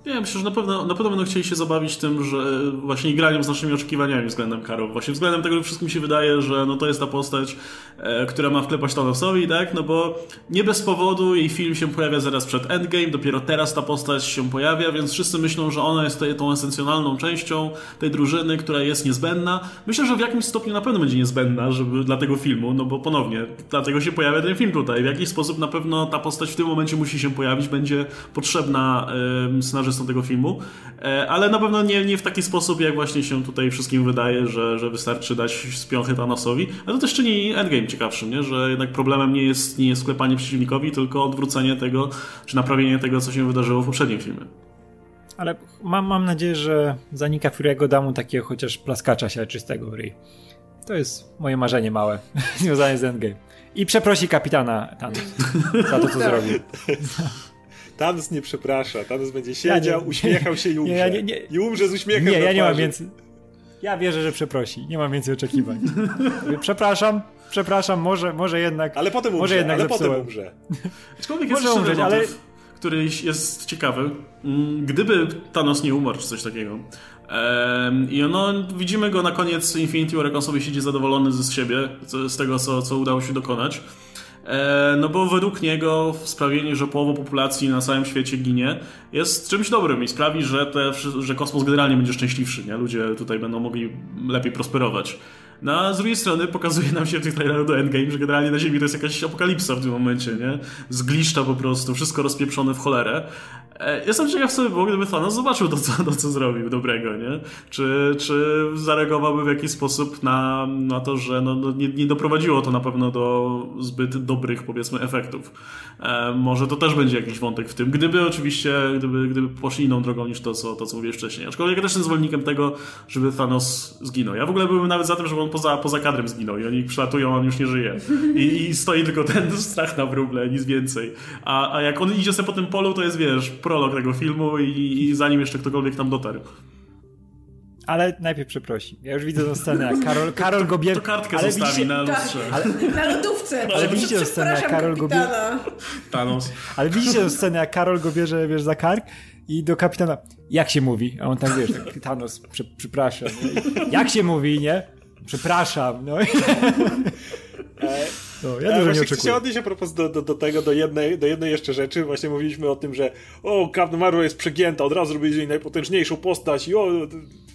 Nie, myślę, że na pewno, na pewno będą chcieli się zabawić tym, że właśnie graniem z naszymi oczekiwaniami względem Karol. Właśnie względem tego, że wszystkim się wydaje, że no to jest ta postać, e, która ma wklepać Thanosowi, tak? No bo nie bez powodu jej film się pojawia zaraz przed Endgame, dopiero teraz ta postać się pojawia, więc wszyscy myślą, że ona jest tą esencjonalną częścią tej drużyny, która jest niezbędna. Myślę, że w jakimś stopniu na pewno będzie niezbędna żeby, dla tego filmu, no bo ponownie, dlatego się pojawia ten film tutaj. W jakiś sposób na pewno ta postać w tym momencie musi się pojawić, będzie potrzebna y, scenarzystom tego filmu, e, ale na pewno nie, nie w taki sposób, jak właśnie się tutaj wszystkim wydaje, że, że wystarczy dać spiąchy Thanosowi. Ale to też czyni Endgame ciekawszym, nie? że jednak problemem nie jest, nie jest sklepanie przeciwnikowi, tylko odwrócenie tego, czy naprawienie tego, co się wydarzyło w poprzednim filmie. Ale mam, mam nadzieję, że zanika Fury'ego da mu takiego chociaż plaskacza się czystego w ryj. To jest moje marzenie małe, związane z Endgame. I przeprosi kapitana Thanos za to, co zrobił. Thanos nie przeprasza. Thanos będzie siedział, ja uśmiechał się i umrze. Nie, ja nie, nie, I umrze z uśmiechem Nie, ja nie mam więcej... Ja wierzę, że przeprosi. Nie mam więcej oczekiwań. przepraszam, przepraszam, może, może jednak. Ale potem umrze, może jednak ale potem umrze. Aczkolwiek jest może umrzeć, ale który jest ciekawy. Mm, gdyby Thanos nie umarł, czy coś takiego. I no, widzimy go na koniec Infinity War, jak on sobie siedzi zadowolony z siebie, z tego, co, co udało się dokonać. E, no bo według niego sprawienie, że połowa populacji na całym świecie ginie, jest czymś dobrym i sprawi, że, te, że kosmos generalnie będzie szczęśliwszy, nie? Ludzie tutaj będą mogli lepiej prosperować. No a z drugiej strony pokazuje nam się w tych trailerach do Endgame, że generalnie na Ziemi to jest jakaś apokalipsa w tym momencie, nie? Zgliszcza po prostu, wszystko rozpieprzone w cholerę. E, jestem ciekaw sobie było, gdyby Thanos zobaczył to, co, to, co zrobił dobrego, nie? Czy, czy zareagowałby w jakiś sposób na, na to, że no, no, nie, nie doprowadziło to na pewno do zbyt dobrych, powiedzmy, efektów. E, może to też będzie jakiś wątek w tym, gdyby oczywiście, gdyby, gdyby poszli inną drogą niż to, co, to, co mówię wcześniej. Aczkolwiek ja też jestem zwolennikiem tego, żeby Thanos zginął. Ja w ogóle byłbym nawet za tym, żeby on poza, poza kadrem zginął i oni przylatują, on już nie żyje. I, i stoi tylko ten strach na wróble, nic więcej. A, a jak on idzie sobie po tym polu, to jest, wiesz, prolog tego filmu i, i zanim jeszcze ktokolwiek tam dotarł. Ale najpierw przeprosi. Ja już widzę tę scenę, Karol, Karol go bierze... To kartkę ale zostawi widzicie, na lustrze. Ale, na lodówce. Ale widzicie tę scenę, jak Karol go bierze... Thanos. Ale widzicie tę scenę, jak Karol go bierze, wiesz, za kark i do kapitana, jak się mówi? A on tak, wiesz, tak, Thanos, prze, przepraszam. Jak się mówi, nie? Przepraszam, no. No, ja dużo nie oczekuję. Chcę się odnieść a propos do, do, do, tego, do jednej, do jednej jeszcze rzeczy. Właśnie mówiliśmy o tym, że o, Captain Marvel jest przegięta, od razu zrobili z niej najpotężniejszą postać i o,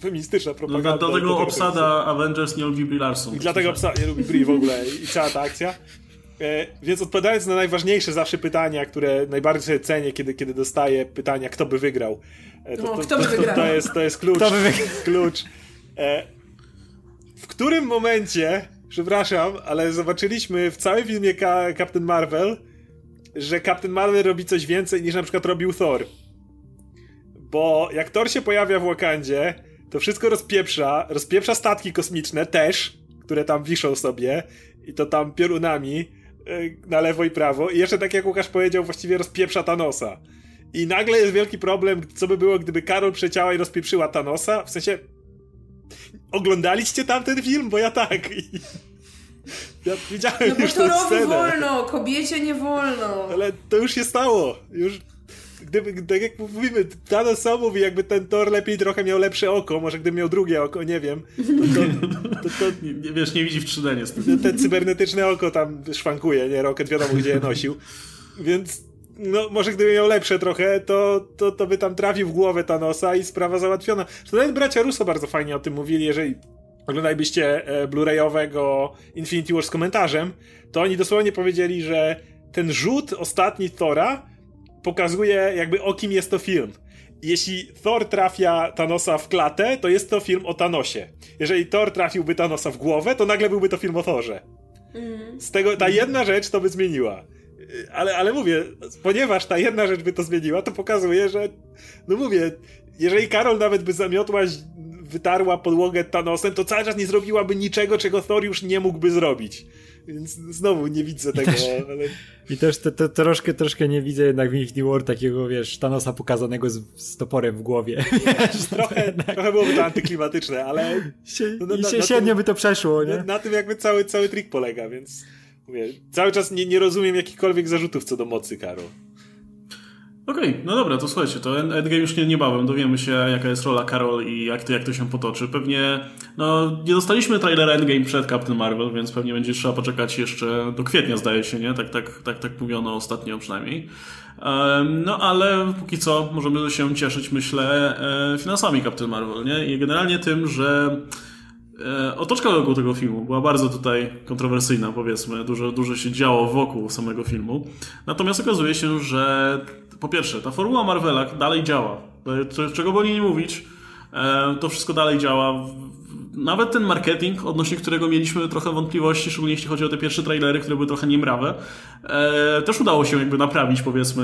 feministyczna propaganda. No, dlatego obsada Avengers nie lubi Brie Larson. I dlatego obsada nie lubi Brie w ogóle i cała ta akcja. E, więc odpowiadając na najważniejsze zawsze pytania, które najbardziej sobie cenię, kiedy, kiedy dostaję pytania, kto by wygrał. E, to, to, kto by wygrał? To, jest, to jest klucz. Kto by wygrał? klucz. E, w którym momencie, przepraszam, ale zobaczyliśmy w całym filmie Ka Captain Marvel, że Captain Marvel robi coś więcej niż na przykład robił Thor. Bo jak Thor się pojawia w Wakandzie, to wszystko rozpieprza, rozpieprza statki kosmiczne też, które tam wiszą sobie i to tam piorunami e, na lewo i prawo i jeszcze tak jak Łukasz powiedział, właściwie rozpieprza Thanosa. I nagle jest wielki problem, co by było, gdyby Karol przeciała i rozpieprzyła Thanosa, w sensie oglądaliście tamten film? Bo ja tak. I... Ja widziałem no już tę scenę. wolno, kobiecie nie wolno. Ale to już się stało. Już gdyby, tak jak mówimy, Thanos sam mówi, jakby ten Thor lepiej trochę miał lepsze oko, może gdyby miał drugie oko, nie wiem. To, to, to, nie, wiesz, nie widzi w 3D niestety. Ten cybernetyczne oko tam szwankuje, nie? Rocket wiadomo, gdzie je nosił. Więc no, może gdyby miał lepsze trochę, to, to, to by tam trafił w głowę Thanosa i sprawa załatwiona. To nawet bracia Russo bardzo fajnie o tym mówili, jeżeli oglądalibyście e, Blu-rayowego Infinity War z komentarzem, to oni dosłownie powiedzieli, że ten rzut ostatni Thora pokazuje jakby o kim jest to film. Jeśli Thor trafia Thanosa w klatę, to jest to film o Thanosie. Jeżeli Thor trafiłby Thanosa w głowę, to nagle byłby to film o Thorze. Mhm. Z tego ta jedna rzecz to by zmieniła. Ale, ale mówię, ponieważ ta jedna rzecz by to zmieniła, to pokazuje, że no mówię, jeżeli Karol nawet by zamiotła, wytarła podłogę Thanosem, to cały czas nie zrobiłaby niczego, czego Thor już nie mógłby zrobić. Więc znowu nie widzę tego. I też, ale... i też te, te, troszkę, troszkę nie widzę jednak w Infinity War takiego, wiesz, Thanosa pokazanego z, z toporem w głowie. Wiesz, trochę, trochę byłoby to antyklimatyczne, ale... no, na, I się, na średnio tym, by to przeszło, nie? Na, na, tym jakby cały, cały trik polega, więc... Mówię, cały czas nie, nie rozumiem jakichkolwiek zarzutów co do mocy, Karol. Okej, okay, no dobra, to słuchajcie, to Endgame już nie, niebawem dowiemy się, jaka jest rola Carol i jak to, jak to się potoczy. Pewnie, no, nie dostaliśmy trailera Endgame przed Captain Marvel, więc pewnie będzie trzeba poczekać jeszcze do kwietnia, zdaje się, nie? Tak, tak, tak, tak mówiono ostatnio przynajmniej. No, ale póki co możemy się cieszyć, myślę, e, finansami Captain Marvel, nie? I generalnie tym, że e, Otoczka wokół tego filmu była bardzo tutaj kontrowersyjna, powiedzmy. Dużo, dużo się działo wokół samego filmu. Natomiast okazuje się, że po pierwsze, ta formuła Marvela dalej działa. Czego boli nie mówić, e, to wszystko dalej działa. Nawet ten marketing, odnośnie którego mieliśmy trochę wątpliwości, szczególnie jeśli chodzi o te pierwsze trailery, które były trochę niemrawe, też udało się jakby naprawić, powiedzmy,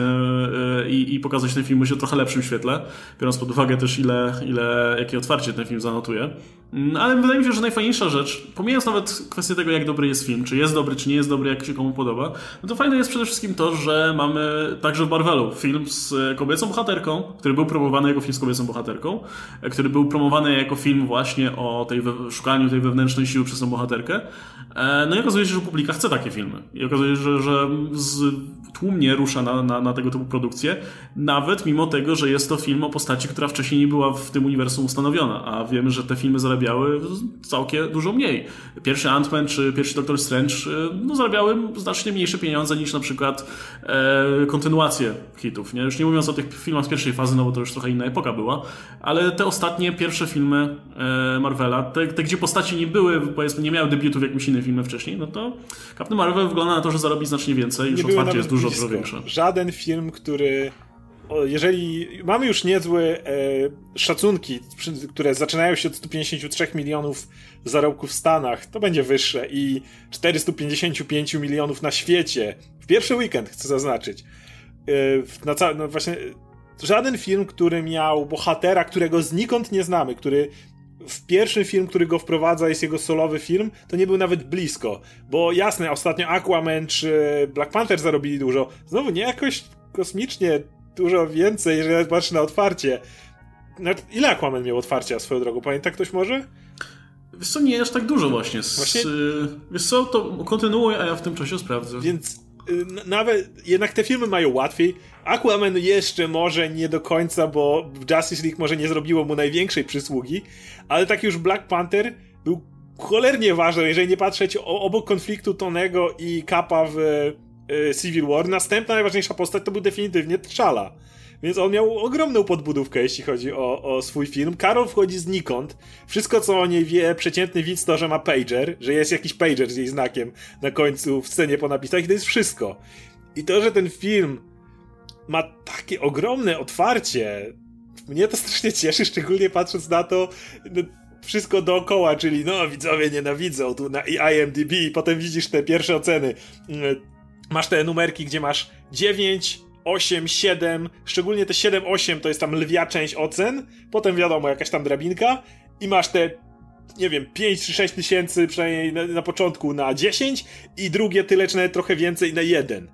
e, i, i pokazać ten film w trochę lepszym świetle, biorąc pod uwagę też ile, ile jakie otwarcie ten film zanotuje. Mm, ale wydaje mi się, że najfajniejsza rzecz, pomijając nawet kwestię tego, jak dobry jest film, czy jest dobry, czy nie jest dobry, jak się komu podoba, no to fajne jest przede wszystkim to, że mamy także w Marvelu film z kobiecą bohaterką, który był promowany jako film z kobiecą bohaterką, który był promowany jako film właśnie o tej szukaniu tej wewnętrznej siły przez tą bohaterkę. E, no i okazuje się, że publika chce takie filmy. I okazuje się, że, że z, tłumnie rusza na, na, na tego typu produkcje, nawet mimo tego, że jest to film o postaci, która wcześniej nie była w tym uniwersum ustanowiona, a wiemy, że te filmy zarabiały całkiem dużo mniej. Pierwszy Ant-Man czy pierwszy Doctor Strange e, no, zarabiały znacznie mniejsze pieniądze niż na przykład e, kontynuacje hitów. Nie? Już nie mówiąc o tych filmach z pierwszej fazy, no bo to już trochę inna epoka była, ale te ostatnie pierwsze filmy e, Marvela, te, te, gdzie postaci nie były, powiedzmy, nie miały debiutów jakimś innym filmem wcześniej, no to Captain Marvel wygląda na to, że zarobi znacznie więcej, już otwarcie jest dużo, dużo większe. Żaden film, który jeżeli mamy już niezłe e, szacunki, które zaczynają się od 153 milionów zarobków w Stanach, to będzie wyższe i 455 milionów na świecie. W pierwszy weekend chcę zaznaczyć. E, na ca- no właśnie, żaden film, który miał bohatera, którego znikąd nie znamy, który w pierwszym film, który go wprowadza, jest jego solowy film, to nie był nawet blisko. Bo jasne, ostatnio Aquaman czy Black Panther zarobili dużo. Znowu nie jakoś kosmicznie dużo więcej, jeżeli patrzę na otwarcie. Ile Aquaman miał otwarcia swoją drogą? Pamięta ktoś może? Wiesz co, nie aż tak dużo właśnie. Z, właśnie? Wiesz co, to kontynuuję, a ja w tym czasie sprawdzę. Więc y, nawet, jednak te filmy mają łatwiej. Aquaman jeszcze może nie do końca, bo Justice League może nie zrobiło mu największej przysługi, ale tak już Black Panther był cholernie ważny, jeżeli nie patrzeć obok konfliktu Tonego i Kapa w Y, Civil War. Następna najważniejsza postać to był definitywnie T'Challa. Więc on miał ogromną podbudówkę, jeśli chodzi o, o swój film. Karol wchodzi znikąd. Wszystko, co o niej wie przeciętny widz, to, że ma pager, że jest jakiś pager z jej znakiem na końcu w scenie po napisach i to jest wszystko. I to, że ten film ma takie ogromne otwarcie, mnie to strasznie cieszy, szczególnie patrząc na to, no, wszystko dookoła, czyli no widzowie nienawidzą tu na IMDb i potem widzisz te pierwsze oceny. Mm, masz te numerki, gdzie masz 9, 8, 7, szczególnie te 7, 8 to jest tam lwia część ocen, potem wiadomo jakaś tam drabinka i masz te nie wiem, 5 czy 6 tysięcy przynajmniej na, na początku na 10 i drugie tyle czy nawet trochę więcej na 1.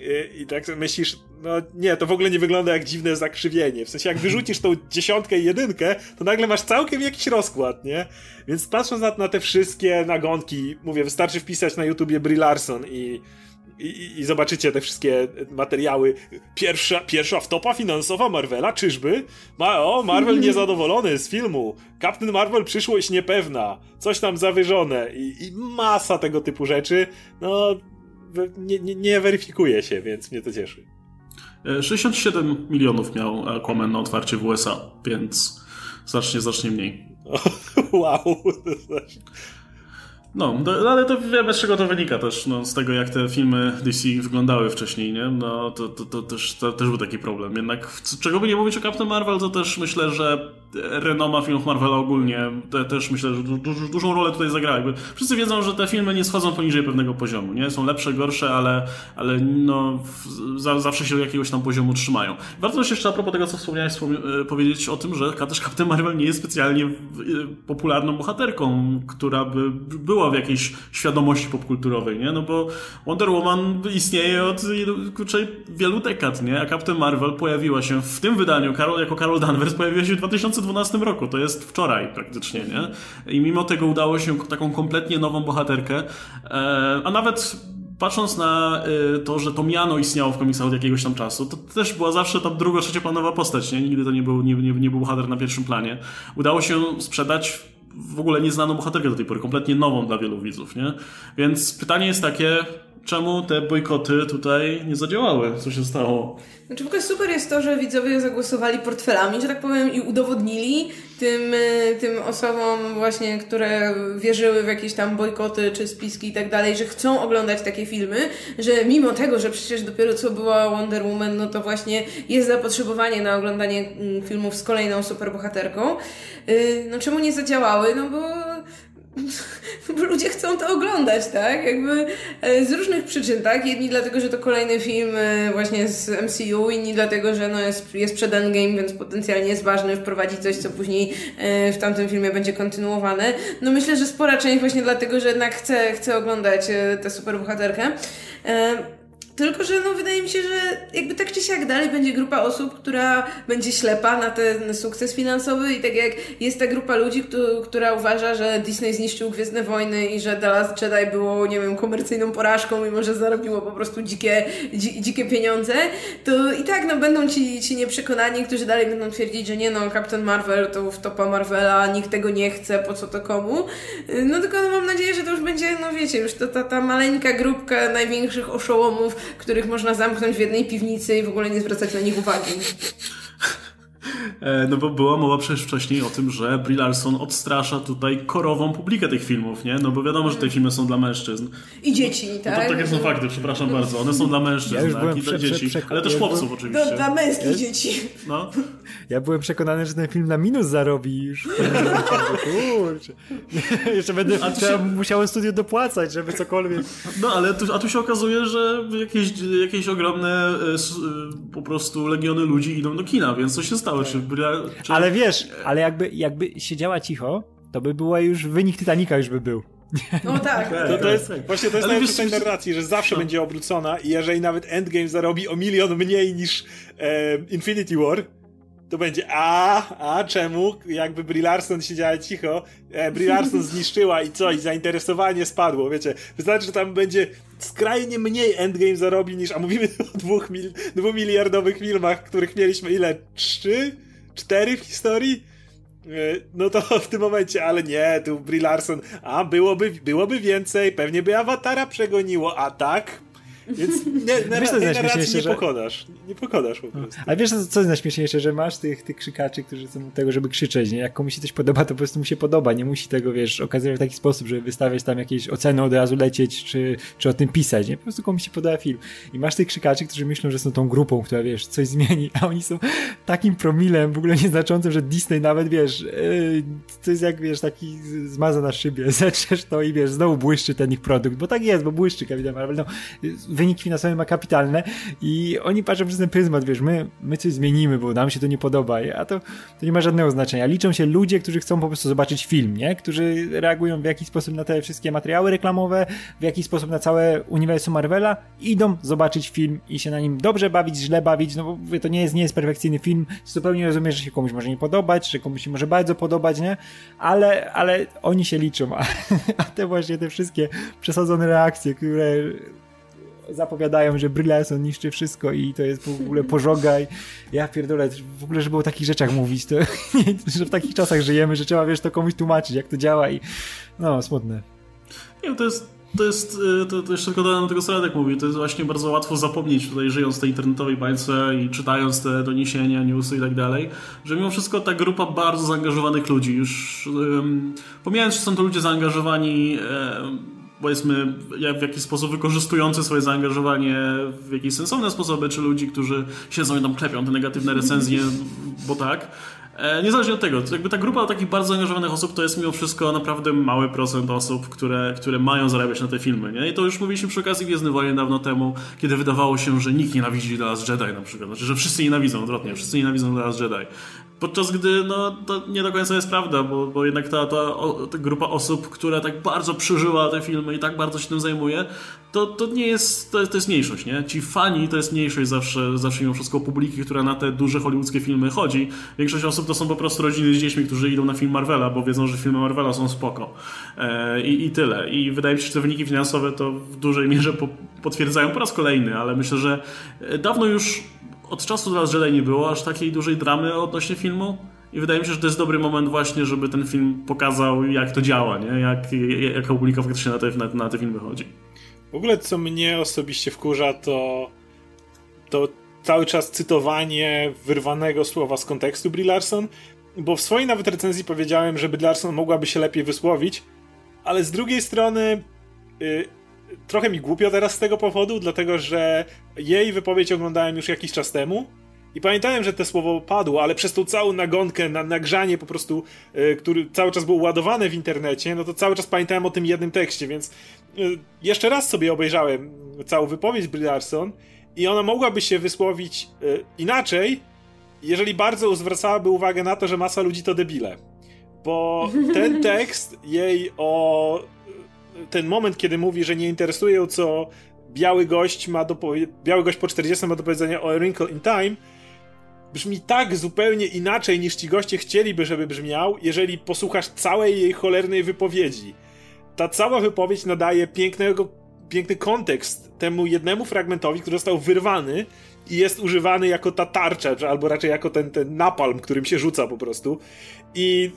I, I tak myślisz, no nie, to w ogóle nie wygląda jak dziwne zakrzywienie. W sensie, jak wyrzucisz tą dziesiątkę i jedynkę, to nagle masz całkiem jakiś rozkład, nie? Więc patrząc na, na te wszystkie nagonki, mówię, wystarczy wpisać na YouTubie Brie Larson i, i, i zobaczycie te wszystkie materiały. Pierwsza, pierwsza wtopa finansowa Marvela, czyżby? Ma, o, Marvel niezadowolony z filmu. Captain Marvel przyszłość niepewna. Coś tam zawyżone i, i masa tego typu rzeczy. No, nie, nie, nie weryfikuje się, więc mnie to cieszy. 67 e, milionów miał Aquaman na otwarcie w USA, więc znacznie, znacznie mniej. wow. No, ale to wiemy z czego to wynika też, no, z tego jak te filmy DC wyglądały wcześniej, nie? No, to, to, to, też, to też był taki problem. Jednak czego by nie mówić o Captain Marvel, to też myślę, że renoma filmów Marvela ogólnie te, też myślę, że du, du, dużą rolę tutaj zagrała. Wszyscy wiedzą, że te filmy nie schodzą poniżej pewnego poziomu, nie? Są lepsze, gorsze, ale, ale no, za, zawsze się do jakiegoś tam poziomu trzymają. Warto też jeszcze a propos tego, co wspomniałeś, wspom- e, powiedzieć o tym, że też Captain Marvel nie jest specjalnie e, popularną bohaterką, która by była w jakiejś świadomości popkulturowej, nie? No bo Wonder Woman istnieje od kurczę, wielu dekad, nie? A Captain Marvel pojawiła się w tym wydaniu Karol, jako Carol Danvers pojawiła się w 2012 roku, to jest wczoraj praktycznie, nie? I mimo tego udało się taką kompletnie nową bohaterkę, e, a nawet patrząc na y, to, że to miano istniało w komiksach od jakiegoś tam czasu, to też była zawsze ta druga, trzecioplanowa postać, nie? Nigdy to nie był, nie, nie, nie był bohater na pierwszym planie. Udało się sprzedać w ogóle nieznaną bohaterkę do tej pory, kompletnie nową dla wielu widzów, nie? Więc pytanie jest takie, czemu te bojkoty tutaj nie zadziałały? Co się stało? Znaczy w ogóle super jest to, że widzowie zagłosowali portfelami, że tak powiem, i udowodnili tym, e, tym osobom właśnie, które wierzyły w jakieś tam bojkoty czy spiski i tak dalej, że chcą oglądać takie filmy, że mimo tego, że przecież dopiero co była Wonder Woman, no to właśnie jest zapotrzebowanie na oglądanie mm, filmów z kolejną superbohaterką. E, no czemu nie zadziałały? No bo bo ludzie chcą to oglądać, tak? Jakby e, z różnych przyczyn, tak? Jedni dlatego, że to kolejny film e, właśnie z MCU, inni dlatego, że no jest, jest przed Endgame, więc potencjalnie jest ważny wprowadzić coś, co później e, w tamtym filmie będzie kontynuowane. No myślę, że spora część właśnie dlatego, że jednak chce, chce oglądać tę superbohaterkę. Tylko, że no wydaje mi się, że jakby tak czy siak dalej będzie grupa osób, która będzie ślepa na ten sukces finansowy i tak jak jest ta grupa ludzi, która uważa, że Disney zniszczył Gwiezdne Wojny i że The Last Jedi było, nie wiem, komercyjną porażką, mimo że zarobiło po prostu dzikie, dzi, dzikie pieniądze, to i tak no będą ci, ci nieprzekonani, którzy dalej będą twierdzić, że nie no, Captain Marvel to w topa Marvela, nikt tego nie chce, po co to komu. No tylko no, mam nadzieję, że to już będzie, no wiecie, już to ta, ta maleńka grupka największych oszołomów, których można zamknąć w jednej piwnicy i w ogóle nie zwracać na nich uwagi. E, no bo była mowa przecież wcześniej o tym, że Brie Larson odstrasza tutaj korową publikę tych filmów, nie? No bo wiadomo, że te filmy są dla mężczyzn. I dzieci, tak? No to takie są fakty, przepraszam bardzo. One są dla mężczyzn, ja tak? I dla dzieci. Ale też chłopców byłem... oczywiście. Do, dla męskich dzieci. No. Ja byłem przekonany, że ten film na minus zarobi już. Kurczę. Jeszcze będę się... musiałem studio dopłacać, żeby cokolwiek. No ale tu, a tu się okazuje, że jakieś, jakieś ogromne e, e, po prostu legiony ludzi idą do kina, więc co się stało? Czy, czy... Ale wiesz, ale jakby, jakby siedziała cicho, to by była już, wynik Titanica już by był. No tak. To, to jest, właśnie to jest najlepsze tej narracji, że zawsze no. będzie obrócona i jeżeli nawet Endgame zarobi o milion mniej niż e, Infinity War, to będzie a, a czemu? Jakby Brie Larson siedziała cicho, e, Brie Larson zniszczyła i co? I zainteresowanie spadło, wiecie. Wystarczy, że tam będzie skrajnie mniej Endgame zarobi niż, a mówimy o dwóch mil, filmach, których mieliśmy ile? Trzy? Cztery w historii? E, no to w tym momencie, ale nie, tu Brie Larson, a byłoby, byłoby więcej, pewnie by Awatara przegoniło, a tak Więc nie, Wiesz, tej narracji nie że... pokonasz. Nie pokonasz po prostu. Ale wiesz, co jest najśmieszniejsze, że masz tych, tych krzykaczy, którzy są tego, żeby krzyczeć, nie? Jak komuś się coś podoba, to po prostu mu się podoba. Nie musi tego, wiesz, okazywać w taki sposób, żeby wystawiać tam jakieś oceny, od razu lecieć, czy, czy o tym pisać, nie? Po prostu komuś się podoba film. I masz tych krzykaczy, którzy myślą, że są tą grupą, która, wiesz, coś zmieni, a oni są takim promilem w ogóle nieznaczącym, że Disney nawet, wiesz, yy, to jest jak, wiesz, taki zmaza na szybie, zetrzesz to i, wiesz, znowu błyszczy ten ich produkt, bo tak jest, bo błyszczy Kapitan Marvel, no, wynik finansowy ma kapitalne i oni patrzą przez ten pryzmat, wiesz, my, my coś zmienimy, bo nam się to nie podoba, a to, to nie ma żadnego znaczenia. Liczą się ludzie, którzy chcą po prostu zobaczyć film, nie? Którzy reagują w jakiś sposób na te wszystkie materiały reklamowe, w jakiś sposób na całe uniwersum Marvela, idą zobaczyć film i się na nim dobrze bawić, źle bawić, no bo to nie jest, nie jest perfekcyjny film, zupełnie rozumiesz, że się komuś może nie podobać, że komuś się może bardzo podobać, nie? Ale, ale oni się liczą, a, a te właśnie te wszystkie przesadzone reakcje, które zapowiadają, że Bryleson niszczy wszystko i to jest w ogóle pożogaj. Ja pierdolę, w ogóle, żeby o takich rzeczach mówić, to że w takich czasach żyjemy, że trzeba, wiesz, to komuś tłumaczyć, jak to działa i no, smutne. Nie, to jest to jest, y, to, to jeszcze tylko dodam tego, Radek mówi, to jest właśnie bardzo łatwo zapomnieć tutaj, żyjąc w tej internetowej bańce i czytając te doniesienia, newsy i tak dalej, że mimo wszystko ta grupa bardzo zaangażowanych ludzi, już um, pomijając, czy są to ludzie zaangażowani um, powiedzmy w jakiś sposób wykorzystujący swoje zaangażowanie w jakieś sensowne sposoby, czy ludzi, którzy siedzą i tam klepią te negatywne recenzje, bo tak. E, niezależnie od tego, jakby ta grupa takich bardzo zaangażowanych osób to jest mimo wszystko naprawdę mały procent osób, które, które mają zarabiać na te filmy. Nie? I to już mówiliśmy przy okazji Gwiezdny Wojen dawno temu, kiedy wydawało się, że nikt nienawidzi The Last Jedi na przykład. Znaczy, że wszyscy nienawidzą, odwrotnie, wszyscy nienawidzą The Last Jedi. Podczas gdy no, to nie do końca jest prawda, bo, bo jednak ta, ta, ta, grupa osób, która tak bardzo przeżyła te filmy i tak bardzo się tym zajmuje, to, to nie jest, to jest, to jest mniejszość, nie? Ci fani to jest mniejszość zawsze, zawsze mimo wszystko publiki, która na te duże hollywoodzkie filmy chodzi. Większość osób to są po prostu rodziny z dziećmi, którzy idą na film Marvela, bo wiedzą, że filmy Marvela są spoko. E, i, I tyle. I wydaje mi się, że te wyniki finansowe to w dużej mierze po, potwierdzają po raz kolejny, ale myślę, że dawno już od czasu Last Jedi nie było aż takiej dużej dramy odnośnie filmu. I wydaje mi się, że to jest dobry moment właśnie, żeby ten film pokazał, jak to działa, nie? Jak, jaka publika faktycznie na te, na, na te filmy chodzi. W ogóle, co mnie osobiście wkurza, to, to cały czas cytowanie wyrwanego słowa z kontekstu Brie Larson, bo w swojej nawet recenzji powiedziałem, że Brie Larson mogłaby się lepiej wysłowić, ale z drugiej strony yy, trochę mi głupio teraz z tego powodu, dlatego że jej wypowiedź oglądałem już jakiś czas temu i pamiętałem, że to słowo padło, ale przez tą całą nagonkę, na nagrzanie po prostu, yy, który cały czas był ładowany w internecie, no to cały czas pamiętałem o tym jednym tekście, więc yy, jeszcze raz sobie obejrzałem całą wypowiedź Brie Larson i ona mogłaby się wysłowić yy, inaczej, jeżeli bardzo zwracałaby uwagę na to, że masa ludzi to debile. Bo ten tekst jej o ten moment, kiedy mówi, że nie interesuje ją, co biały gość ma do biały gość po 40 ma do powiedzenia o Wrinkle in Time, brzmi tak zupełnie inaczej niż ci goście chcieliby, żeby brzmiał, jeżeli posłuchasz całej jej cholernej wypowiedzi. Ta cała wypowiedź nadaje pięknego, piękny kontekst temu jednemu fragmentowi, który został wyrwany i jest używany jako ta tarcza, albo raczej jako ten, ten napalm, którym się rzuca po prostu. I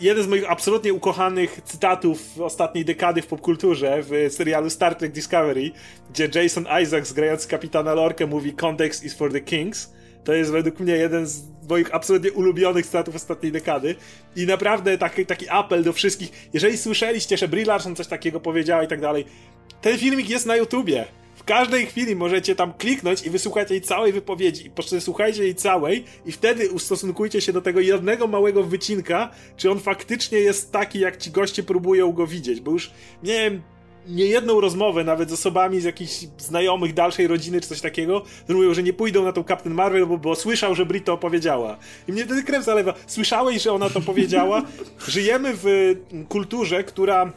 jeden z moich absolutnie ukochanych cytatów ostatniej dekady w popkulturze w serialu Star Trek Discovery, gdzie Jason Isaacs grający kapitana Lorkę mówi Context is for the Kings. To jest według mnie jeden z moich absolutnie ulubionych cytatów ostatniej dekady. I naprawdę taki, taki apel do wszystkich, jeżeli słyszeliście, że Brie Larson coś takiego powiedziała i tak dalej, ten filmik jest na YouTubie każdej chwili możecie tam kliknąć i wysłuchać jej całej wypowiedzi. I słuchajcie jej całej i wtedy ustosunkujcie się do tego jednego małego wycinka, czy on faktycznie jest taki, jak ci goście próbują go widzieć. Bo już miałem niejedną rozmowę nawet z osobami z jakichś znajomych dalszej rodziny czy coś takiego, że mówią, że nie pójdą na tą Captain Marvel, bo, bo słyszał, że Brit to opowiedziała. I mnie wtedy krew zalewa. Słyszałeś, że ona to powiedziała? Żyjemy w kulturze, która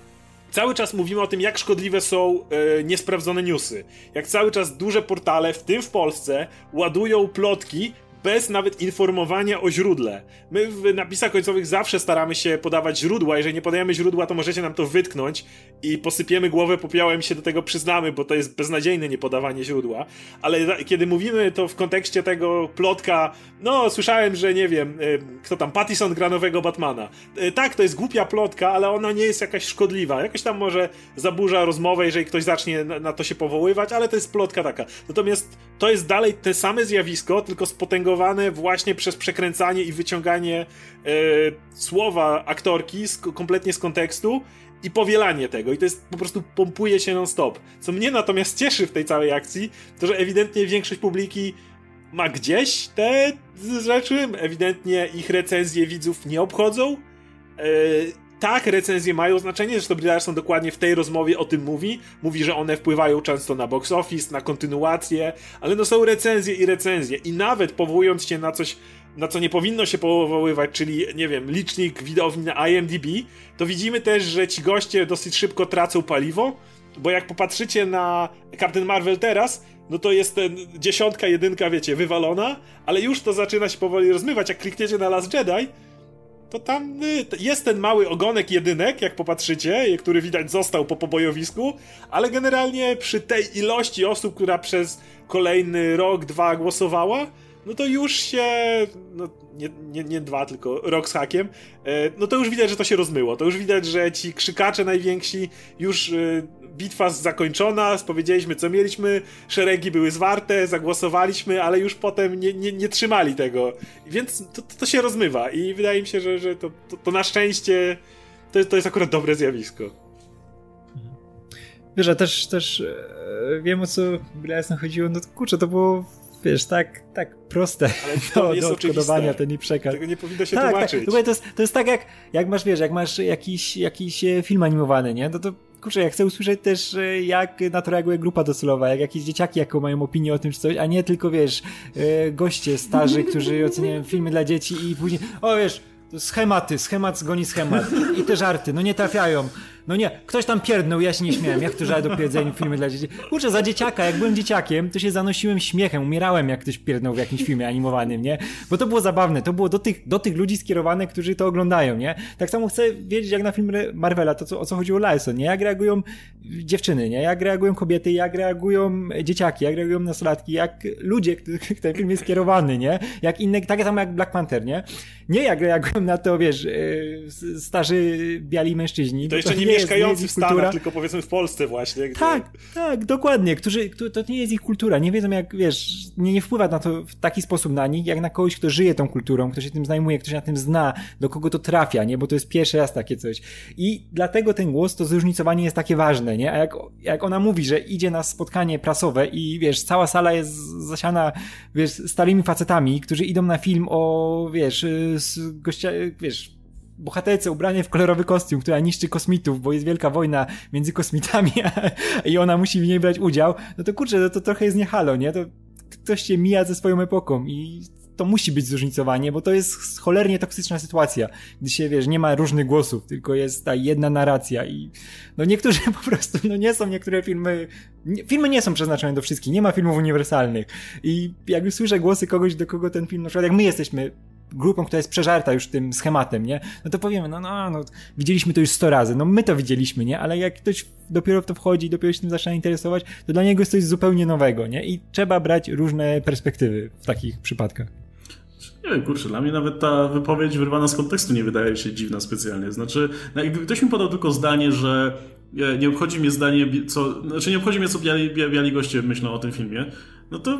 cały czas mówimy o tym, jak szkodliwe są e, niesprawdzone newsy. Jak cały czas duże portale, w tym w Polsce, ładują plotki bez nawet informowania o źródle. My w napisach końcowych zawsze staramy się podawać źródła. Jeżeli nie podajemy źródła, to możecie nam to wytknąć i posypiemy głowę popiołem i się do tego przyznamy, bo to jest beznadziejne niepodawanie źródła. Ale kiedy mówimy to w kontekście tego plotka, no słyszałem, że nie wiem, e, kto tam, Pattison gra nowego Batmana. E, tak, to jest głupia plotka, ale ona nie jest jakaś szkodliwa. Jakoś tam może zaburza rozmowę, jeżeli ktoś zacznie na to się powoływać, ale to jest plotka taka. Natomiast to jest dalej te same zjawisko, tylko spotęgowane właśnie przez przekręcanie i wyciąganie e, słowa aktorki z, kompletnie z kontekstu i powielanie tego. I to jest po prostu pompuje się non-stop. Co mnie natomiast cieszy w tej całej akcji, to że ewidentnie większość publiki ma gdzieś te rzeczy, ewidentnie ich recenzje widzów nie obchodzą. E, tak, recenzje mają znaczenie, zresztą Brie Larson dokładnie w tej rozmowie o tym mówi. Mówi, że one wpływają często na box office, na kontynuację, ale no są recenzje i recenzje. I nawet powołując się na coś, na co nie powinno się powoływać, czyli, nie wiem, licznik widowni na IMDb, to widzimy też, że ci goście dosyć szybko tracą paliwo, bo jak popatrzycie na Captain Marvel teraz, no to jest ten dziesiątka, jedynka, wiecie, wywalona, ale już to zaczyna się powoli rozmywać. Jak klikniecie na Last Jedi, to tam y, jest ten mały ogonek jedynek, jak popatrzycie, który widać został po pobojowisku, ale generalnie przy tej ilości osób, która przez kolejny rok, dwa głosowała, no to już się, no nie, nie, nie dwa, tylko rok z hakiem, e, no to już widać, że to się rozmyło. To już widać, że ci krzykacze najwięksi już y, bitwa zakończona, spowiedzieliśmy co mieliśmy, szeregi były zwarte, zagłosowaliśmy, ale już potem nie, nie, nie trzymali tego. Więc to, to, się rozmywa i wydaje mi się, że, że to, to, to na szczęście to jest, to jest akurat dobre zjawisko. Wiesz, a też, też e, wiem o co jasno chodziło, no kurczę, to było wiesz, tak, tak proste do, do odkodowania ten i przekaz. Tego nie powinno się tak, tak. tłumaczyć. Tak, to, jest, to jest tak jak, jak masz, wiesz, jak masz jakiś, jakiś e, film animowany, nie? No to kurczę, ja chcę usłyszeć też, e, jak na to reaguje grupa docelowa, jak jakieś dzieciaki, jaką mają opinię o tym czy coś, a nie tylko, wiesz, e, goście starzy, którzy oceniają filmy dla dzieci i później, o wiesz, schematy, schemat zgoni schemat i te żarty, no nie trafiają. No nie, ktoś tam pierdnął, ja się nie śmiałem. Jak to żal do powiedzenia filmy dla dzieci? Kurczę, za dzieciaka, jak byłem dzieciakiem, to się zanosiłem śmiechem, umierałem jak ktoś pierdnął w jakimś filmie animowanym, nie? Bo to było zabawne, to było do tych, do tych ludzi skierowane, którzy to oglądają, nie? Tak samo chcę wiedzieć, jak na film Marvela, to co, o co chodziło Lyson, nie? Jak reagują dziewczyny, nie? Jak reagują kobiety, jak reagują dzieciaki, jak reagują nastolatki, jak ludzie, których ten film jest skierowany, nie? Jak inne, tak samo jak Black Panther, nie? Nie jak reagują na to, wiesz, e, starzy biali mężczyźni. To jeszcze nie, nie mieszkający w Stanach, kultura. tylko powiedzmy w Polsce właśnie. Gdzie... Tak, tak, dokładnie, którzy, to nie jest ich kultura, nie wiedzą jak, wiesz, nie, nie wpływa na to w taki sposób na nich, jak na kogoś, kto żyje tą kulturą, kto się tym zajmuje, kto się na tym zna, do kogo to trafia, nie, bo to jest pierwszy raz takie coś. I dlatego ten głos, to zróżnicowanie jest takie ważne, nie, a jak, jak ona mówi, że idzie na spotkanie prasowe i, wiesz, cała sala jest zasiana, wiesz, starymi facetami, którzy idą na film o, wiesz, z gościa, wiesz, bohaterce ubranie w kolorowy kostium, która niszczy kosmitów, bo jest wielka wojna między kosmitami i ona musi w niej brać udział, no to kurczę, no to trochę jest nie halo, nie? To ktoś się mija ze swoją epoką i to musi być zróżnicowanie, bo to jest cholernie toksyczna sytuacja, gdy się, wiesz, nie ma różnych głosów, tylko jest ta jedna narracja i no niektórzy po prostu, no nie są niektóre filmy, nie, filmy nie są przeznaczone do wszystkich, nie ma filmów uniwersalnych i jakby słyszę głosy kogoś, do kogo ten film, na przykład jak my jesteśmy grupą, która jest przeżarta już tym schematem, nie? No to powiemy, no, no, no, widzieliśmy to już 100 razy, no my to widzieliśmy, nie? Ale jak ktoś dopiero w to wchodzi i dopiero się tym zaczyna interesować, to dla niego jest coś zupełnie nowego, nie? I trzeba brać różne perspektywy w takich przypadkach. Nie wiem, kurczę, dla mnie nawet ta wypowiedź wyrwana z kontekstu nie wydaje się dziwna specjalnie. Znaczy, no, jakby ktoś mi podał tylko zdanie, że nie obchodzi mnie zdanie, co, znaczy nie obchodzi mnie, co biali, biali goście myślą o tym filmie, no to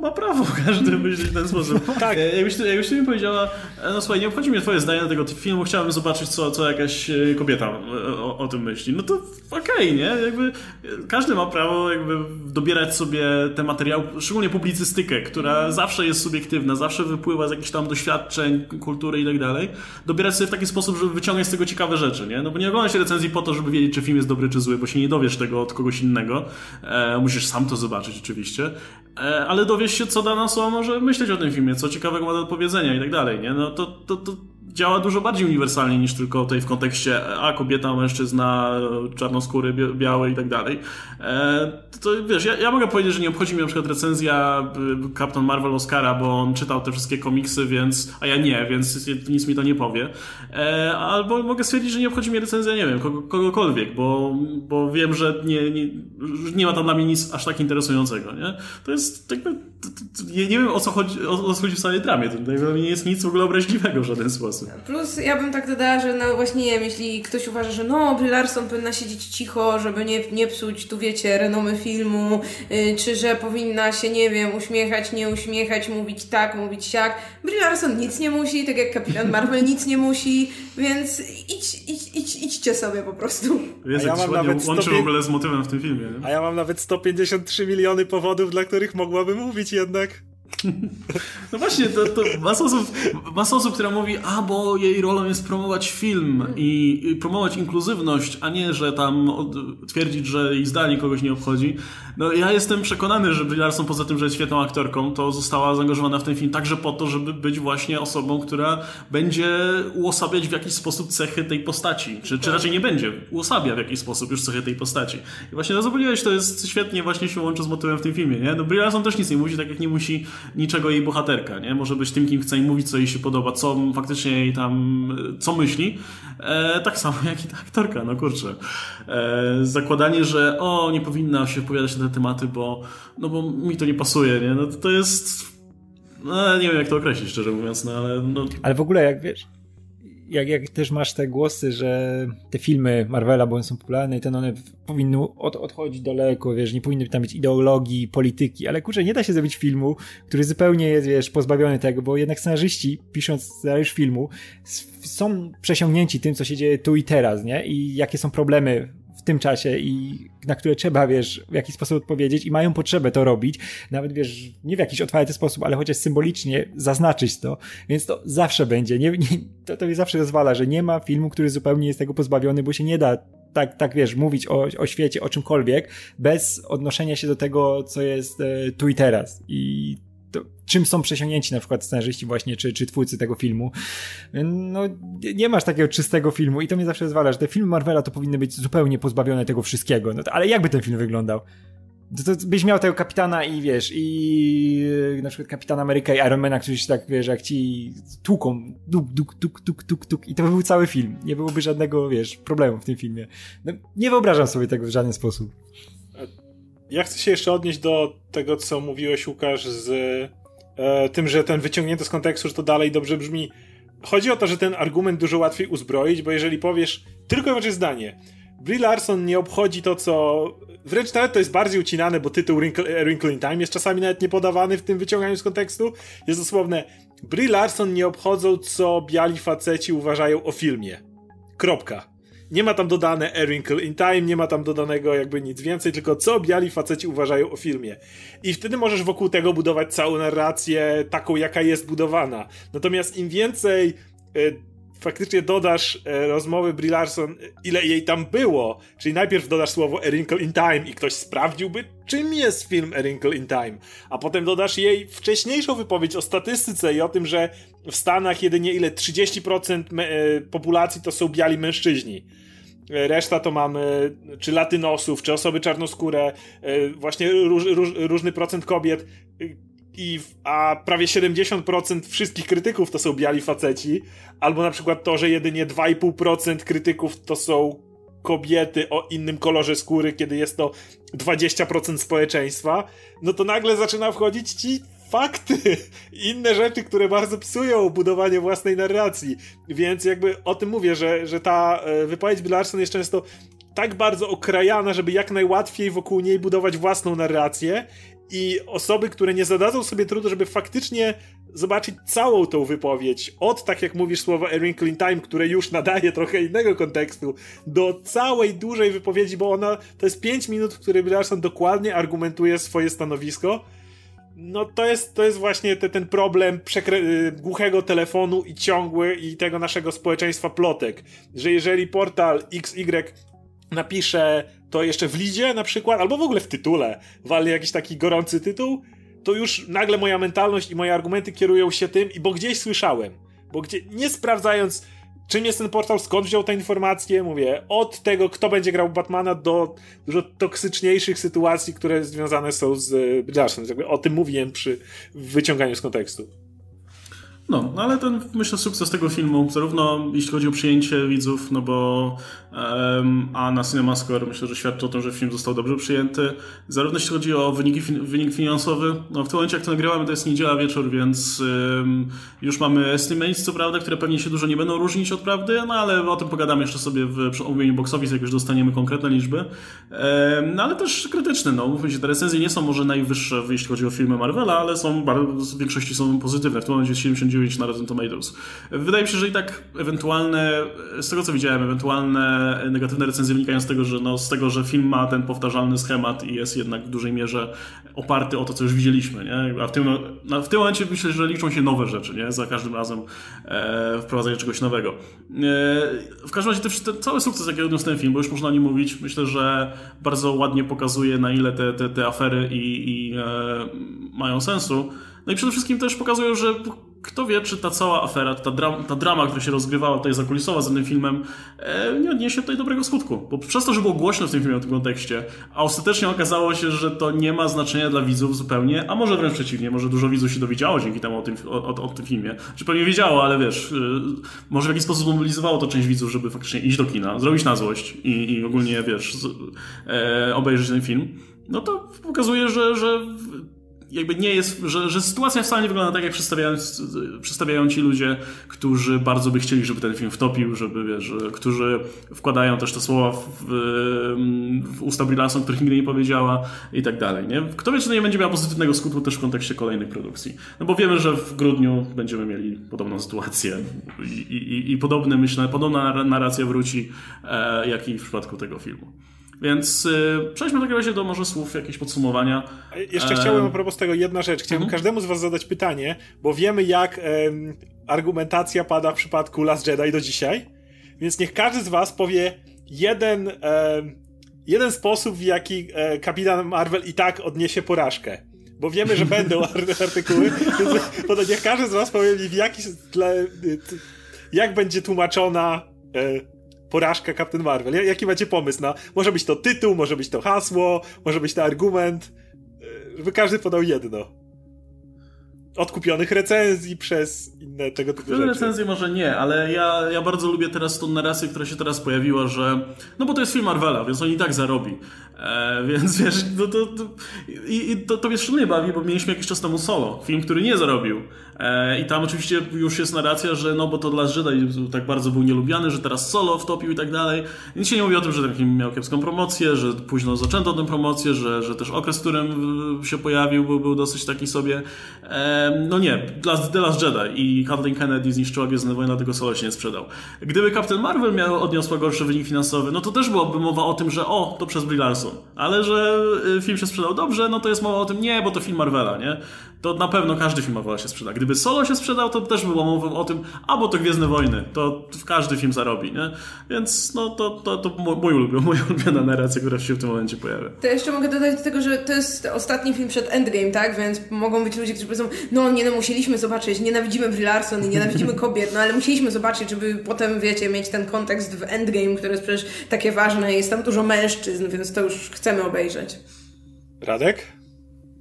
ma prawo każdy myśleć w ten sposób. tak. E, jakbyś, jakbyś mi powiedziała, e, no słuchaj, nie obchodzi mnie twoje zdanie na tego filmu, chciałbym zobaczyć, co, co jakaś e, kobieta o, o tym myśli. No to okej, okay, nie? Jakby każdy ma prawo jakby dobierać sobie te materiały, szczególnie publicystykę, która zawsze jest subiektywna, zawsze wypływa z jakichś tam doświadczeń, kultury i tak dalej. Dobierać sobie w taki sposób, żeby wyciągnąć z tego ciekawe rzeczy, nie? No bo nie oglądasz recenzji po to, żeby wiedzieć, czy film jest dobry, czy zły, bo się nie dowiesz tego od kogoś innego. E, musisz sam to zobaczyć oczywiście. E, ale dowiesz się, co dana osoba może myśleć o tym filmie, co ciekawego ma do powiedzenia i tak dalej, nie? No to, to, to działa dużo bardziej uniwersalnie niż tylko tutaj w kontekście a kobieta, mężczyzna, czarnoskóry, biały i tak dalej. E, to wiesz, ja, ja mogę powiedzieć, że nie obchodzi mnie na przykład recenzja Captain Marvel Oscara, bo on czytał te wszystkie komiksy, więc, a ja nie, więc nic mi to nie powie. E, albo mogę stwierdzić, że nie obchodzi mnie recenzja, nie wiem, kogo, kogokolwiek, bo, bo wiem, że nie, nie, nie ma tam dla mnie nic aż tak interesującego, nie? To jest jakby, nie, nie wiem o co chodzi, o, o co chodzi w całej dramie, to nie jest nic w ogóle obraźliwego w żaden sposób. Plus ja bym tak dodała, że no właśnie nie wiem, jeśli ktoś uważa, że no Brie Larson powinna siedzieć cicho, żeby nie, nie psuć tu wiecie renomy filmu, yy, czy że powinna się nie wiem, uśmiechać, nie uśmiechać, mówić tak, mówić siak. Brie Larson nic nie musi, tak jak Kapitan Marvel nic nie musi, więc idź, idź, idź, idźcie sobie po prostu. Wiesz, ja mam nawet łączy 100... w ogóle z motywem w tym filmie. Nie? A ja mam nawet 153 miliony powodów, dla których mogłabym mówić jednak. No właśnie, to, to masa, osób, masa osób, która mówi, a bo jej rolą jest promować film i, i promować inkluzywność, a nie, że tam od, twierdzić, że jej zdanie kogoś nie obchodzi. No ja jestem przekonany, że Brie Larson poza tym, że jest świetną aktorką, to została zaangażowana w ten film także po to, żeby być właśnie osobą, która będzie uosabiać w jakiś sposób cechy tej postaci. Czy, czy raczej nie będzie, uosabia w jakiś sposób już cechy tej postaci. I właśnie to, co to jest świetnie właśnie się łączy z motywem w tym filmie, nie? No Brie Larson też nic nie musi, tak jak nie musi niczego jej bohaterka, nie? Może być tym, kim chce i mówić, co jej się podoba, co faktycznie jej tam, co myśli. E, tak samo jak i ta aktorka, no kurczę. E, zakładanie, że o, nie powinna się opowiadać na te tematy, bo, no bo mi to nie pasuje, nie? No to, to jest... No, nie wiem, jak to określić, szczerze mówiąc, no ale... No... Ale w ogóle, jak wiesz, jak, jak też masz te głosy, że te filmy Marvela, bo one są popularne i ten one powinny od, odchodzić daleko, wiesz, nie powinny tam być ideologii, polityki, ale kurczę, nie da się zrobić filmu, który zupełnie jest, wiesz, pozbawiony tego, bo jednak scenarzyści, pisząc scenariusz filmu, są przesiągnięci tym, co się dzieje tu i teraz, nie? I jakie są problemy w tym czasie i na które trzeba, wiesz, w jakiś sposób odpowiedzieć i mają potrzebę to robić, nawet, wiesz, nie w jakiś otwarty sposób, ale chociaż symbolicznie zaznaczyć to, więc to zawsze będzie, nie, nie, to, to mi zawsze zwala, że nie ma filmu, który zupełnie jest tego pozbawiony, bo się nie da tak, tak wiesz, mówić o, o świecie, o czymkolwiek, bez odnoszenia się do tego, co jest e, tu i teraz. I to, czym są przesiągnięci na przykład scenarzyści właśnie, czy, czy twórcy tego filmu. No, nie masz takiego czystego filmu i to mnie zawsze zwala, że te filmy Marvela to powinny być zupełnie pozbawione tego wszystkiego. No to, ale jakby ten film wyglądał? To, to, byś miał tego kapitana i wiesz, i yy, na przykład kapitan Ameryka i Ironmana, którzy się tak, wiesz, jak ci tłuką, duk, duk, duk, duk, duk, duk i to by był cały film. Nie byłoby żadnego, wiesz, problemu w tym filmie. No, nie wyobrażam sobie tego w żaden sposób. Ja chcę się jeszcze odnieść do tego, co mówiłeś, Łukasz, z e, tym, że ten wyciągnięty z kontekstu, że to dalej dobrze brzmi. Chodzi o to, że ten argument dużo łatwiej uzbroić, bo jeżeli powiesz tylko i wyłącznie zdanie, Brie Larson nie obchodzi to, co. Wręcz nawet to jest bardziej ucinane, bo tytuł Wrinkle, Wrinkle in Time jest czasami nawet nie podawany w tym wyciąganiu z kontekstu. Jest dosłowne: Brie Larson nie obchodzą, co biali faceci uważają o filmie. Kropka. Nie ma tam dodane A Wrinkle in Time, nie ma tam dodanego jakby nic więcej, tylko co biali faceci uważają o filmie. I wtedy możesz wokół tego budować całą narrację taką, jaka jest budowana. Natomiast im więcej y, faktycznie dodasz y, rozmowy Brie Larson, ile jej tam było, czyli najpierw dodasz słowo A Wrinkle in Time i ktoś sprawdziłby, czym jest film A Wrinkle in Time, a potem dodasz jej wcześniejszą wypowiedź o statystyce i o tym, że w Stanach jedynie ile 30% e, populacji to są biali mężczyźni. E, reszta to mamy czy latynosów, czy osoby czarnoskóre, e, właśnie róż, róż, różny procent kobiet. I, a prawie 70% wszystkich krytyków to są biali faceci, albo na przykład to, że jedynie 2,5% krytyków to są kobiety o innym kolorze skóry, kiedy jest to 20% społeczeństwa, no to nagle zaczyna wchodzić ci fakty, inne rzeczy, które bardzo psują budowanie własnej narracji. Więc jakby o tym mówię, że, że ta e, wypowiedź Bill Larson jest często tak bardzo okrajana, żeby jak najłatwiej wokół niej budować własną narrację i osoby, które nie zadadzą sobie trudu, żeby faktycznie zobaczyć całą tą wypowiedź, od tak jak mówisz słowo A Wrinkle in Time, które już nadaje trochę innego kontekstu, do całej dużej wypowiedzi, bo ona to jest 5 minut, w których Larson dokładnie argumentuje swoje stanowisko. No to jest, to jest właśnie te, ten problem y, głuchego telefonu i ciągły i tego naszego społeczeństwa plotek, że jeżeli portal XY napisze to jeszcze w lidzie na przykład, albo w ogóle w tytule, wali jakiś taki gorący tytuł, to już nagle moja mentalność i moje argumenty kierują się tym, i bo gdzieś słyszałem, bo gdzie nie sprawdzając czym jest ten portal, skąd wziął te informacje, mówię, od tego, kto będzie grał Batmana, do dużo toksyczniejszych sytuacji, które związane są z Jashem. O tym mówiłem przy wyciąganiu z kontekstu. No, no ale ten, myślę, sukces tego filmu, zarówno jeśli chodzi o przyjęcie widzów, no bo a na CinemaScore myślę, że świadczy o tym, że film został dobrze przyjęty, zarówno jeśli chodzi o wyniki, wynik finansowy, no w tym momencie jak to nagrywamy, to jest niedziela wieczór, więc już mamy estimates, co prawda, które pewnie się dużo nie będą różnić od prawdy, no ale o tym pogadamy jeszcze sobie w omówieniu box office, jak już dostaniemy konkretne liczby. No ale też krytyczne, no mówmy się, te recenzje nie są może najwyższe, jeśli chodzi o filmy Marvela, ale są bardzo, w większości są pozytywne. W tym momencie jest 79 9 na Rotten Tomatoes. Wydaje mi się, że i tak ewentualne, z tego co widziałem, ewentualne negatywne recenzje wynikają z tego, że, no, z tego, że film ma ten powtarzalny schemat i jest jednak w dużej mierze oparty o to, co już widzieliśmy. Nie? A w tym, no, w tym momencie myślę, że liczą się nowe rzeczy, nie? za każdym razem e, wprowadzenie czegoś nowego. E, w każdym razie ten, cały sukces, jaki odniósł ten film, bo już można o nim mówić, myślę, że bardzo ładnie pokazuje, na ile te, te, te afery i, i e, mają sensu. No i przede wszystkim też pokazują, że kto wie, czy ta cała afera, ta, ta drama, która się rozgrywała tutaj zakulisowa z tym filmem, e, nie odniesie tutaj dobrego skutku. Bo przez to, że było głośno w tym filmie o tym kontekście, a ostatecznie okazało się, że to nie ma znaczenia dla widzów zupełnie, a może wręcz przeciwnie, może dużo widzów się dowiedziało dzięki temu o tym, o, o, o tym filmie. Czy pewnie wiedziało, ale wiesz, y, może w jakiś sposób mobilizowało to część widzów, żeby faktycznie iść do kina, zrobić na złość i, i ogólnie, wiesz, z, e, obejrzeć ten film. No to pokazuje, że, że jakby nie jest, że, że sytuacja wcale nie wygląda tak, jak przedstawiają, przedstawiają ci ludzie, którzy bardzo by chcieli, żeby ten film wtopił, żeby, wiesz, którzy wkładają też te słowa w, w usta Brie których nigdy nie powiedziała i tak dalej, nie? Kto wie, czy to nie będzie miało pozytywnego skutku też w kontekście kolejnych produkcji. No bo wiemy, że w grudniu będziemy mieli podobną sytuację i, i, i podobne, myślę, podobna narracja wróci, e, jak i w przypadku tego filmu. Więc y, przejdźmy w takim razie do może słów, jakieś podsumowania. Jeszcze chciałbym a propos tego jedna rzecz. Chciałbym mhm. każdemu z was zadać pytanie, bo wiemy jak argumentacja pada w przypadku Last Jedi do dzisiaj, więc niech każdy z was powie jeden, jeden sposób, w jaki e, kapitan Marvel i tak odniesie porażkę. Bo wiemy, że będą artykuły, więc niech każdy z was powie mi w jaki, jak będzie tłumaczona e, porażka Captain Marvel. Jaki macie pomysł na... Może być to tytuł, może być to hasło, może być to argument. E, żeby każdy podał jedno. Od kupionych recenzji przez inne tego typu rzeczy. recenzje może nie, ale ja, ja bardzo lubię teraz tą narrację, która się teraz pojawiła, że no bo to jest film Marvela, więc on i tak zarobi. E, więc wiesz, no to, to, i, i to, to mnie szczególnie bawi, bo mieliśmy jakiś czas temu Solo, film, który nie zarobił. E, I tam oczywiście już jest narracja, że no bo to dla Jedi tak bardzo był nielubiany, że teraz Solo wtopił i tak dalej. Nic się nie mówi o tym, że ten film miał kiepską promocję, że późno zaczęto tę promocję, że, że też okres, w którym się pojawił był, był dosyć taki sobie. E, no nie, The Last Jedi i Kathleen Kennedy zniszczyła Gwiezdne Wojny, dlatego Solo się nie sprzedał. Gdyby Captain Marvel miał odniosła gorszy wynik finansowy, no to też byłaby mowa o tym, że o, to przez Brie Larson. Ale że y, film się sprzedał dobrze, no to jest mowa o tym, nie, bo to film Marvela, nie? To na pewno każdy film Marvela się sprzeda. Gdyby Solo się sprzedał, to też by było mowa o tym, a bo to Gwiezdne Wojny, to każdy film zarobi, nie? Więc no to, to, to mój ulubiony, moja ulubiona narracja, która się w tym momencie pojawia. To jeszcze mogę dodać do tego, że to jest ostatni film przed Endgame, tak? Więc mogą być ludzie, którzy powiedzą, no nie, no musieliśmy zobaczyć, nienawidzimy Brie Larson i nienawidzimy kobiet, no ale musieliśmy zobaczyć, żeby potem, wiecie, mieć ten kontekst w Endgame, który jest przecież takie ważne, jest tam dużo mężczyzn, więc to już chcemy obejrzeć. Radek?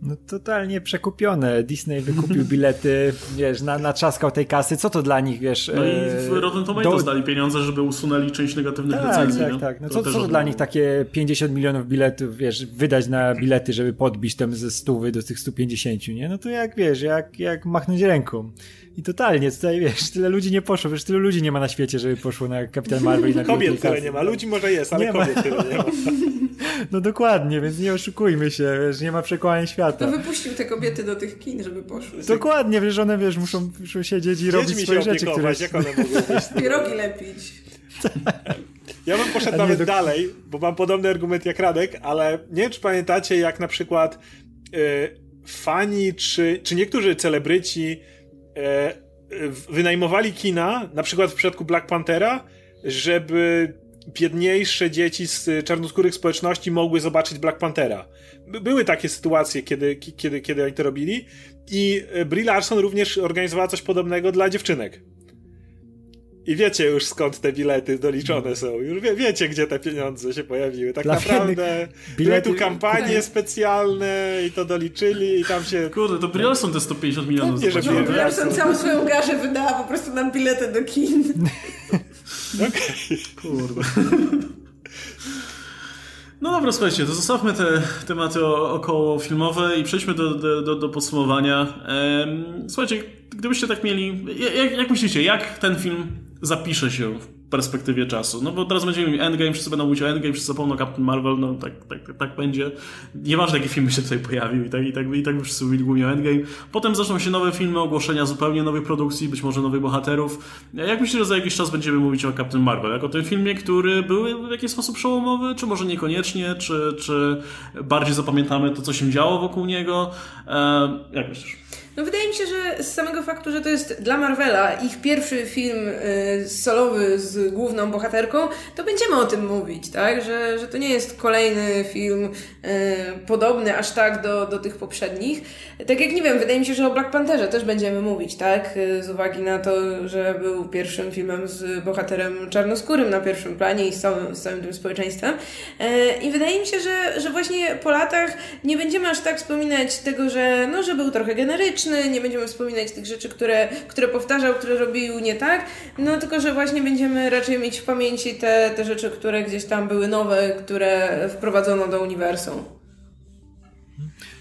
No totalnie przekupione. Disney wykupił bilety, wiesz, na, natrzaskał tej kasy. Co to dla nich, wiesz... No i w e, Rotten Tomatoes do... dali pieniądze, żeby usunęli część negatywnych tak, recenzji. Tak, no? tak. No co, co to dla nich takie 50 milionów biletów, wiesz, wydać na bilety, żeby podbić tam ze stówy do tych 150, nie? No to jak, wiesz, jak, jak machnąć ręką. I totalnie, tutaj wiesz, tyle ludzi nie poszło, wiesz, tylu ludzi nie ma na świecie, żeby poszło na Kapitan Marvel i na Kobiet tyle nie ma, ludzi może jest, ale nie kobiet ma. tyle nie ma. No dokładnie, więc nie oszukujmy się, wiesz, nie ma przekłania świata. To wypuścił te kobiety do tych kin, żeby poszły. Dokładnie, wiesz, one, wiesz, muszą, muszą siedzieć i robić swoje rzeczy, które... jak one mogą być. Pierogi lepić. Ja bym poszedł nawet do... dalej, bo mam podobny argument jak Radek, ale nie wiem, czy pamiętacie, jak na przykład yy, fani, czy, czy niektórzy celebryci E, wynajmowali kina, na przykład w przypadku Black Panthera, żeby biedniejsze dzieci z czarnoskórych społeczności mogły zobaczyć Black Panthera. Były takie sytuacje, kiedy, kiedy, kiedy oni to robili i Brie Larson również organizowała coś podobnego dla dziewczynek. i wiecie już skąd te bilety doliczone są. Już wie, wiecie, gdzie te pieniądze się pojawiły. Tak Dla naprawdę były tu kampanie specjalne i to doliczyli i tam się... Kurde, to są te 150 milionów. Pewnie, że? Larson całą swoją garzę wydała po prostu na bilety do kin. Okej. Kurde. No dobra, słuchajcie, to zostawmy te tematy około filmowe i przejdźmy do, do, do, do podsumowania. Słuchajcie, gdybyście tak mieli. Jak, jak myślicie, jak ten film zapisze się perspektywie czasu? No bo teraz będziemy mieli Endgame, wszyscy będą mówić o Endgame, wszyscy zapomną Captain Marvel, no tak, tak, tak, będzie. Nieważne, jaki film się tutaj pojawił, i tak, i tak, i tak by wszyscy mówili głównie o Endgame. Potem zaczną się nowe filmy, ogłoszenia zupełnie nowych produkcji, być może nowych bohaterów. Jak myślicie, że za jakiś czas będziemy mówić o Captain Marvel? Jako tym filmie, który był w jakiś sposób przełomowy, czy może niekoniecznie, czy, czy bardziej zapamiętamy to, co się działo wokół niego? E, jak myślisz? No wydaje mi się, że z samego faktu, że to jest dla Marvela ich pierwszy film y, solowy z główną bohaterką, to będziemy o tym mówić, tak? Że, że to nie jest kolejny film y, podobny aż tak do, do tych poprzednich. Tak jak nie wiem, wydaje mi się, że o Black Pantherze też będziemy mówić, tak? Y, Z uwagi na to, że był pierwszym filmem z bohaterem czarnoskórym na pierwszym planie i z całym, z całym tym społeczeństwem. I wydaje mi się, że, że właśnie po latach nie będziemy aż tak wspominać tego, że, no, że był trochę generyczny, nie będziemy wspominać tych rzeczy, które, które powtarzał, które robił nie tak, no tylko, że właśnie będziemy raczej mieć w pamięci te, te rzeczy, które gdzieś tam były nowe, które wprowadzono do uniwersum.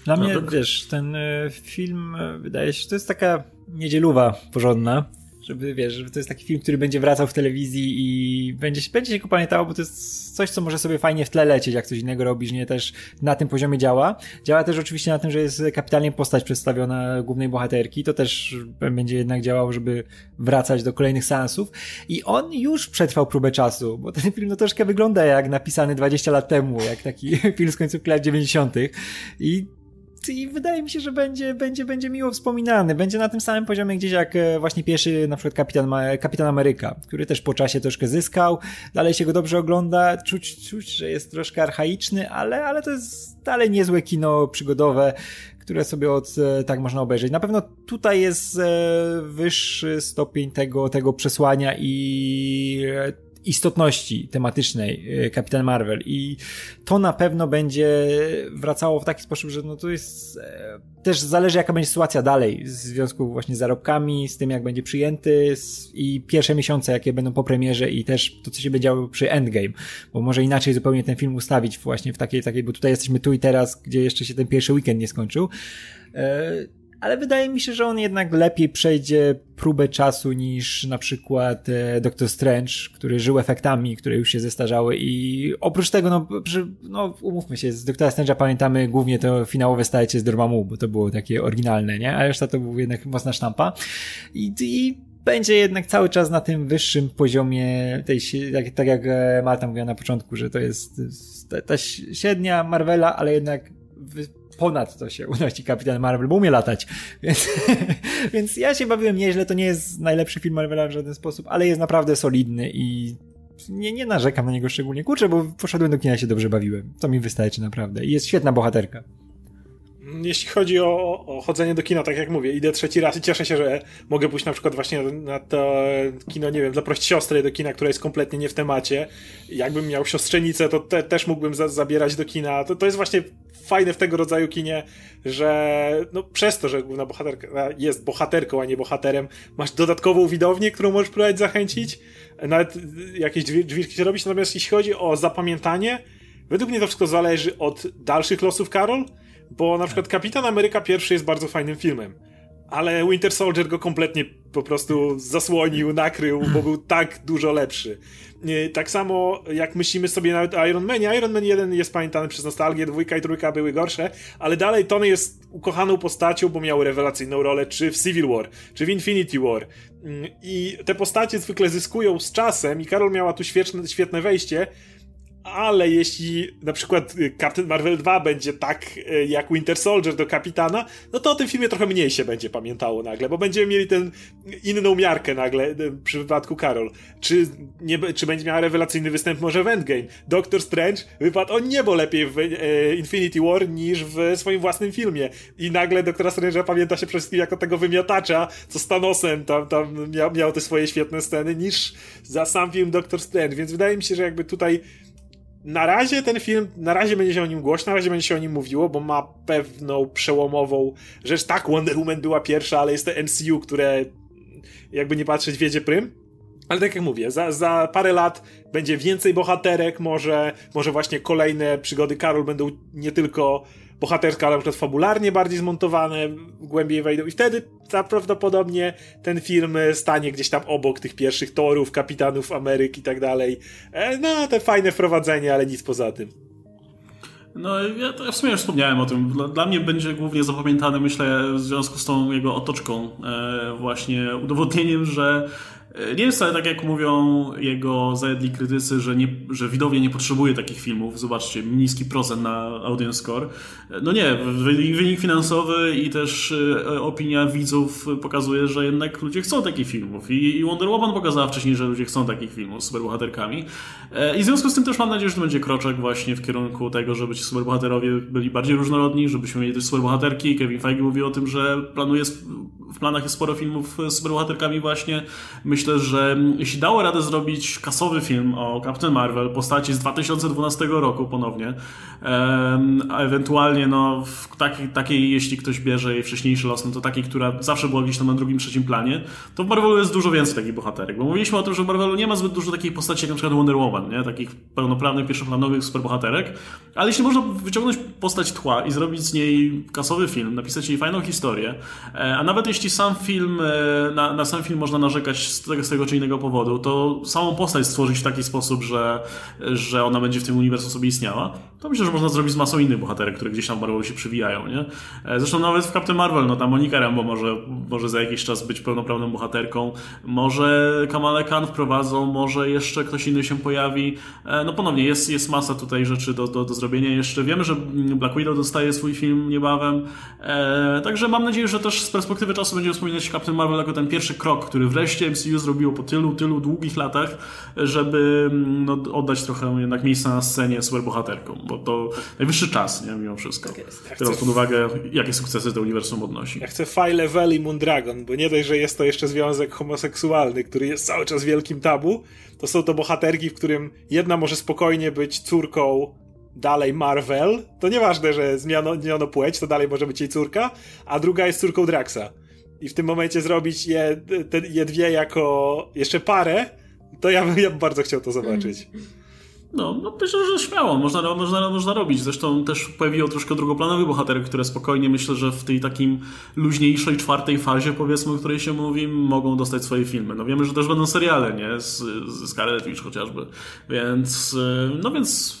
Dla No mnie, to- wiesz, ten e, film e, wydaje się, że to jest taka niedzieluwa porządna. Żeby, wiesz, że to jest taki film, który będzie wracał w telewizji i będzie, będzie się go pamiętało, bo to jest coś, co może sobie fajnie w tle lecieć, jak coś innego robisz, nie też na tym poziomie działa. Działa też oczywiście na tym, że jest kapitalnie postać przedstawiona głównej bohaterki, to też będzie jednak działało, żeby wracać do kolejnych seansów. I on już przetrwał próbę czasu, bo ten film no troszkę wygląda jak napisany 20 lat temu, jak taki film z końcówki lat 90. I i wydaje mi się, że będzie, będzie, będzie miło wspominany. Będzie na tym samym poziomie gdzieś jak e, właśnie pierwszy na przykład Kapitan, Kapitan Ameryka, który też po czasie troszkę zyskał. Dalej się go dobrze ogląda. Czuć, czuć że jest troszkę archaiczny, ale, ale to jest dalej niezłe kino przygodowe, które sobie od, e, tak można obejrzeć. Na pewno tutaj jest e, wyższy stopień tego, tego przesłania i istotności tematycznej e, Kapitan Marvel i to na pewno będzie wracało w taki sposób, że no to jest e, też zależy jaka będzie sytuacja dalej w związku właśnie z zarobkami, z tym jak będzie przyjęty i pierwsze miesiące jakie będą po premierze i też to co się będzie działo przy Endgame, bo może inaczej zupełnie ten film ustawić właśnie w takiej, takiej bo tutaj jesteśmy tu i teraz, gdzie jeszcze się ten pierwszy weekend nie skończył. Ale wydaje mi się, że on jednak lepiej przejdzie próbę czasu niż na przykład e, Doctor Strange, który żył efektami, które już się zestarzały i oprócz tego, no, że, no umówmy się, z Doktora Strange'a pamiętamy głównie to finałowe starcie z Dormammu, bo to było takie oryginalne, nie? A reszta to był jednak mocna sztampa i, i będzie jednak cały czas na tym wyższym poziomie tej, tak, tak jak e, Marta mówiła na początku, że to jest ta, ta średnia Marvela, ale jednak ponad to się unosi Kapitan Marvel, bo umie latać. Więc, więc ja się bawiłem nieźle, to nie jest najlepszy film Marvela w żaden sposób, ale jest naprawdę solidny i nie, nie narzekam na niego szczególnie. Kurczę, bo poszedłem do kina i się dobrze bawiłem. To mi wystarczy naprawdę. I jest świetna bohaterka. Jeśli chodzi o, o chodzenie do kina, tak jak mówię, idę trzeci raz i cieszę się, że mogę pójść na przykład właśnie na, to kino, nie wiem, dla prości siostry do kina, która jest kompletnie nie w temacie. Jakbym miał siostrzenicę, to te, też mógłbym za, zabierać do kina. To, to jest właśnie fajne w tego rodzaju kinie, że no, przez to, że główna bohaterka jest bohaterką, a nie bohaterem, masz dodatkową widownię, którą możesz próbować zachęcić. Nawet jakieś drzwiczki się robić. Natomiast jeśli chodzi o zapamiętanie, według mnie to wszystko zależy od dalszych losów Karol, bo na przykład Kapitan Ameryka pierwszy jest bardzo fajnym filmem. Ale Winter Soldier go kompletnie po prostu zasłonił, nakrył, bo był tak dużo lepszy. Nie, Tak samo jak myślimy sobie nawet o Iron Manie. Iron Man 1 jest pamiętany przez nostalgię, dwójka i trójka były gorsze, ale dalej Tony jest ukochaną postacią, bo miał rewelacyjną rolę czy w Civil War, czy w Infinity War. Mm, I te postacie zwykle zyskują z czasem i Karol miała tu świetne, świetne wejście, ale jeśli na przykład Captain Marvel 2 będzie tak y, jak Winter Soldier do kapitana, no to o tym filmie trochę mniej się będzie pamiętało nagle, bo będziemy mieli tę inną miarkę nagle y, przy wypadku Carol. Czy, nie, czy będzie miała rewelacyjny występ może w Endgame? Doctor Strange wypadł o niebo lepiej w Infinity War niż w swoim własnym filmie. I nagle Doktora Strange'a pamięta się przede wszystkim jako tego wymiotacza, co z Thanosem tam, tam miał, miał te swoje świetne sceny, niż za sam film Doctor Strange. Więc wydaje mi się, że jakby tutaj na razie ten film, na razie będzie się o nim głośno, na razie będzie się o nim mówiło, bo ma pewną przełomową rzecz. Tak, Wonder Woman była pierwsza, ale jest to MCU, które jakby nie patrzeć wiedzie prym. Ale tak jak mówię, za, za parę lat będzie więcej bohaterek, może, może właśnie kolejne przygody Karol będą nie tylko bohaterska, na przykład fabularnie bardziej zmontowane, głębiej wejdą i wtedy prawdopodobnie ten film stanie gdzieś tam obok tych pierwszych torów, kapitanów Ameryki i tak dalej. E, no, te fajne wprowadzenie, ale nic poza tym. No, ja, ja w sumie już wspomniałem o tym. Dla, dla, mnie będzie głównie zapamiętany, myślę, w związku z tą jego otoczką, e, właśnie udowodnieniem, że nie jest wcale tak, jak mówią jego zajedli krytycy, że, nie, że widownia nie potrzebuje takich filmów. Zobaczcie, niski procent na audience score. No nie, wynik finansowy i też e, opinia widzów pokazuje, że jednak ludzie chcą takich filmów. I, Wonder Woman pokazała wcześniej, że ludzie chcą takich filmów z superbohaterkami. E, I w związku z tym też mam nadzieję, że to będzie kroczek właśnie w kierunku tego, żeby ci superbohaterowie byli bardziej różnorodni, żebyśmy mieli też superbohaterki. Kevin Feige mówi o tym, że planuje, w planach jest sporo filmów z superbohaterkami właśnie. Myślę, myślę, że jeśli dało radę zrobić kasowy film o Captain Marvel, postaci z 2012 roku ponownie, a ewentualnie no, w takiej, takiej, jeśli ktoś bierze jej wcześniejszy los, no to takiej, która zawsze była gdzieś tam na drugim, trzecim planie, to w Marvelu jest dużo więcej takich bohaterek, bo mówiliśmy o tym, że w Marvelu nie ma zbyt dużo takich postaci jak na przykład Wonder Woman, nie? takich pełnoprawnych, pierwszoplanowych superbohaterek, ale jeśli można wyciągnąć postać tła i zrobić z niej kasowy film, napisać jej fajną historię, e, a nawet jeśli sam film, e, na, na sam film można narzekać z tego, z tego czy innego powodu, to samą postać stworzyć w taki sposób, że, że ona będzie w tym uniwersum sobie istniała, to myślę, że można zrobić z masą innych bohaterek, które gdzieś tam w Marvelu się przywijają, nie? E, zresztą nawet w Captain Marvel, no ta Monika Rambo może, może za jakiś czas być pełnoprawną bohaterką, może Kamala Khan wprowadzą, może jeszcze ktoś inny się pojawi. E, no ponownie, jest, jest masa tutaj rzeczy do, do, do zrobienia jeszcze. Wiemy, że Black Widow dostaje swój film niebawem, e, także mam nadzieję, że też z perspektywy czasu będziemy wspominać Captain Marvel jako ten pierwszy krok, który wreszcie MCU zrobiło po tylu, tylu długich latach, żeby no, oddać trochę jednak miejsca na scenie superbohaterkom bo to najwyższy czas, nie? Mimo wszystko. Tak jest. Ja Biorąc pod uwagę, jakie sukcesy to uniwersum odnosi. Ja chcę Fire Level i Moondragon, bo nie dość, że jest to jeszcze związek homoseksualny, który jest cały czas wielkim tabu, to są to bohaterki, w którym jedna może spokojnie być córką dalej Marvel, to nieważne, że zmieniono płeć, to dalej może być jej córka, a druga jest córką Draxa. I w tym momencie zrobić je, te, je dwie jako jeszcze parę, to ja bym, ja bardzo chciał to zobaczyć. No, no myślę, że śmiało, można, można, można robić. Zresztą też pojawiło troszkę drugoplanowy bohaterek, które spokojnie myślę, że w tej takim luźniejszej czwartej fazie, powiedzmy, o której się mówi, mogą dostać swoje filmy. No wiemy, że też będą seriale, nie? Z, z Scarlet Witch chociażby. Więc, y, no więc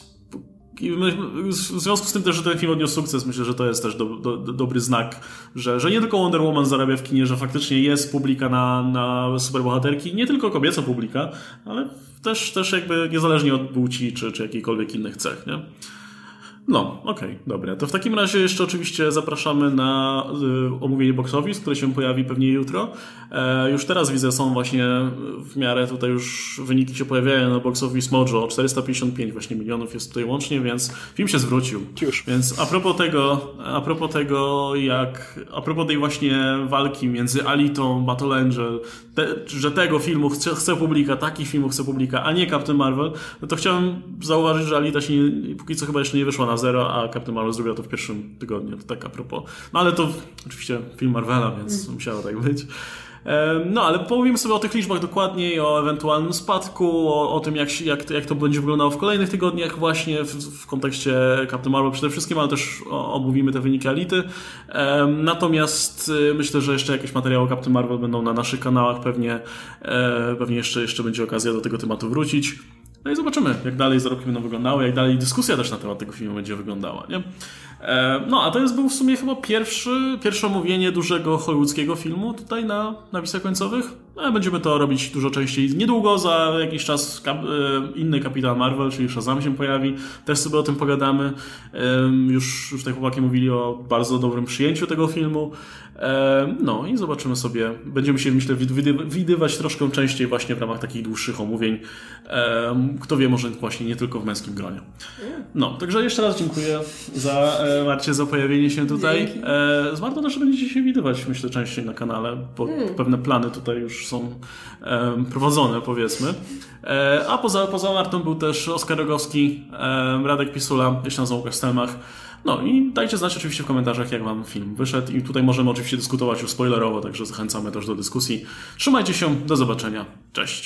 w związku z tym też, że ten film odniósł sukces, myślę, że to jest też do, do, do, dobry znak, że, że nie tylko Wonder Woman zarabia w kinie, że faktycznie jest publika na, na superbohaterki, nie tylko kobieca publika, ale też, też jakby niezależnie od płci czy, czy jakichkolwiek innych cech, nie? No, okej, okay, dobra. To w takim razie jeszcze oczywiście zapraszamy na y, omówienie box office, które się pojawi pewnie jutro. E, już teraz widzę, są właśnie w miarę tutaj już wyniki się pojawiają na box office Mojo. 455 właśnie milionów jest tutaj łącznie, więc film się zwrócił. Już. Więc a propos tego, a propos tego, jak, a propos tej właśnie walki między Alitą, Battle Angel, te, że tego filmu chce, chce publika, takich filmów chce publika, a nie Captain Marvel, no to chciałem zauważyć, że Alita się nie, póki co chyba jeszcze nie wyszła na zero, a Captain Marvel zrobiła to w pierwszym tygodniu. To tak a propos. No ale to oczywiście film Marvela, więc mm. musiało tak być. No, ale powiemy sobie o tych liczbach dokładniej, o ewentualnym spadku, o, o tym, jak, jak, jak to będzie wyglądało w kolejnych tygodniach, właśnie w, w kontekście Captain Marvel przede wszystkim, ale też omówimy te wyniki Ality. Natomiast y, myślę, że jeszcze jakieś materiały o Captain Marvel będą na naszych kanałach, pewnie, e, pewnie jeszcze, jeszcze będzie okazja do tego tematu wrócić. No i zobaczymy, jak dalej zarobki będą wyglądały, jak dalej dyskusja też na temat tego filmu będzie wyglądała. Nie? E, no, a to jest był w sumie chyba pierwszy, pierwsze omówienie dużego hollywoodzkiego filmu tutaj na nawisach końcowych. No, będziemy to robić dużo częściej. Niedługo, za jakiś czas kap, inny Kapitan Marvel, czyli Shazam się pojawi. Też sobie o tym pogadamy. Już, już tutaj chłopaki mówili o bardzo dobrym przyjęciu tego filmu. No i zobaczymy sobie. Będziemy się, myślę, widywać troszkę częściej właśnie w ramach takich dłuższych omówień. Kto wie, może właśnie nie tylko w męskim gronie. No, także jeszcze raz dziękuję za e, Marcie za pojawienie się tutaj. E, z Martą też będziecie się widywać, myślę, częściej na kanale, bo hmm. pewne plany tutaj już są prowadzone, powiedzmy. E, a poza, poza Martą był też Oskar Rogowski, Radek Pisula, jeśli nazwał Łukasz Stelmach. No i dajcie znać oczywiście w komentarzach, jak wam film wyszedł i tutaj możemy oczywiście dyskutować już spoilerowo, także zachęcamy też do dyskusji. Trzymajcie się, do zobaczenia, cześć!